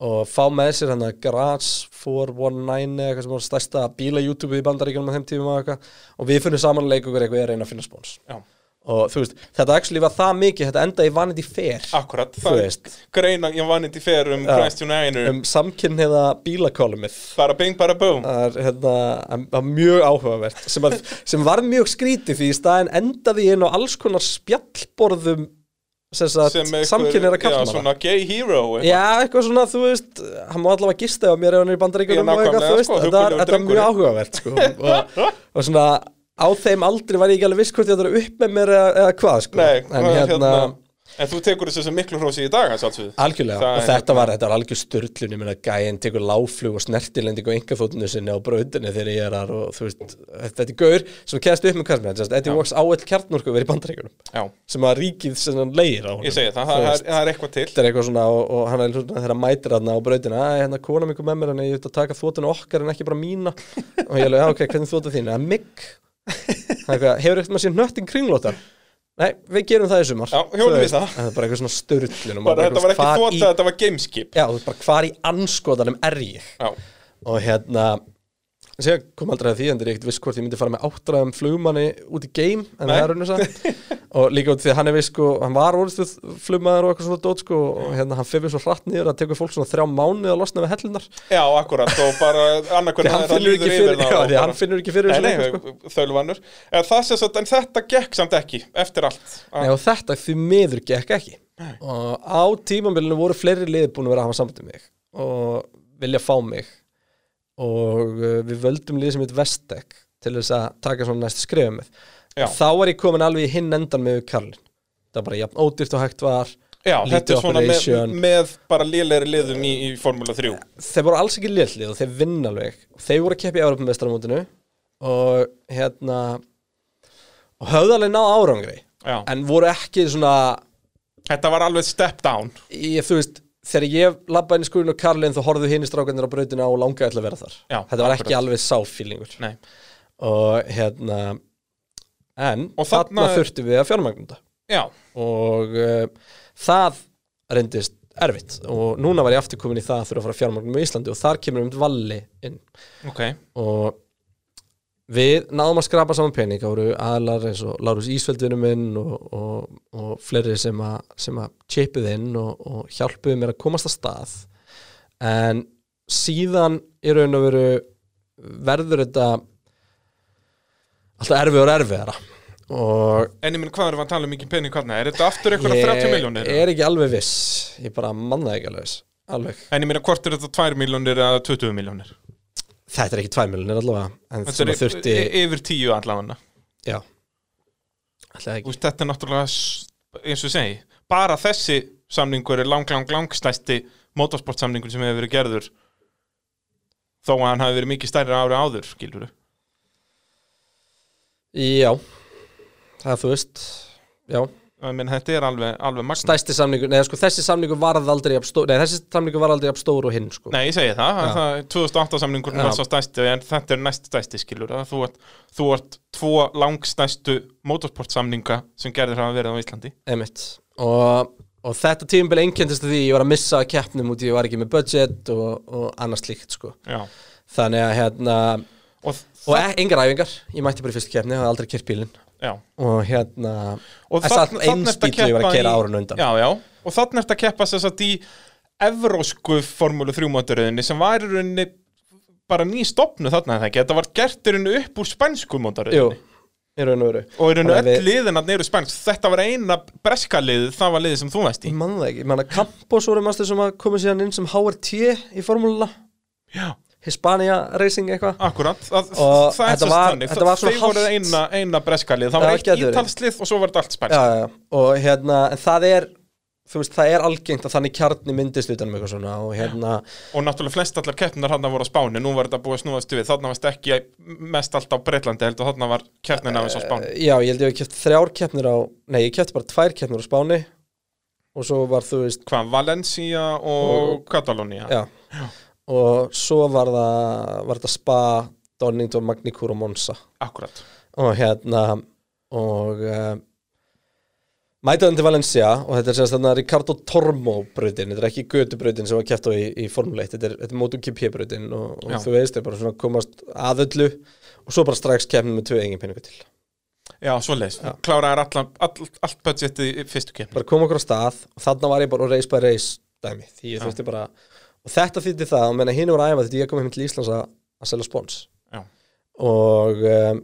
og fá með sér hérna Garage 419 eða eitthvað sem var stærsta bíla YouTube í bandaríkjunum á þeim tímum og eitthvað. Og við finnum saman að leika okkur eitthvað að reyna að finna spóns og þú veist, þetta actually var það mikið þetta endaði í Vanity Fair akkurat, það greina ég vanið í fer um. Christian Einer um samkynniða bílakolumið. Bara bing bara boom. Það er hérna, mjög áhugavert sem, að, sem var mjög skrítið því í staðin endaði ég inn á alls konar spjallborðum sem sagt, sem einhver- samkynniðra já, kallmanna svona gay hero eitthvað. Já, eitthvað svona, þú veist, hann má allavega gista ef mér ef hann er í veist, sko, þetta var mjög áhugavert, sko, og, og svona, á þeim aldrei var ég ekki alveg viss hvort ég ætla að vera upp með mér eða, eða hvað, sko, en hvað, hérna, en þú tekur þessu miklu hrósi í dag algjörlega, Það og er þetta hérna- var, þetta var algjör störtlun, ég meina, gæinn tekur láflug og snertilending og engaþóttinu sinni á braudinni þegar ég er þar og, þú veist, þetta er gaur sem kæðast upp með sem þetta, Já. Walks áell kjarnorku verið í bandaríkjunum, já, sem að ríkið sem hann leir á segi það, það, er, er eitthvað til. Þetta er eitthvað svona og, og hann er svona þegar mætir hann á brautinu að hérna kona kom með mér en ég veit að taka þvotinu okkar en ekki bara mína. Og ég hefur eitthvað maður sér nöttin kringlótar? Nei, við gerum það í sumar. Já, hjólum Þú við það. Það er bara eitthvað svona störtlun bara, þetta var ekki þvota, í, þetta var gameskip. Já, bara hvar í anskotanum er ég? Já, og hérna Sér kom aldrei að því, en það er ekkert viss hvort ég myndi fara með áttræðum flugmanni út í game en Nei. það er rauninu satt og líka út því að hann er viss sko, hann var orðstuð flugmaður og eitthvað svona dót sko og hérna hann fyrir svo hratt niður að tekur fólk svona þrjá mánuð að losna við hellunar. Já, akkurat og bara því annarkvæmlega hann finnur ekki fyrir, já, því hann finnur ekki fyrir þessu leik, sko. þölvanur en, það sem sagt, en þetta gekk samt ekki eftir allt. Nei, og þetta því miður gekk ekki. Og á tímambilinu voru fleiri liði búin að vera að hafa samband mig og vilja fá mig og uh, við völdum liði sem heit Vestek til þess að taka svona næstu skrifa með. Þá var ég komin alveg í hinn endan með Karlin það var bara jafn ódýrt og hægt var Já, þetta er svona með, með bara lélegri liðum í, í Formula 3 þeir voru alls ekki liðlið og þeir vinna alveg. Þeir voru að keppa í Europamestaramótinu og hérna og höfðu alveg náð árangri Já, en voru ekki svona þetta var alveg step down. Ég, þú veist, þegar ég labbaði inn í skurðin og Karlin þá horfðu hinn í strákarnir á brautina og langaði til að vera þar. Já, þetta var ekki alveg sáfílingur og hérna en Og þarna, þarna- þurftum við að Já, og uh, það reyndist erfitt. Og núna var ég aftur komin í það að þurfa að fara fjármagnum í Íslandi og þar kemur um valli inn. Ok. Og við náðum að skrapa saman pening voru aðlar eins og Lárus Ísveldvinum minn og, og, og fleiri sem að, sem að chipuð inn og, og hjálpuðu mér að komast að stað en síðan í raun og veru verður þetta alltaf erfið og erfiðara og En ég minn, hvað við að tala um mikið pening hvernig? Er þetta aftur eitthvað 30 miljónir? ég er ekki alveg viss ég bara manna ekki alveg viss alveg. En ég meina, hvort er þetta 2 miljónir eða 20 miljónir? Þetta er ekki 2 miljonir allavega en Þetta er þurfti y- yfir 10 allavega. Já. Þú veist, Þetta er náttúrulega, eins og segi Bara þessi samningur er lang, lang, lang stæsti motorsportsamningur sem hefur verið gerður Þó að hann hafi verið mikið stærri ári áður, skilur já. Það þú veist já menn, Þetta er alveg, alveg magna stæsti samningur, neða sko þessi samningur varð aldrei stór, neða þessi samningur var aldrei stór og hinn sko. Nei, ég segi það, það 2008 samningurinn Já. var svo stæsti en þetta er næst stæsti skilur að þú ert, þú ert tvo langstæstu motorsportsamninga sem gerðir hafa verið á Íslandi. Og, og þetta tímabil einkendist því ég var að missa keppnum út í ég var ekki með budget og, og annars slíkt sko. Þannig að hérna og, og e engar æfingar, ég mætti bara í fyrstu keppni hafði aldrei kert bílinn já. og hérna og eins bíll og ég var að keyra árinu undan. Já, já, og þannig ertu að keppa þess að í evrósku formúlu 3 mótoriðinni sem var í rauninni bara ný stopnu þarna en það ekki, þetta var gert í rauninu upp úr spænsku mótaröðinni í raun og veru. Og í Þannig að öll liðin að neyru spænsk. Þetta var eina breska liðið, það var liðið sem þú veist í. Ég man það ekki, ég man að Campos voru mastur sem að koma síðan inn sem HRT í formúluna. Já, Hispania Racing eitthvað. Akkurat það, Og það er svo var- stannig, svona þeir voru eina, eina breska lið, það Já, var eitt ítalslið og svo var þetta allt spænsk já, já, já. og hérna, en það er veist, það er algengt að þannig kjarni myndist utanum eitthvað svona og hérna og náttúrulega flest allar keppnar hann voru á Spáni. Nú var þetta búið að snúast við, þarna varst ekki mest allt á Breitlandi heldur, þarna var af þess á Spáni. Já, ég held ég hef kæft þrjár keppnir á nei, ég kæfti bara tvær keppnir á Spáni. Og svo var þú veist hvað, Valencia og Katalónia já, og svo var það var þetta Spa, Donington, Magnicur og Monza. Akkurat og hérna og uh, mætaðan til Valencia og þetta er sérst þarna Ricardo Tormo brautin, þetta er ekki götubrautin sem var kæft á í, í Formule 1, þetta er, þetta er MotoGP brautin og, og þú veist, það er bara svona komast að öllu. Og svo bara strax keppnin með tvö engin peningu til. Já, svo leis, Já. kláraðir all, all, allt budgetið í fyrstu keppni. Bara koma okkur á stað og þarna var ég bara á race by race dæmi, því ég þurfti bara og þetta þýtti það, og menna hinn voru að æfa þetta ég kom heim til Íslands að, að selja spons. Já. og um,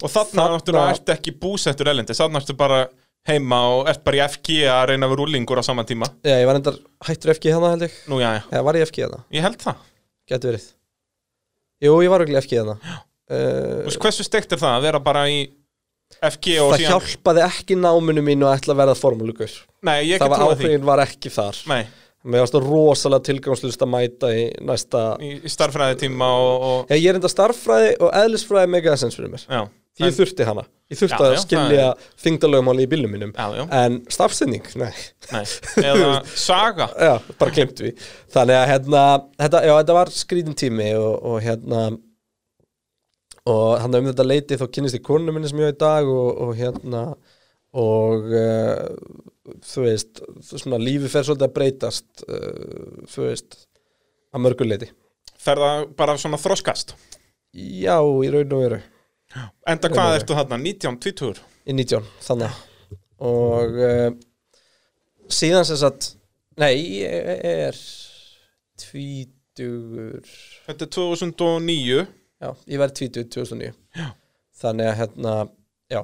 og þarna, Þarna- náttúrulega ertu ekki búsettur elendi þarna ertu bara heima og ert bara í FG að reyna að vera úlingur á sama tíma. Já, ég var endar hættur FG hana held ég, nú já, já, eða var ég FG hana, ég held það. Getur verið. Jú, ég var ekki FG hana Þú uh, veist, hversu steikt er það að vera bara í FG og það síðan hjálpaði ekki náminu mínu að ætla að verða formúlugur nei, ég það var trúið því. ákveðin var ekki þar. Nei, mér varst það rosalega tilgangslust að mæta í næsta í, í starffræði tíma og, og Já, ég er enda starffræði og eðlisfræði mega essens fyrir mér. Já, Ég En- þurfti hana. Ég þurfti Já, að já, skilja þingdalögumáli í bílnum mínum. Já, En starfsending, nei. Nei. Eða saga. Já, bara glemt við Þannig að hérna, þetta, já, þetta var skrítin tími og, og hérna og hann um þetta leiti þá kynnist ég konu minni sem ég á í dag og, og hérna og uh, þú veist, svona lífi fer svolítið að breytast uh, þú veist að mörgu leiti fer það bara svona þroskast? Já, í raun og veru. Enda hvað ertu þarna, 19, 20 í 19, þannig. Og uh, síðan sem sagt nei, ég er tvítugur. Þetta er 2009 já, ég verð tvítug 2009 Já. þannig að hérna, já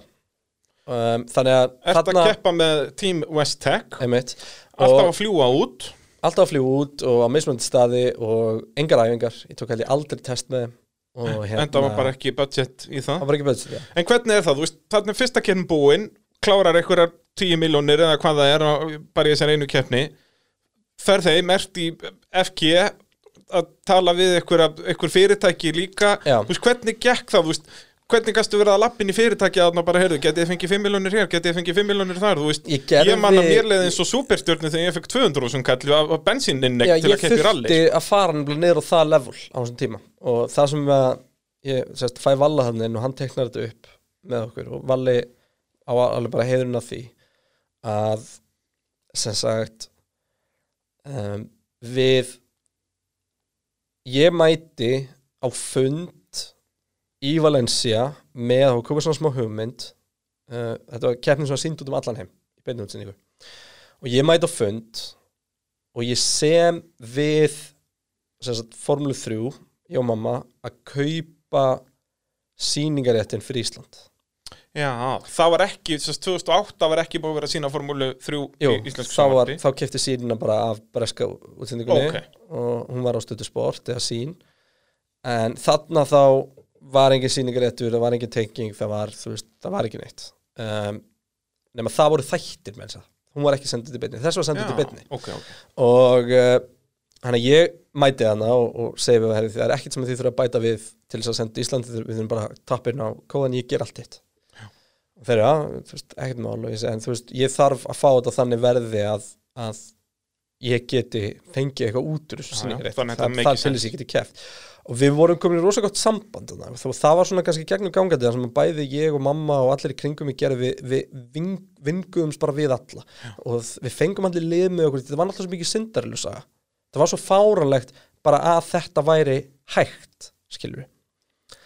um, þannig að ert að keppa með Team West Tech? Einmitt, alltaf að fljúa út? Alltaf að fljúa út og á mismunandi staði og engar æfingar, ég tók held ég aldrei test með hérna enda var bara ekki budget í það. Það ekki betur, já. En hvernig er það? Veist, þarna er fyrsta keppnin búin klárar einhverjar 10 miljónir eða hvað það er bara í þessar einu keppni. Fer þeim, ert í FG að tala við einhver fyrirtæki líka. Já. Þú veist, hvernig gekk það? Þú veist, hvernig gastu verið að lappin í fyrirtæki að bara, heyrðu, getið þið fengið 5 miljónir hér, getið þið fengið 5 miljónir þar? Þú veist, Ég ég man að mér leiði eins og superstjörnu þegar ég fekk 200 sem kallu bensíninnek Já, til ég að keppa í rally. þurfti að fara niður á það level á þessum tíma. Og það sem að ég sérst, fæ Valla hann inn og hann teknar þetta upp með okkur og Valli á alveg bara heiðurinn af því að sem sagt um, við ég mæti á fund í Valencia með að hafa komið svona smá hugmynd uh, þetta var keppnin sem var sínd út um allan heim í beinni útsendingu og ég mæti á fund og ég sem við sagt, Formule 3 ég og mamma að kaupa sýningaréttin fyrir Ísland Já, það var ekki, þess 2008 var ekki búið að vera að sína formúlu 3 Jú, í var, sjónvarpi. þá kefti sínina bara af breska útsendingunni Ok. og hún var á stötu sport eða sín en þarna þá var engin sýningaréttur, það var engin tenging það var, þú veist, það var ekki neitt. Um, nema það voru þættir með þess að hún var ekki sendið til beinni, þess var sendið til beinni. ok, ok. og uh, hann að ég mæti hana og, og segi við herri, það er ekkert sem þið þurfa að bæta við til þess að senda Íslandi, við þurfum bara tappirinn á kóðan, ég ger allt þitt og þeir eru, já, þú veist, ekkert mál. Og ég segi, en þú veist, ég þarf að fá þetta þannig verði að, að ég geti fengið eitthvað út úr þessu að það, make það til þess ég geti keft og við vorum komin í rosa gott samband og það, var svona kannski gegnum gangandi sem að bæði ég og mamma og allir í kringum gerði við, við ving, vinguðumst bara við alla og þ- við fengum allir lið með okkur þetta var alltaf svo mikið syndarlu saga það var svo fáranlegt bara að þetta væri hægt skilur við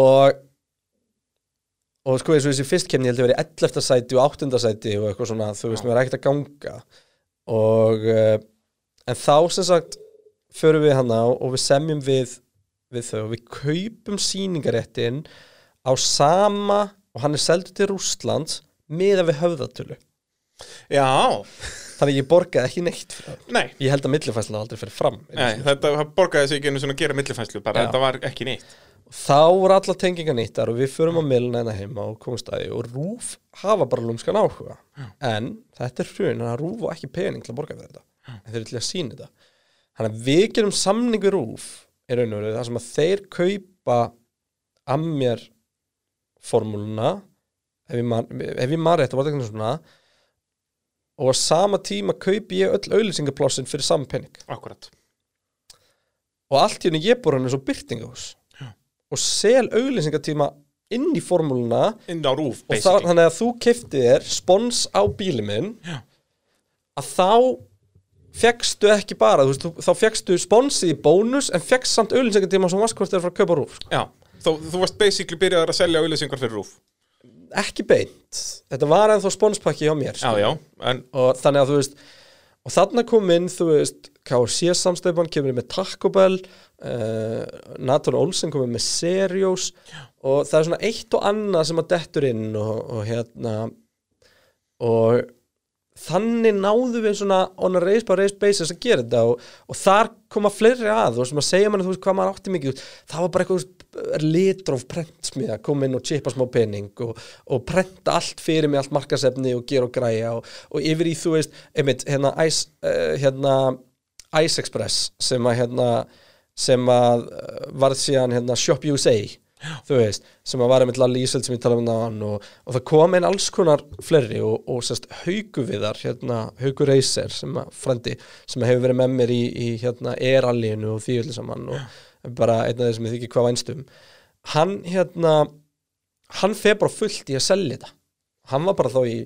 og og sko eins og þessi fyrstkemni ég held að vera 11. sæti og 8. sæti og eitthvað svona þú veist, Já. mér er ekkert að ganga og uh, en þá sem sagt förum við hana og við semjum við við þau og við kaupum sýningaréttin á sama og hann er seldur til Rússlands miða við höfðatölu. Já, þannig að ég borgaði ekki neitt nei, ég held að millifæsla aldrei fyrir fram nei þetta borgaði sig ekki einu svona að gera millifæslu bara, Já. þetta var ekki neitt. Þá voru alla tengingar nýttar og við förum á milna hérna heima og komum staði og Rúf hafa bara lúmskan áhuga. En þetta er þannig að Rúf og ekki pening til að borga fyrir þetta. En þeir eru til að sína þetta þannig að við gerum samning við Rúf í raun og veru þar sem að þeir kaupa að mér formúluna ef ég man rétt það var þetta svona og á sama tíma kaupi ég öll auðlýsingaplássin fyrir saman penning Akkurat. Og allt í henni ég bor hann eins og byrtingahús og sel auglýsingatíma inn í formúluna inn á rúf, og það, basically. þannig að þú kefti þér spons á bíli minn Já. að þá fegstu ekki bara, þú veist, þá fegstu sponsið í bónus en fegst samt auglýsingatíma sem varst hvort þeir frá að kaupa rúf sko. Já, þú, þú varst basically byrjaðar að selja auðlýsingar fyrir rúf ekki beint, þetta var ennþá sponspakki hjá mér Já, sko. já, en og þannig að þú veist og þarna kom inn, þú veist KC samstöfan kemur með Taco Bell uh, Nathan Olsen komið með Serios og það er svona eitt og annað sem að dettur inn og, og hérna og þannig náðu við svona on a race by race basis að gera þetta og, og þar koma fleiri að og sem að segja manni þú veist hvað maður átti mikið það var bara eitthvað litróf prentsmiða koma inn og chipa smá pening og, og prenta allt fyrir mig allt markasefni og gera og græja og, og yfir í þú veist einmitt, hérna, Ice, uh, hérna Ice Express sem að hérna sem að uh, varð síðan hérna Shop USA þú veist, sem að var einmitt Lali Ísöld sem ég talaði um náðan og, og það kom inn alls konar fleiri og, og sérst hauguviðar hérna, Haugur Reiser sem að frendi, sem hefur verið með mér í, í hérna erallinu og því öllu saman og bara einn af þeir sem ég þykir hvað vænstum hann hérna hann fer bara fullt í að selja þetta. Hann var bara þá í,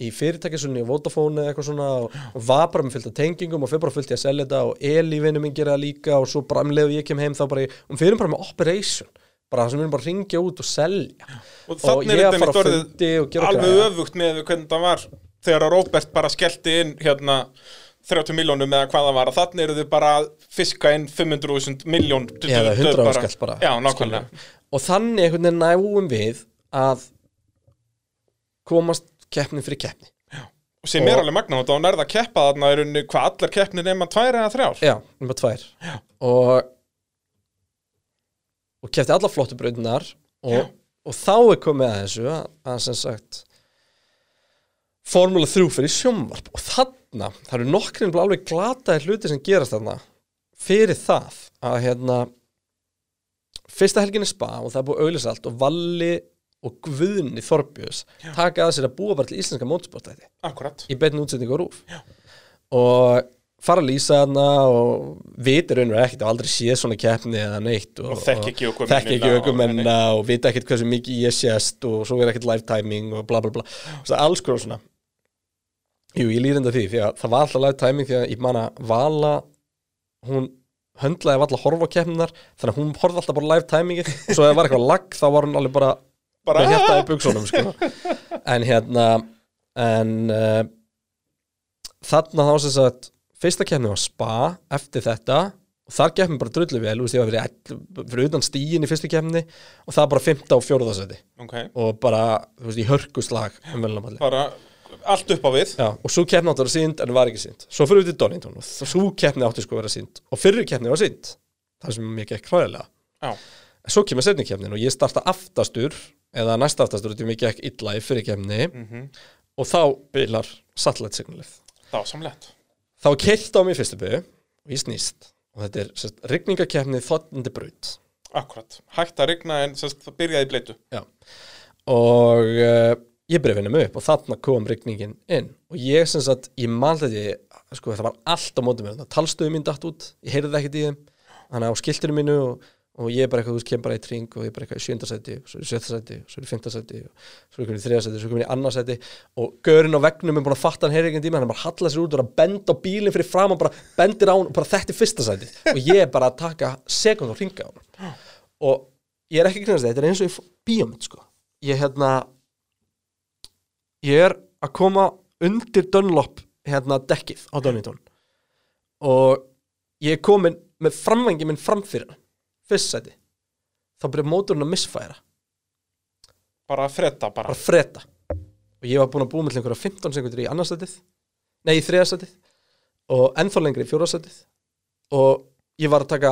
í fyrirtækisunni og Vodafone eða eitthvað svona og, og var bara með fullt af tengingum og fyrir bara fullt í að selja þetta og Eli-vinnu minn gera líka og svo bara um leið og ég kem heim þá bara, og við erum bara með operation bara það sem við erum bara að ringja út og selja. Og og ég er að þetta fara orðið fundi og gera alveg græja. öfugt með hvernig það var þegar að Robert bara skellti inn hérna 30 miljónum eða hvað það var. Að þannig eru þið bara að fiska inn 500.000 miljón eða 100 áskall bara Já, nákvæmlega. Og þannig einhvern veginn náum við að komast keppni fyrir keppni. Og sem er Og- alveg magna og þá nærða að keppa þarna er unni hvað allar keppnir nema tvær eða þrjár. Já, nema tvær. Já. og og keppti alla flottu Já. og, og þá er komið að þessu að, að sem sagt Formúla 3 fyrir sjónvarp og þarna, það eru nokkrin alveg glataðir hluti sem gerast þarna fyrir það að hérna fyrsta helgin er spa og það er búið auðlýsa allt og Valli og Guðni Þorbjörns taka að sér að búa bara til íslenska mótsportætti Akkurat. í beinni útsendingu á rúf og fara að lýsa hana og vitir raunverð ekkert og aldrei séð svona keppni eða neitt og, Og þekki ekki þekki ekki og- og, vita ekkert hversu mikið ég sést og svo er ekkert live timing og bla bla bla. Svo alls konar svona. Jú, ég lýr enda því, því að það var alltaf live timing því að ég man að Vala hún höndlaði valla að horfa á keppninar þannig að hún horfði alltaf bara live timingi og svo ef það var eitthvað lag þá var hún alveg bara Bara með hérta í buksunum sko. en hérna en uh, þarna þá sem sagt fyrsta keppni var spa eftir þetta og þar keppni bara drullu vel ég var fyrir, utan stíin í fyrstu keppni og það bara 15 og 4. seti Ok, og bara, þú veist, í hörkuslag um bara allt upp á við. Já, og svo keppni átti að vera sínd en var ekki sínd svo fyrir við til Donington og svo keppni átti sko að vera sínd og fyrir keppni var sínd það sem mér gekk hræðilega. Svo kemur setni keppnin og ég starta aftastur eða næsta aftastur því mér gekk illa í fyrir keppni. Mhm. og þá byrjar satellite signalið þá keilt á mig fyrstu byrju og ég snýst. Og þetta er sérst, rigningakeppni þottandi braut. Akkurat, hægt að rigna en sérst, það byrjaði í bleitu. Já. og uh, ég byrja að vinna mig upp og þarna kom rigningin inn. Og ég sem sagt, ég man þetta sko, það var allt á móti mér, talstöðu mín datt út. Ég heyrði það ekkert í þeim. Þannig á skiltinu mínu og, og ég er bara eitthvað, þú veist, kem bara í tring og ég er bara eitthvað í sjöndasæti, svo er í sjöndasæti svo er í fimmtasæti, svo er ég í þriðasæti svo er ég í annarsæti og gaurinn á veggnum er búin að fatta hann heyri ekki tíma, hann er bara að halla sér út og er benda á bílinn fyrir fram og bara bendir á hann og bara þetta er fyrsta sæti og ég er bara að taka sekund og ringa á hann. Og ég er ekki að grínast þetta, þetta er eins og í bíómynd sko. ég hérna ég er að koma undir Dunlop hérna dekkið á Donington og ég er komin með framvengi minn framfyrir hann fyrst sæti. Þá byrja mótorinn að misfæra bara fredda bara. Bara freda og ég var búin að búa með einhverja 15 sekundur í annarsætið nei, í þriðarsætið og ennþá lengri í fjórasætið og ég var að taka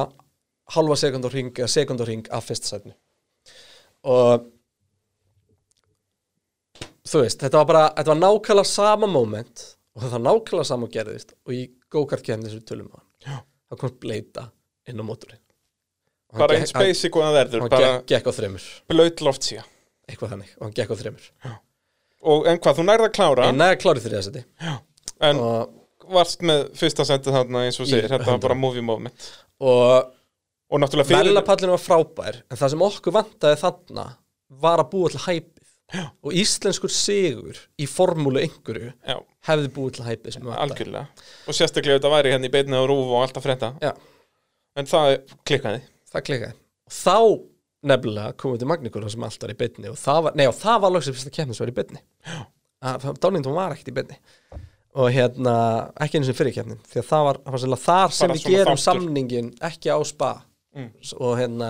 halva sekund á ring eða sekund á ring af fyrsta sætinu. Og þú veist, þetta var bara þetta var nákvæmlega sama moment og þetta var nákvæmlega sama og gerðist og í go-kart kemni þessu tölum á hann. Já. það kom bleita inn á mótorinn. Og hann bara eins basic og það verður hann gekk, á þremur. blöyt loftsía eitthvað þannig og hann gekk á þremur. Og en hvað, þú nærði að klára? Ég næði að klára þriðarsæti en og varst með fyrsta sendið þarna eins og segir, þetta var 100. bara movie moment. Og og Velnapallinu var frábær en það sem okkur vantaði þarna var að búa til hæpið. Og íslenskur sigur í formúlu einhverju já, hefði búið til hæpið algjörlega. Og sérstaklega þetta væri hérna í beinni á rúf og alltaf frétta. Já, en það klikkaði það klikkaði og þá nefnilega komum við til Magníkula sem allt var í beinni og það var, nei og það var loksins fyrsta keppnis var í beinni Dánington var ekkert í beinni og hérna, ekki einu sem fyrir keppnin því að það var, það var sérlega þar sem Bara við gerum þáttur. samningin ekki á spa Mm. og hérna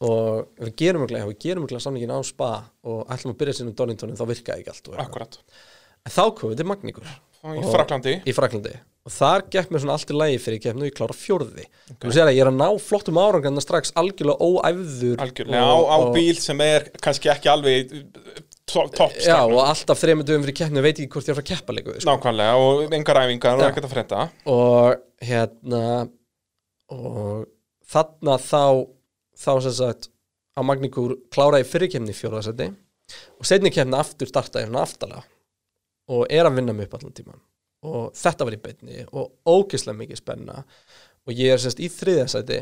og við gerum ekki, við gerum ekki samningin á spa og ætlum að byrja sinni um Doningtonin þá virkaði ekki allt og eitthvað. akkurat en þá komum við til Magníkur og í Og- Fraklandi í Fraklandi og þar gekk mér svona allt í lagi fyrir keppni og ég klára fjórði. Okay. sér að ég er að ná flottum árangarna strax algjörlega óæfður algjörlega á, á bíl sem er kannski ekki alveg to- topp já, og alltaf þreymur dögum fyrir keppni veit ekki hvort ég er að að keppa leiku sko. nákvæmlega og engar æfingar og ekkert að frétta. Og hérna og þarna þá þá sem sagt á Magníkur kláraði fyrir keppni í fjórðarsæti og setni keppni aftur startaði hérna aftalega og er að vinna mig upp allan tíman og þetta var í beinni og ógeðslega mikið spenna. Og ég er semst í þriðarsæti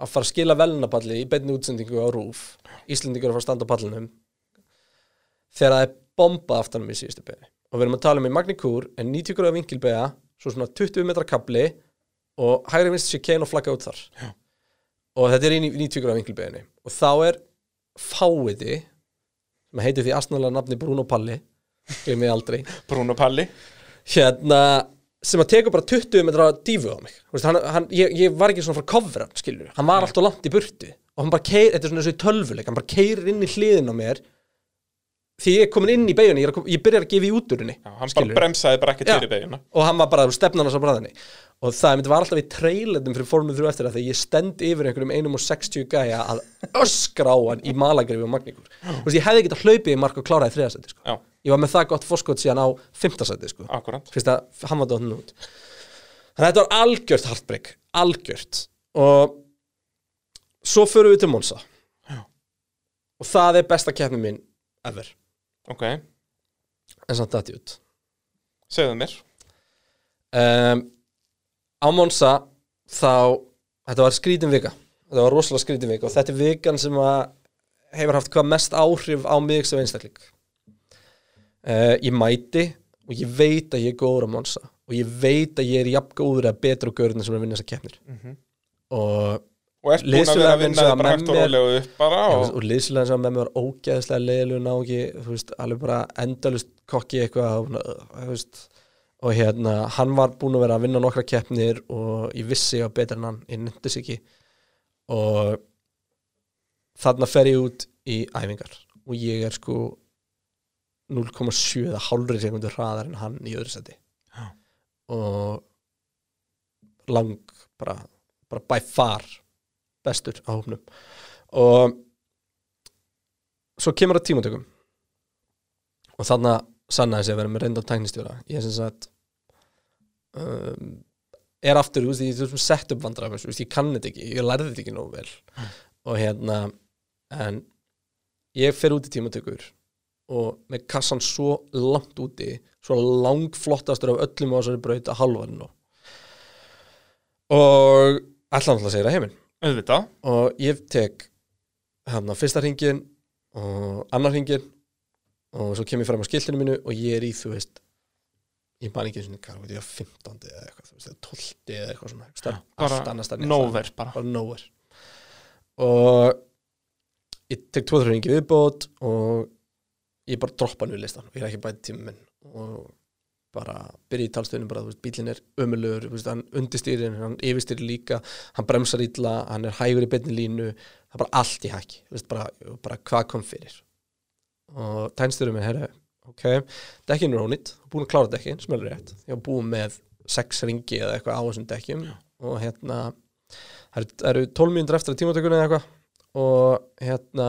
að fara að skila velnapalli í beinni útsendingu á rúf Íslendingur að fara að standa á pallinum þegar það er bomba aftanum í síðustu beigni og við erum að tala um í Magníkur en 90 gráða vinkilbega svo svona 20 metra kabli og hægri vinst sér kein og flagga út þar. Já. og þetta er í 90 gráða vinkilbeginni og þá er fáiði sem heitir því astnalega nafni Bruno Palli glemir ég aldrei. Bruno Palli. Hérna sem að teka bara 20 metra dífu á mig. Veist, hann, hann, ég, ég var ekki svona frá hann skilur, hann var alltaf langt í burtu. Og hann bara keir, þetta er svona þessu tölvuleik hann bara keirir inn í hliðin á mér. Því ég er komin inn í beigunni, ég, ég byrjar að gefa í úturinni hann bara bremsaði bara ekki til í beginna og hann var bara stefnan hans á bræðinni og það myndi var alltaf í trailetum fyrir formið þrjú eftir það þegar ég stend yfir einhverjum einum og 60 gæja að öskra á hann í malagrifi og magníkur þú veist ég hefði getað hlaupið í mark og kláraði þriðasæti sko. Ég var með það gott fórskot síðan á fimmtasæti sko. fyrst að hann var dóttin út. Þannig að þetta var algjört heartbreak algjört. Og svo förum við til Monsa Já. og það er besta keppni mín ever. Ok, en samt þetta út segðu mér. Um, á Monsa þá þetta var skrítin vika. Þetta var rosalega skrítin vika og þetta er vikan sem að hefur haft hvað mest áhrif á mig sem einstakling. Uh, ég mæti og ég veit að ég er góður á Monsa og ég veit að ég er jafn góður eða betur á görðin sem er að vinna þessar keppnir. Mhm. og, Og ert búin að vera að vinna sem þig að bara hægt og rólega upp bara og, og, og liðslega sem með mér var ógeðslega leiðilega ná ekki, þú veist, alveg bara endalust kokki eitthvað og, þú veist, og hérna, hann var búinn að vera að vinna nokkra keppnir og ég vissi var betur en hann, ég nefndis ekki. Og þarna fer ég út í æfingar og ég er sko 0,7 eða hálfri sekundur hraðar en hann í öðru seti. Já. og lang bara, bara by far bestur á hófnum og svo kemur það tímatökum. Og þarna sannaði sig að vera með reyndan tæknistjóra. Ég er sem sagt um, er aftur, þú veist, ég er sett upp vandræðum, þú veist, ég kann þetta ekki, ég lærði þetta ekki nógu vel. Og hérna en ég fer út í tímatökur og með kassan svo langt úti svo langflottastur af öllum á þessari braut að halvann og og ætla náttúrulega að segja það heiminn. Auðvitað. Og ég tek hérna fyrsta hringin og annar hringin og svo kem ég fram á skiltinu mínu og ég er í, þú veist ég man ekki svona, hvað veit ég, 15. eða eitthvað, þú veist, eða 12. eða eitthvað svona. Staðar, bara allt annars staðar nowhere bara. Bara nowhere. Og ég tek tvo þrjá hringi viðbót og ég bara droppa hann við listan og ég er ekki bæði tíma minn. Og bara byrja í talstöðunum bara, þú veist, bílinn er ömulur hann undistýrir, hann yfirstýrir líka hann bremsar illa, hann er hægur í beinni línu, það er bara allt í hækki bara, bara hvað kom fyrir. Og tænstýrum er, herra ok, dekkin er ónýtt búin að klára dekkin, sem er rétt. Ég var búin með sex ringi eða eitthvað á þessum dekkjum. Og hérna það eru- það eru 12 mínútur eftir að tímatökunni eða eitthvað. Og hérna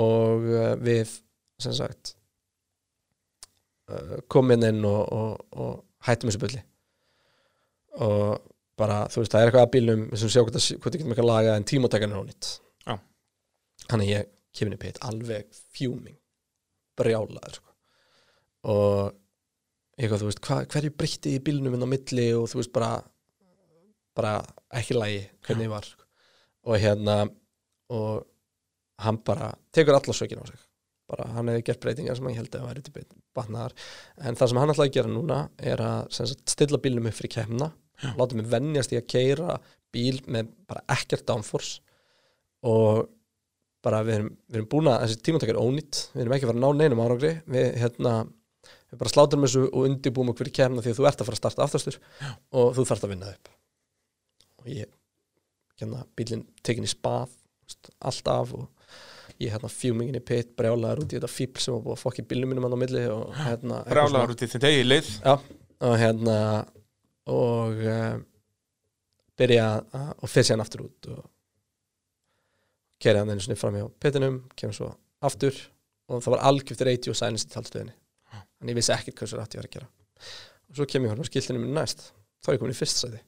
og uh, við sem sagt uh, komin inn og, og, og hættum þessu bulli. Og bara, þú veist, það er eitthvað að bílnum við sem sjá hvort það það getum eitthvað lagað en tímatökan er ónýtt. Þannig að ég kemur í pitt alveg fjúming brjálaður sko. og eitthvað, þú veist, hva, hverju breytti í bílnum inn á milli og þú veist, bara bara ekki lægi hvernig ég var sko. og hérna og hann bara tekur alla sökin á sig. Bara hann hefði gert breytingar sem hann held að væri til batnaðar. En það sem hann ætlaði að gera núna er að sagt, stilla bílnum upp fyrir kemna láta mig venjast í að keira bíl með bara ekkert downforce. Og bara við erum, við erum búin að þessi tímatak er ónýtt við erum ekki að fara að ná neinum árangri við, hérna, við bara slátum þessu og undirbúum okkur kemna því að þú ert að fara að starta aftastur og þú þarft að vinna upp. Og ég hérna, bílinn tekin í spað allt af og ég hérna fjúmingin í pitt brjálaður út í þetta fíbl sem var búið að fokki bílnum mínum hann á milli og hérna Brjálaður út í þitt eigi lið. Já, og hérna og uh, byrja að, og fyrir síðan aftur út og kerja hann einu sinni fram hjá pittinum, kemur svo aftur og það var algjört reyti og sælins í talstöðinni. En ég vissi ekkert hversu rætt ég var að gera. Og svo kem ég hann á skiltinu minn næst. Þá er ég komin í fyrst sæti.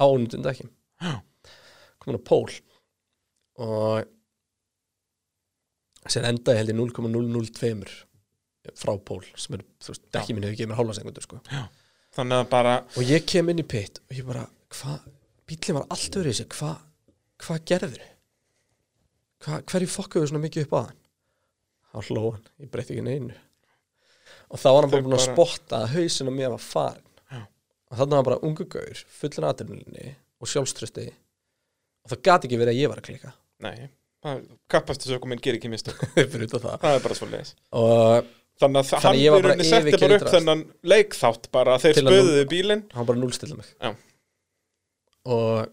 Á ónundum dekkim Já. komin á pól. Og sér enda ég held ég 0,002 frá pól sem er, þú veist, dekki minn hefur gefið mér hálfa sekundur sko. Þannig að bara, og ég kem inn í pitt og ég bara, hvað, bílinn var allt öðru í sig, hvað hva gerður hva, hverju fokkuðu svona mikið upp á hann? Þá hló hann, ég breytti ekki neinu. Og þá var hann bara búin að bara- spotta að hausinn á mér var farin Já. og þannig var hann bara ungu gaur fullin aðdurninni og sjálfströsti og það gat ekki verið að ég var að klika. Nei Kappastusökuminn ger ekki mistök. Það. Það er bara svo leiðis og Þannig að Þannig hann rauninni setti bara upp þennan leikþátt bara að þeir spöðuðu bílinn. Hann bara núlstilla mig. Já. og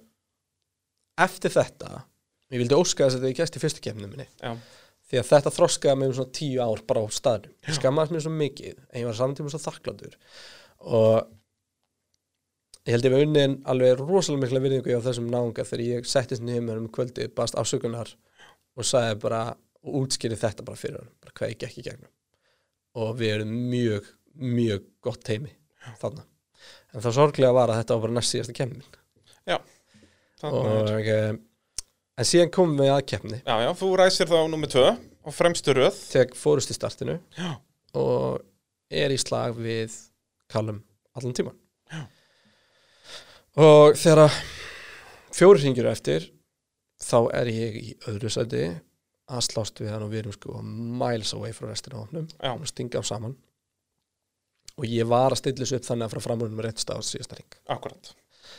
eftir þetta ég vildi óska þess að ég gæst í fyrstu kemnum minni. Já, því að þetta þroskaði mig um svona tíu ár bara á staðnum, ég skammaðist mér svo mikið en ég var saman tíma svo þakklandur og ég held ég við unnin alveg rosalega mikla virðingu á þessum náunga þegar ég settist niður um kvöldið, baðast afsökunar og sagði bara og útskýri þetta bara fyrir hann, bara hvað ég gekk í gegnum. Og við erum mjög mjög gott teimi þarna. En það sorglega var að þetta var bara næst síðasta kemmin þannig og en síðan komum við að kemni Já, já, þú ræsir þá nummer tvö og fremstu röð. Tek fórust í startinu. Já. og er í slag við Callum allan tíman Já. og þegar fjóri hringjur eftir þá er ég í öðru sæti. Að slást við hann og við erum sko miles away frá restina á opnum Já. og stinga á saman. Og ég var að stilla þessu upp þannig að frá framrunum með rétt stað á síðasta ring Akkurat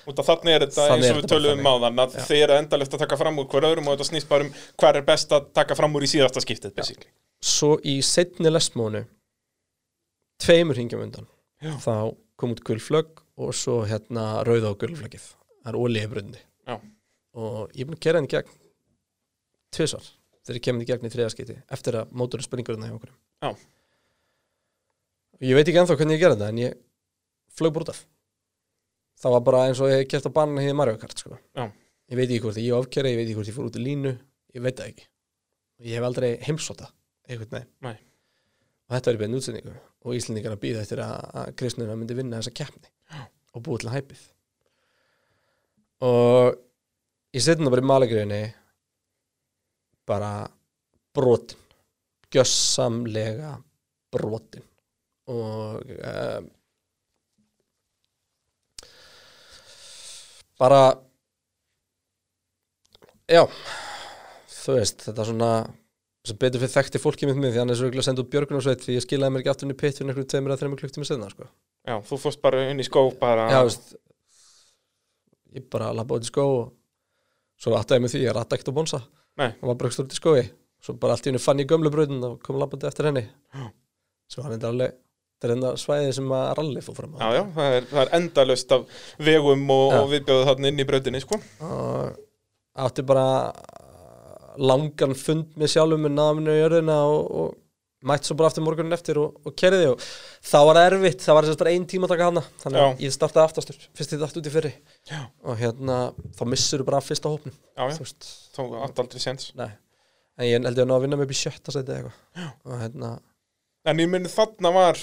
Út af þannig er þetta Þannig eins og við töluðum á þann að Já. þeir eru endalegt að taka fram úr hver öðrum og þetta snýst bara um hver er best að taka fram úr í síðasta skiptið basically. svo í setni lesmónu tveimur hingjum undan Já. þá kom út gulflögg og svo hérna rauða á gulflöggið það er Já. og ég er búin að kera henni gegn tvisvar þegar ég kemur í gegn í þriðaskiti eftir að mótorinn springur hérna hjá okkur Já. og ég veit ekki ennþá hvernig ég gerði þetta en ég flög bara út af það var bara eins og ég hef kert að banna hér Mario Kart sko. Ég veit ekki hvort ég ofkera, ég veit ekki hvort ég fór út í línu ég veit það ekki. Ég hef aldrei einhvern veginn. Nei. og þetta var í beðin útsendingu. Og Íslendingar að býða eftir að, að Kristnuna myndi vinna þessa keppni. Og búið til hæpið og ég seti hann bara í malegriðinni bara brotin. Gjössamlega brotin. Og um, bara já þú veist, þetta er svona sem betur fyrir þekkti fólki mitt mig því hann er svo að senda út björgunarsveit því ég skilaði mér ekki aftur inn í pitt fyrir einhverjum tveimur að þreimur klukktíma senna sko. Já, þú fórst bara inn í skó bara já, veist ég bara labba út í skó og svo áttaði mig því, ég ratta ekkert á bonsa Nei. og var bara ekstra út í skói svo bara allt í hennu fann ég gömlu bröðin og kom labbandi eftir henni Já. svo hann er alveg þetta er enda svæðið sem að ralli fór fram á. Já, já, það er, það er endalaust af vegum og, og viðbjóðu þarna inn í brautinni, sko. og átti bara langan fund með sjálfum með náðaminu í jörðina og, og mætti svo bara aftur morgunin eftir og, og kerði og það var erfitt, það var þess bara ein tíma að taka hana þannig að ég startaði aftastur fyrst þetta aftur út í fyrri. Já. og hérna þá missur þú bara fyrsta hópnum Já, já, þú veist, þá átt aldrei sens. nei. En ég held ég að ná að vinna mig upp í sjötta sæti eitthvað. Og hérna, En ég minn þarna var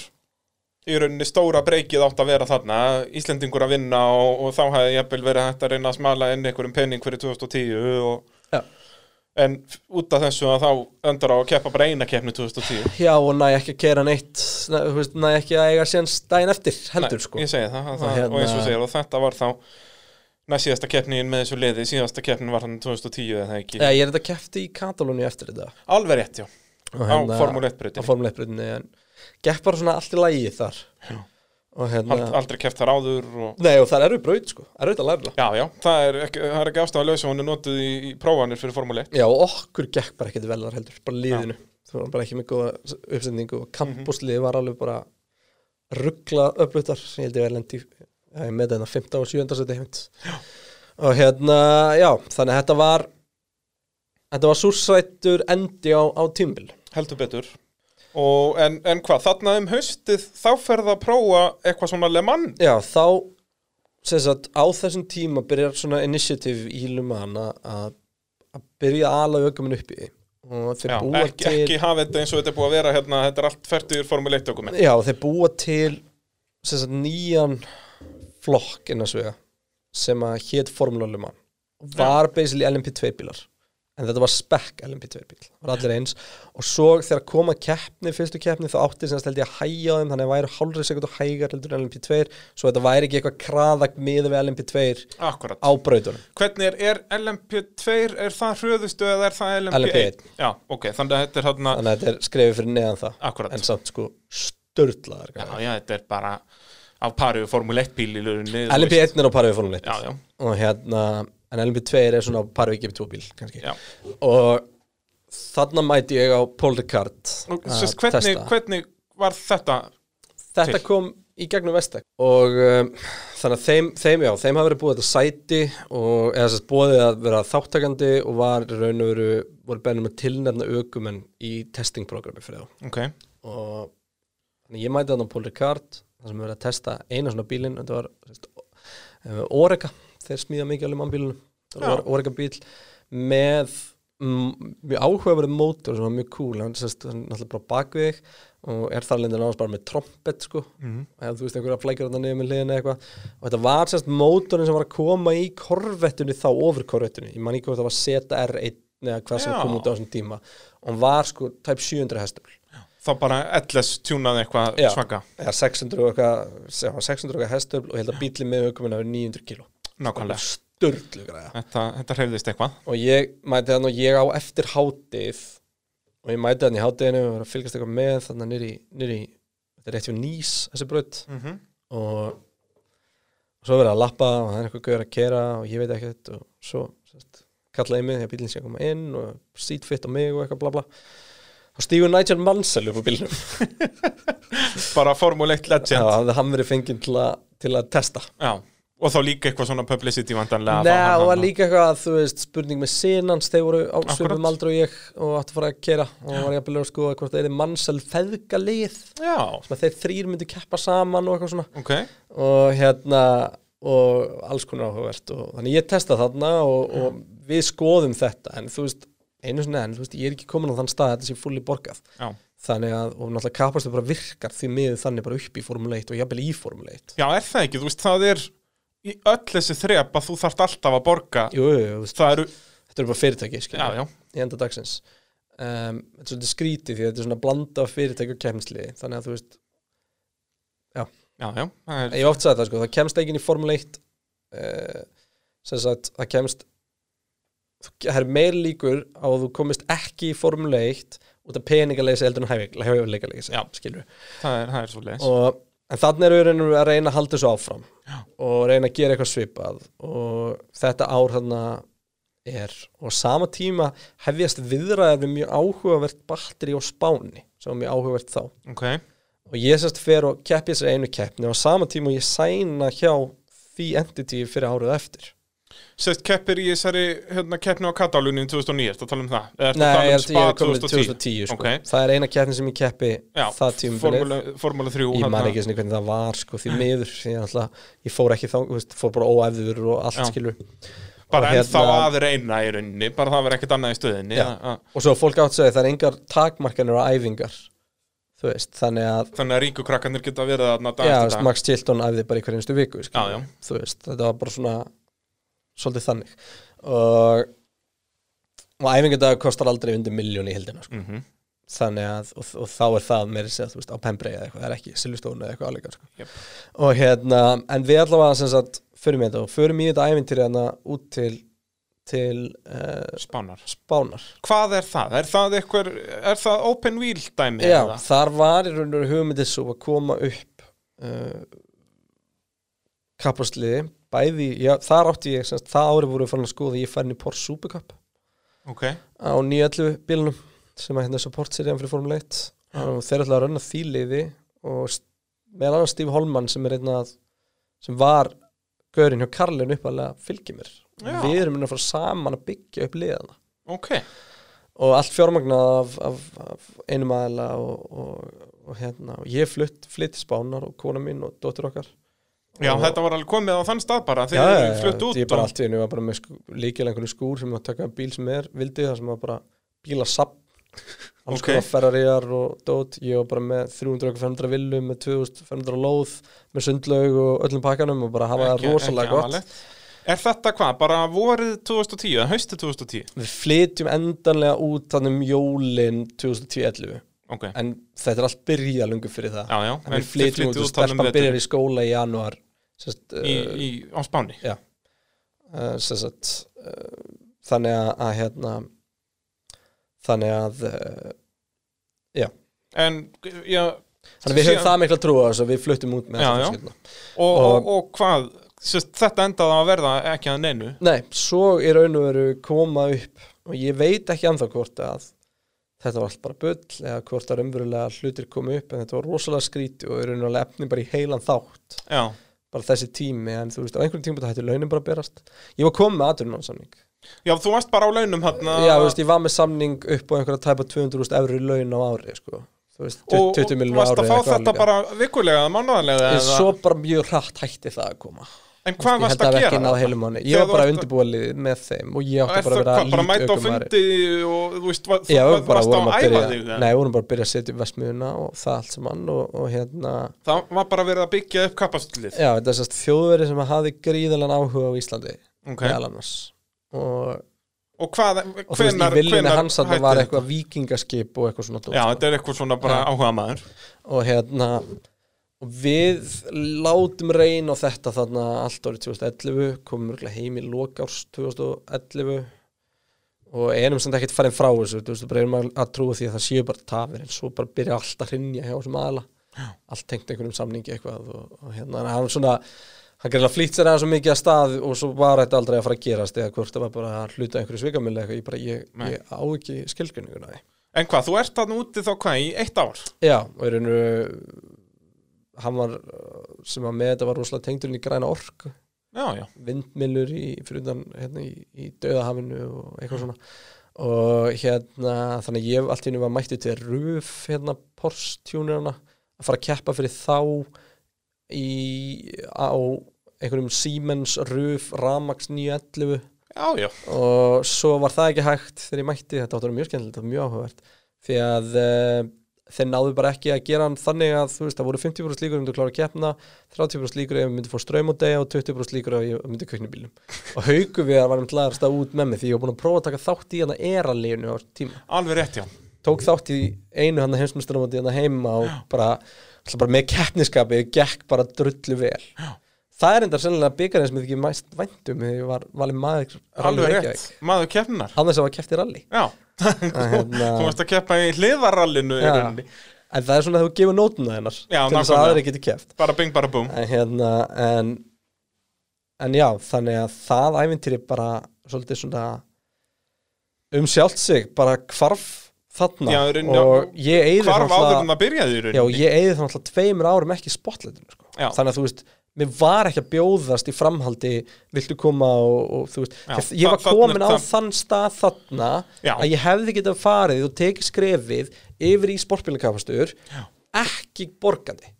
í rauninni stóra breykið átt að vera þarna, Íslendingur að vinna og, og þá hefði jafnvel verið hægt að reyna að smala inn einhverjum penning fyrir 2010 og, Já. en út af þessu að þá öndar á að keppa bara eina keppni 2010. já og næ ekki að keira neitt næ, næ ekki að eiga séns daginn eftir heldur Nei, sko Ég segi það, það hérna- og eins og segir og þetta var þá næst síðasta keppnin með þessu liði, síðasta keppnin var hann 2010 eða ekki. Já, ég er þetta kefti í Katalóni eftir þetta Alveg rétt, já, hérna- Formule 1 á. Formule 1 breytinni gekk bara svona allt í lagi þar. Já. og hérna Ald, aldrei keppt þar áður og Nei og það er erfið braut sko, erfið að læra. Já, já, það er ekki, það er ekki ástæða að lausa hún er notuð í, í prófanir fyrir Formule 1 Já okkur gekk bara ekkert vel þar heldur, bara liðinu. Það var bara ekki með góða uppsendingu og kampusliði var alveg bara ruggla upplutar, ég held ég verið lendi með þetta 15 og 7. seti og hérna, já þannig að þetta var þetta var súrsættur endi á, á tímbil heldur betur og, en, en hvað, þarna um haustið þá ferð að prófa eitthvað svona Le Mans? Já, þá sem sagt, á þessum tíma byrjar svona initiative í Luman að að byrja að ala aukuminn upp í. Því. og þeir Já, ekki, til ekki hafa þetta eins og þetta er búið að vera hérna, þetta er allt færtur Formule 1 dokument. Já, þeir búa til sem sagt, nýjan flokk innan svega sem að hétt Formula Luman var basically LMP2 bílar en þetta var spec LMP2 bíl var allir eins. Og svo þegar koma keppni, fyrstu keppni þá átti sem held ég að hæja á þeim þannig að væri hálfri sekund og hægar heldur en LMP2 svo þetta væri ekki eitthvað kraðag miða við LMP2 Akkurat. á brautunum. Hvernig er, er LMP2, er það hröðustu eða er það LMP1? LMP1. Já, ok, þannig að þetta er hérna þannig að þetta er skrefið fyrir neðan það. Akkurat. en samt sko störtlaðar Já, já, þetta er bara á pari við Formule 1 bíl í lögunni LMP1 er á pari við Formule 1 Já, já, og hérna en LMP2 er svona pari við GP2 bíl kannski. Já. Og þarna mæti ég á að sest, hvernig, hvernig var þetta þetta til? kom í gegnum Vestek og um, þannig að þeim, þeim, já, þeim hafa verið búið þetta sæti og eða sérst búið að vera þáttakandi og var raun og veru voru bennum að tilnefna aukumenn í testingprogrammi fyrir þá. Ok, og þannig ég mæti þannig á Paul Ricard þar sem við verið að testa eina svona bílinn þetta var Orega þeir smíða mikið alveg mannbílunum það Já. var Orega bíl með mm, mjög áhugaverið mótor sem var mjög cool, hann sérst náttúrulega bara bakvið þig og er þar lendur náttúrulega bara með trompet sko, Mhm. eða þú veist einhverja flækjur niður með liðinu eitthvað. Og þetta var sérst mótorin sem var að koma í korvettunni þá ofur korvettunni, ég man ekki hvort það var ZR1 eða hvað sem Já. kom út á þessum tíma. Og hann var sko tæp 700 hestur. Þá bara LS tjúnaði eitthvað Já. svaka. Eða 600 og eitthvað já, 600 og eitthvað hestur og ég held að bílinn með aukuminn hafi 900 kíló Nákvæmlega, störtlu græða þetta, þetta hreyfðist eitthvað. Og ég mæti þannig og ég á eftir hátið og ég mæti þannig í hátinu og var að fylgast eitthvað með þannig nýri, nýri þetta er rétt hjá nýs þessi braut. Mm -hmm. og, og svo verið að lappa og það er eitthvað gauður að kera og ég veit ekkert og svo sest, kallaði mig þegar bílinn sé að koma inn og seatfit á mig og eitthvað bla bla. Þá stígur Nigel Mansell upp á bílnum. Bara Formule 1 Já, legend. Já, hann verið fenginn til, að- til að testa og þá líka eitthvað svona publicity vandanlega Nei, og líka eitthvað, þú veist, spurning með sinans, þeir voru á Akkurat. svipum aldrei og ég og áttu að fara að kera og var ég að byrja að skoða hvort það er mannsel feðga lið Já, sem að þeir þrýr myndu keppa saman og eitthvað svona. Ok. Og hérna og alls konar áhugavert. Og þannig ég testa þarna og, og við skoðum þetta. En þú veist, einu sinni en þú veist, ég er ekki komin á þann stað að þetta sé fulli borgað. Já, þannig að, og náttúrulega kapastu bara virkar því miður þannig bara upp í Formule 1 og jafnvel í Formule 1 Já er það ekki, þú veist, það er í öll þessi þrep að þú þarft alltaf að borga. Jú, jú, Það eru, þetta er bara fyrirtæki, já, já, í enda dagsins. Um, þetta er svolítið skrítið því að þetta er svona blanda fyrirtæki og kemsli þannig að þú veist, já, já er, ég hef oft sagði það sko það kemst ekki inn í Formule 1 uh, sem sagt, það kemst það er meir líkur á að þú komist ekki í Formule 1 út af peningaleysi heldur en hæfileikaleysi Já. skilur það það svo leiðis og en þannig eru við að reyna að halda þessu áfram Já. og reyna að gera eitthvað svipað og þetta ár þarna er. Og sama tíma hefjast viðræðar við mjög áhugavert batteri á Spáni sem var mjög áhugavert þá. Ok, og ég sérst fer og keppi þessari einu keppni og sama tíma og ég sæna hjá því entity fyrir árið eftir Sest keppir í þessari hérna, keppni á Katalúnin 2009, ertu að tala um það? Eða Nei, að tala ég, um held- Spa ég er komin 2010? 2010 sko. Ok. það er eina keppni sem ég keppi Já, það tímabilið Formúla, Formúla 3 ég hérna. man ekki svona hvernig það var sko, því miður ég, alltaf, ég fór ekki þá, veist, fór bara óæfður og allt Já. skilur Bara og ennþá hérna- að reyna í rauninni, bara það verður ekkert annað í stöðinni Já. að- að- og svo fólk að segja það er engar takmarkanir á æfingar veist, þannig að Þannig að ríku krakkarnir geta verið dag já, Max Chilton æfði bara í hverjumstu viku Já, já. veist, þetta var bara svona svolítið þannig og, og æfingardag kostar aldrei undir miljón í hildina sko. Mhm. þannig að, og, og þá er það meira sér, þú veist, á Pembrey eða eitthvað, það er ekki Silvestónu eða eitthvað alveg sko. Jöp. og hérna, en við allavega sem sagt, förum í þetta og förum í þetta æfintýri hérna út til til uh, Spánar Spánar Hvað er það? Er það eitthvað, er það open wheel dæmi? Já, eða? þar var í raun og hugmyndið svo að koma upp uh, kappasliði bæði, já, þar átti ég semst, það árið voru fann að skoða ég færin í Porsche Supercup. Ok, á 911 bílunum sem að hérna supportserían fyrir Formule 1 og þeir ætla að rönna því liði og meðal annars Steve Holman sem er einn að sem var gaurinn hjá Karlin uppalega fylgir mér. Já. við erum að fara saman að byggja upp liðana. Ok. Og allt fjármagnað af, af, af einum aðila og, og, og hérna og ég flutt, flytt Spánar og kona mín og dóttir okkar Já, Og- þetta var alveg komið á þann stað bara Já, Þegar já, þið já, flutt út ég bara allt í hennu var bara með líkil einhvern skúr sem ég að taka bíl sem er vildi það sem var bara bíla sapp alls Ok. konar Ferrariar og dót ég var bara með 300-500 villu með 2500 lóð með sundlaug og öllum pakkanum og bara hafa það rosalega ekki gott amalegt. Er þetta hvað? Bara vorið 2010, eða haustið 2010? við flytjum endanlega út þannig um jólin 2010-11 Ok, en þetta er allt byrja lungu fyrir það já, já en við flytjum út og stelpan byrjar í skóla í januar sest, í, í, á Spáni? Já. Uh, sest, uh, Þannig að, að hérna Þannig að uh, En, já Þannig við höfum það mikla trú á þessu að við fluttum út með Já, já. fjölskyldu. og, og, Og- hvað sest, Þetta endaði að verða ekki að neinu? Nei, svo í raun og veru koma upp og ég veit ekki anþá hvort að þetta var allt bara bull eða hvort að raunverulega hlutir komu upp en þetta var rosalega skríti og í raun og veru efni bara í heilan þátt. Já, bara þessi tími en þú veist á einhverjum tíma þetta hætti launin bara að berast. Ég var komið með aðurnáðsamning já þú varst bara á launum hann Já, þú veist, ég var með samning upp á einhverja tæpa 200.000 eurur laun á ári, sko. Þú veist, og, 20 og miljonar varst ári að fá þetta bara vikulega eða eða, svo bara mjög hrætt hætti það að koma. En hvað varst að að gera? mánu. Ég var bara ert- undirbúið með þeim og ég átti Er bara að það vera hvað, bara mæta á fundi og þú veist, bara varst að að æfa þig? nei, við vorum bara að byrja að setja upp vestmiðuna og það allt saman og, og hérna, Það var bara verið að byggja upp kapastlið já, þetta er sérst þjóðveri sem hafði gríðalega áhuga á Íslandi, Ok, meðal annars. Og, og hvað, og þú veist, í viljunni hans að það var eitthvað vikingaskip og eitthvað svona og við látum reyn á þetta þarna allt árið 2011 komum heim í lokárs 2011 og einum sem ekkert farin frá þessu þú veist, bara erum að, trúa því að það séu bara tafir en svo bara byrja allt að hrinja hjá þessum aðla allt tengt einhverjum samningi eitthvað og, og hérna, en hann svona hann gerði að flýtt sér aðeins svo mikið að stað og svo var þetta aldrei að fara að gerast eða hvort það var bara að hluta einhverju svikamili eitthvað, ég bara, ég, ég á ekki skilgruninguna því. En hvað, þú ert þarna úti þá hvað, í eitt ár? Já, og veru, hann var sem var með þetta var rosalega tengdurinn í græna já, vindmilur í, hérna, í, í döðahafinu og eitthvað svona. Og hérna þannig ég allt í henni var mættið til ruf hérna Porsche tjúnirana að fara að keppa fyrir þá í, á einhverjum Siemens ruf Ramax 911 já, já. Og svo var það ekki hægt þegar ég mætti, þetta vera mjög skemmtilegt og mjög áhugavert. Því að uh, þeir náðu bara ekki að gera hann þannig að þú veist, það voru 50% líkur um þú klára að keppna 30% líkur ef ég myndi fór ströym og degja og 20% líkur ef ég myndi kveikna í bílum og haugu við að varum klæðast að út með mig því ég var búin að prófa að taka þátt í hann að eralínu á tíma. Alveg rétt, já. Tók þátt í einu hann að heimsmyndstarumóti hann heima og bara, bara með keppniskapi gekk bara drullu vel. Já. það er enda sennilega byggarinn sem ég ekki mæst væntum ég var valið maður maður keppnar hann þess að var keppt í rally. Já, Að hérna, þú varst að keppa í hliðarallinu rauninni. en það er svona þegar þú gefur nótuna hennar Já, til þess að aðri geti keppt. Bara bing, bara búm en hérna en, en já, þannig að það æfintýri bara svolítið svona um sjálft sig bara hvarf þarna. Já, rauninni, og ég eyði hvarf áður en það byrjaði Já, ég eigði þá náttúrulega tveimur árum ekki í spotlightinu sko. Þannig að þú veist, mér var ekki að bjóðast í framhaldi, viltu koma og, og þú veist, Já, ég, var þarna komin á það- þann stað þarna Já. að ég hefði getað farið og tekið skrefið yfir í sportbílakapastur ekki borgandi.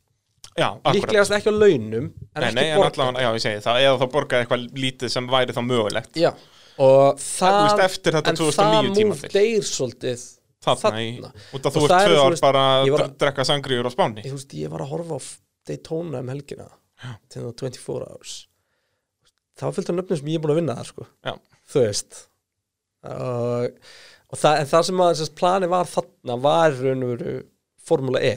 Líklegast ekki á launum en Nei, ekki nei, en borgandi. allavega, já, það, eða þá borgaði eitthvað lítið sem væri þá mögulegt. Og það veist, eftir þetta en 2009 það múf deyr svolítið þarna, í, út af þú Og ert það er, tvö ár bara að drekka sangriður á Spáni. Ég var að horfa á Daytona um helgina til það 24 hours. Það fullt af nöfnum sem ég er búin að vinna þar sko. Þú veist. Og, og það, en það sem að plani var þarna var í raun og veru Formula E,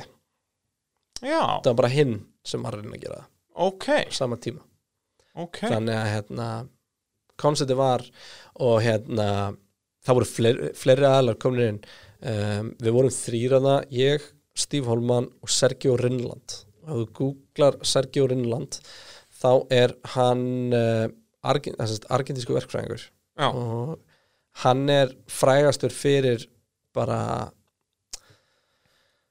já, það var bara hinn sem var að reyna að gera það. Ok, á sama tíma. Ok. Þannig að hérna koncepti var og hérna það voru fleiri, fleiri aðlar komin inn. Um, við vorum þrýraða ég, Steve Holman og Sergio Rinland ef þú googlar Sergio Rinland þá er hann uh, argin, argentísku verkfræðingur. Já, og hann er frægastur fyrir bara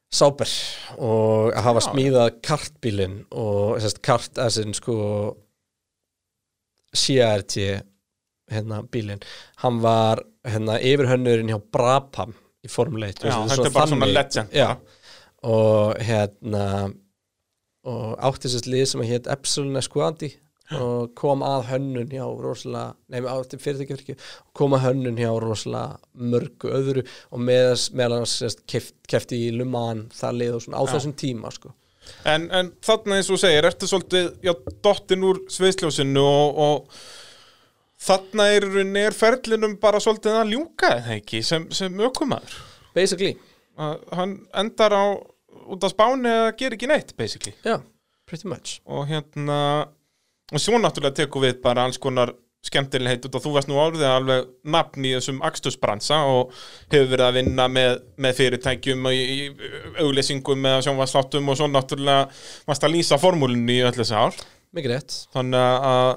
sáber og að hafa Já. smíðað kartbílinn og sérst, kart að sinn sko CRT hérna bílinn. Hann var hérna yfirhönnurinn hjá Brabham í Formule 1 já Þú veist, þetta er bara svona þannig- legend já, og hérna og átti sérst lið sem að hétt Epsilon Esquadi og kom að hönnun hjá rosalega, nefnir átti fyrirtækjafyrkju kom að hönnun hjá rosalega mörgu öðru og með, meðal hans sérst, keft, kefti í Luman það lið og svona á Já. þessum tíma sko. En, en þarna eins og segir, ertu svolítið, já, dottin úr sviðsljósinu og, og þarna er, er ferlinum bara svolítið að ljúka eða ekki, sem, sem ökumæður. basically, Hann endar á, út af spáni að gera ekki neitt, basically. já, pretty much. Og hérna, og svo náttúrulega tekur við bara alls konar skemmtilegheit út og þú varst nú árið alveg nafn í þessum akstusbransa og hefur verið að vinna með, með fyrirtækjum og í, í auglýsingum með sjónvarsláttum og svo náttúrulega varst að lýsa formúlinu í öll þessi ár. Mikið rétt. Þannig að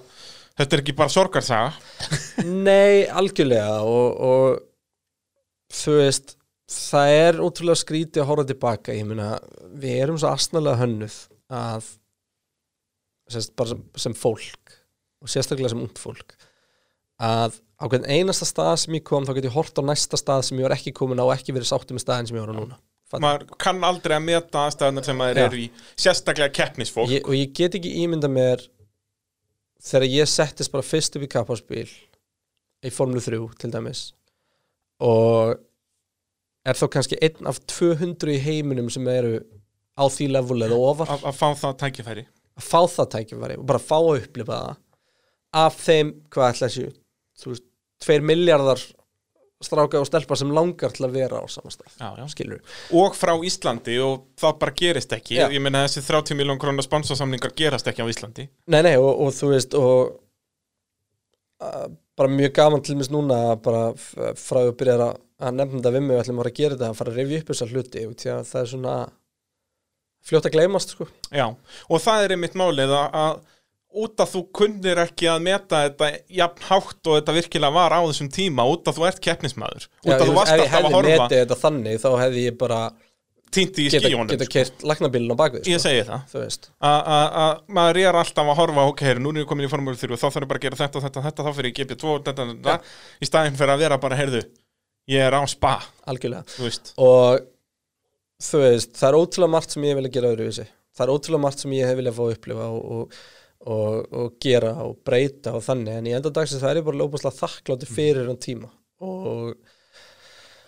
þetta er ekki bara sorgarsaga. Nei, algjörlega og, og þú veist það er ótrúlega skrítið að horfa tilbaka ég meina, við erum svo astnalega hönnuð að sérst, bara sem, sem fólk og sérstaklega sem ungt fólk að á hvern einasta stað sem ég kom þá get ég hort á næsta stað sem ég var ekki komin á og ekki verið sáttum með staðin sem ég var á núna Fattar? maður kann aldrei að meta aðstæðunar sem maður Já. er í sérstaklega keppnisfólk ég, og ég get ekki ímynda mér þegar ég settist bara fyrst upp í kapparspíl í Formule 3 til dæmis og er þá kannski einn af 200 í heiminum sem eru á því level eða ofar? Að, fá það tækifæri. Að fá það tækifæri og bara fá að upplifa það. Af þeim, hvað ætla þessi þú veist, tveir miljardar stráka og stelpa sem langar til að vera á skilur og frá Íslandi og það bara gerist ekki. Já. ég meina þessi 30 miljón krónar sponsorsamningar gerast ekki á Íslandi. Nei, nei, og, og þú veist og uh, bara mjög gaman til mis núna að bara frá að byrja að, að nefna þetta við mig og ætlum að fara að gera þetta að fara að rifja upp þessa hluti því að það er svona fljótt að gleymast sko. Já, og það er einmitt málið að, að út að þú kunnir ekki að meta þetta jafn hátt og þetta virkilega var á þessum tíma út að þú ert keppnismæður út að ég þú varst ef ég alltaf að hefði horfa metið þetta þannig þá hefði ég bara týndi í skíjónum geta sko. kert lagnabílun á bakvið Ég sko. segi það að maður er alltaf að horfa ok, nú er ég komin í formúlu 3 og þá þarf ég bara að gera þetta og þetta, þetta þá fyrir ég GP2 og þetta, þetta, í staðinn fyrir að vera bara, heyrðu ég er á spa, algjörlega. Þú veist. Og þú veist, það er ótrúlega margt sem ég vilja gera öðruvísi. Það er ótrúlega margt sem ég hef viljað fá að upplifa og, og, og, og gera og breyta og þannig, en í enda dagsins það er ég bara lópaslega þakklátti fyrir hann tíma. Og,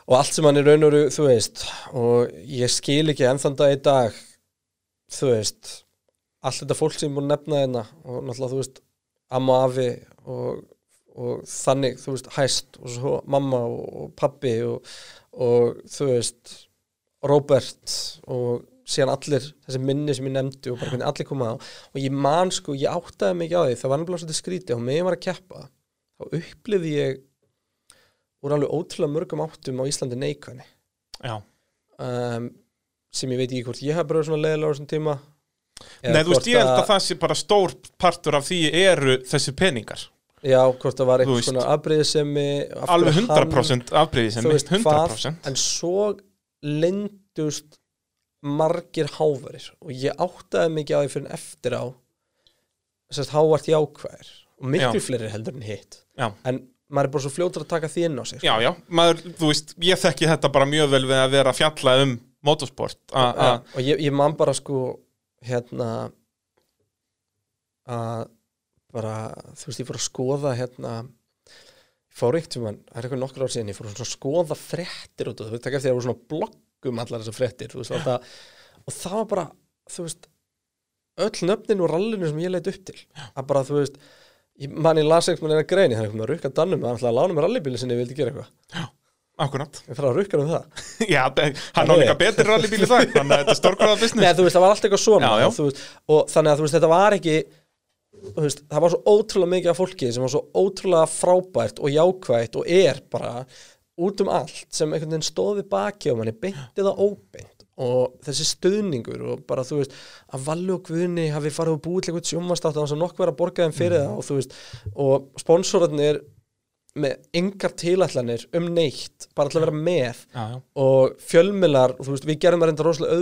og allt sem hann er raun og veru, þú veist og ég skil ekki enn þann dag í dag þú veist allt þetta fólk sem ég að nefna hérna og náttúrulega þú veist amma afi og, og þannig þú veist hæst og svo mamma og, pappi og, og þú veist Robert og síðan allir þessi minni sem ég nefndi og bara hvernig allir koma á. Og ég man sko, ég áttaði ekki á því það var nefnilega svolítið skrítið og meðan var að keppa þá upplifði ég úr alveg ótrúlega mörgum áttum á Íslandi neikvæðni. Já, um, sem ég veit ekki hvort ég hef bara svona leiðilega á þessum tíma Nei, þú veist, ég held að það sé bara stór partur af því eru þessi peningar Já, hvort það var eitthvað svona afbreyðisemi af alveg hverju hann- 100% afbreyði sem þú veist, 100% en svo lindust margir hávarir og ég áttaði mikið á því fyrir en eftir á sérst hávart jákvæðir og miklu Já. fleiri heldur en hitt Já. en maður er bara svo fljótur að taka því inn á sig Já, já, maður, þú veist, ég þekki þetta bara mjög vel við að vera að fjalla um motorsport og ég, ég man bara sko hérna að bara, þú veist, ég fór að skoða hérna ég fór eitt sem hann, það er eitthvað nokkur ár síðan ég fór að skoða fréttir út og þú veist, það voru svona bloggum allar þessar fréttir, þú veist, og það, og það var bara, þú veist öll nöfnin og rallinu sem ég leit upp til að bara, þú veist ég man í las eitthvað neina greini, það er eitthvað að rukka dannum ætlaði að lána mér rallybíli sinni, ég vildi gera eitthvað. Akkurat. Ég fara að rukka um það. Já, hann á Nei. líka betri rallybíl í það Þannig að þetta er stórkvæða Nei, business þú veist, það var allt eitthvað svona Já, já. Veist, og þannig að veist, þetta var ekki veist, það var svo ótrúlega mikið af fólki sem var svo ótrúlega frábært og jákvætt og er bara út um allt sem einhvern veginn stóði baki á manni, beintið það óbeint. Og þessi stuðningur og bara þú veist, að Valli og Guðni hafi farið og búið til eitthvað sjómastátt að nokkuð verið að borga þeim fyrir það og þú veist, og sponsorarnir með yngar tilætlanir um neitt, bara að vera með. Já, já, og fjölmiðlar, og veist, við gerum það reynda rosalega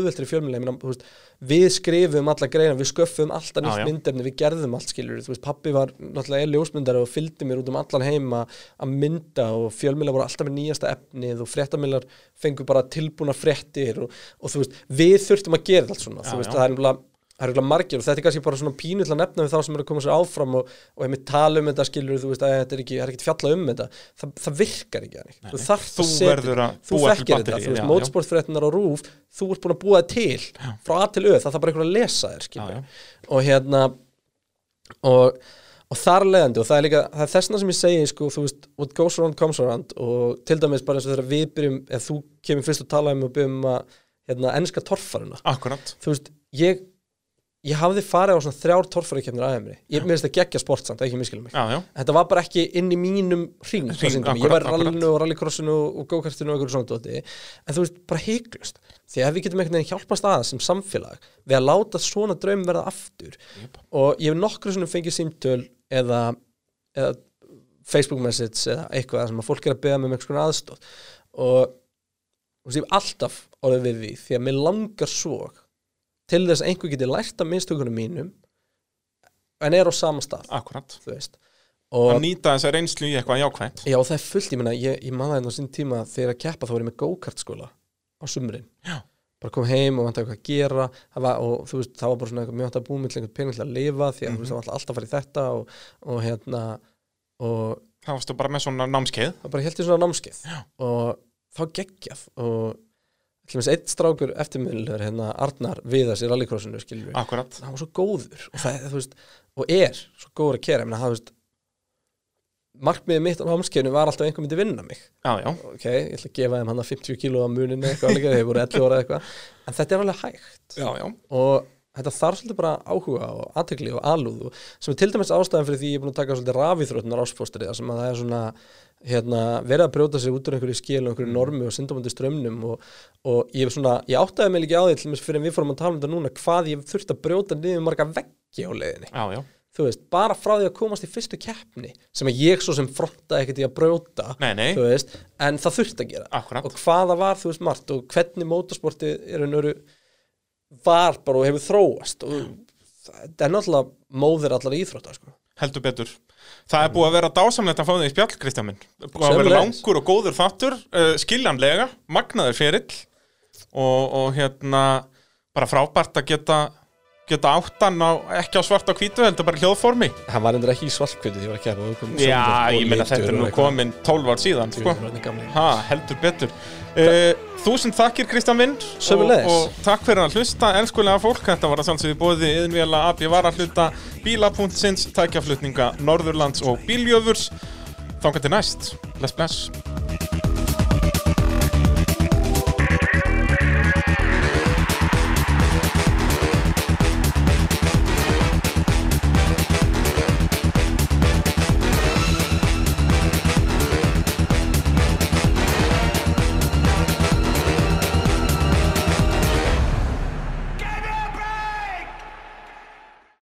þú veist, við skrifum alla greina, við sköffum alltaf nýtt já. myndefni, við gerðum allt veist, pappi var náttúrulega ljósmyndari og fylgdi mér út um allan heima að mynda og fjölmiðlar voru alltaf með nýjasta efnið og fréttamiðlar fengu bara tilbúna fréttir og, og veist, við þurftum að gera allt svona, Já, veist, það er nefnilega það er eiginlega margir og þetta er kannski bara svona pínu til að nefna við þá sem eru að koma sér áfram og, og einmitt tala um þetta skilur þú veist að þetta er ekki, ekki fjalla um þetta. Það, það virkar ekki þannig. Þú þarft Þú að setja- að þú þekkir þetta, þú veist, já, mótsportfréttinar á rúf þú ert búin að búa það til frá A til Ö, það þarf bara einhver að lesa þér já, já. og hérna og, og þar leðandi og það er líka, það er þessna sem ég segi sko, þú veist, what goes around comes around. Og til dæmis bara eins og þegar við byrjum eða þú kemur fyrst að tala um og byrjum að hérna, enska torfaruna þú veist, ég ég hafði farið á svona þrjár torfærikefnir aðeimri ég mér finnst það geggja sportsamt, ekki miskilum mig. Já, já, þetta var bara ekki inn í mínum hring, ég var rallinu og rallycrossinu og go-kartinu og einhverju svona dóti. En þú veist, bara heiklust því að við getum einhvern veginn hjálpast að sem samfélag við að láta svona draum verða aftur. Jep. og ég hef nokkru svona fengið símtöl eða, eða Facebook message eða eitthvað sem að fólk er að beða með með einhvers konar aðstóð og þú veist, ég hef alltaf orðið við því því að mér langar svo til þess að einhver geti lært af minnstökunum mínum en er á sama stað akkurat. Að nýta þessa reynslu í eitthvað jákvæmt já, það er fullt, ég meina, ég, ég maður það á sín tíma þegar að keppa þá var ég með go-kart skóla á sumrin. Já. bara kom heim og vantaði eitthvað að gera var, og þú veist, það var bara svona eitthvað mjög hægt að búið með einhvern pening til að lifa því að þú veist, það var alltaf að fara í þetta og, og hérna og Það varstu bara með svona námskeið. Það bara held ég svona námskeið Já. og þá geggjað og eitt strákur eftirmiðlulegur hérna Arnar Viðars í rallycrossinu skilur Akkurat. Hann var svo góður og, það, veist, og er svo góður að kera. Menn, það, veist, markmiðið mitt á námskeiðinu var alltaf að einhver myndi vinna mig. Já, já, ok, ég ætla að gefa þeim hann að 50 kíló á muninu eitthvað líka, þeir voru 11 ára eitthvað. En þetta er alveg hægt. Já, já. Og þetta þarf svolítið bara áhuga og aðtekli og alúð og sem er til dæmis ástæðan fyrir því ég er búin að taka svolítið rafíþróttunar áspóstri þar sem að það er svona hérna, verið að brjóta sig út úr einhverju skil og einhverju normi og syndamöndi strömmnum og, og ég, svona, ég áttaði mig líka á því fyrir við fórum að tala um þetta núna hvað ég þurfti að brjóta niður marga veggi á leiðinni. Já, já, þú veist, bara frá því að komast í fyrstu keppni sem ég svo sem frontaði ekkert í að brjóta nei, nei, þú veist, en það þurfti að gera. Akkurat. Og hvaða var, þú veist, margt og hvernig mótorsporti er einu var bara og hefur þróast og það er náttúrulega móðir allar íþrótta sko. Heldur betur. Það er búið að vera dásamlegt að fá þig í spjall, Kristján minn. Búið að vera langur og góður þáttur uh, skiljanlega, magnaður ferill og, og hérna bara frábært að geta geta áttan á, ekki á svart á hvítu heldur bara hljóðformi. Hann var endur ekki í svartkvöldu var að keppa og kom Já, sjónvarp og ég meina þetta er nú komin 12 ár síðan sko. Ha, heldur betur Þúsund þakkir Kristján Minn. Og, og takk fyrir að hlusta elskulega fólk, þetta var að sjálfsögðu bóði yðinvila AB varahluta, bíla.sins tækjaflutninga Norðurlands og bíljöfurs Þangar til næst, bless bless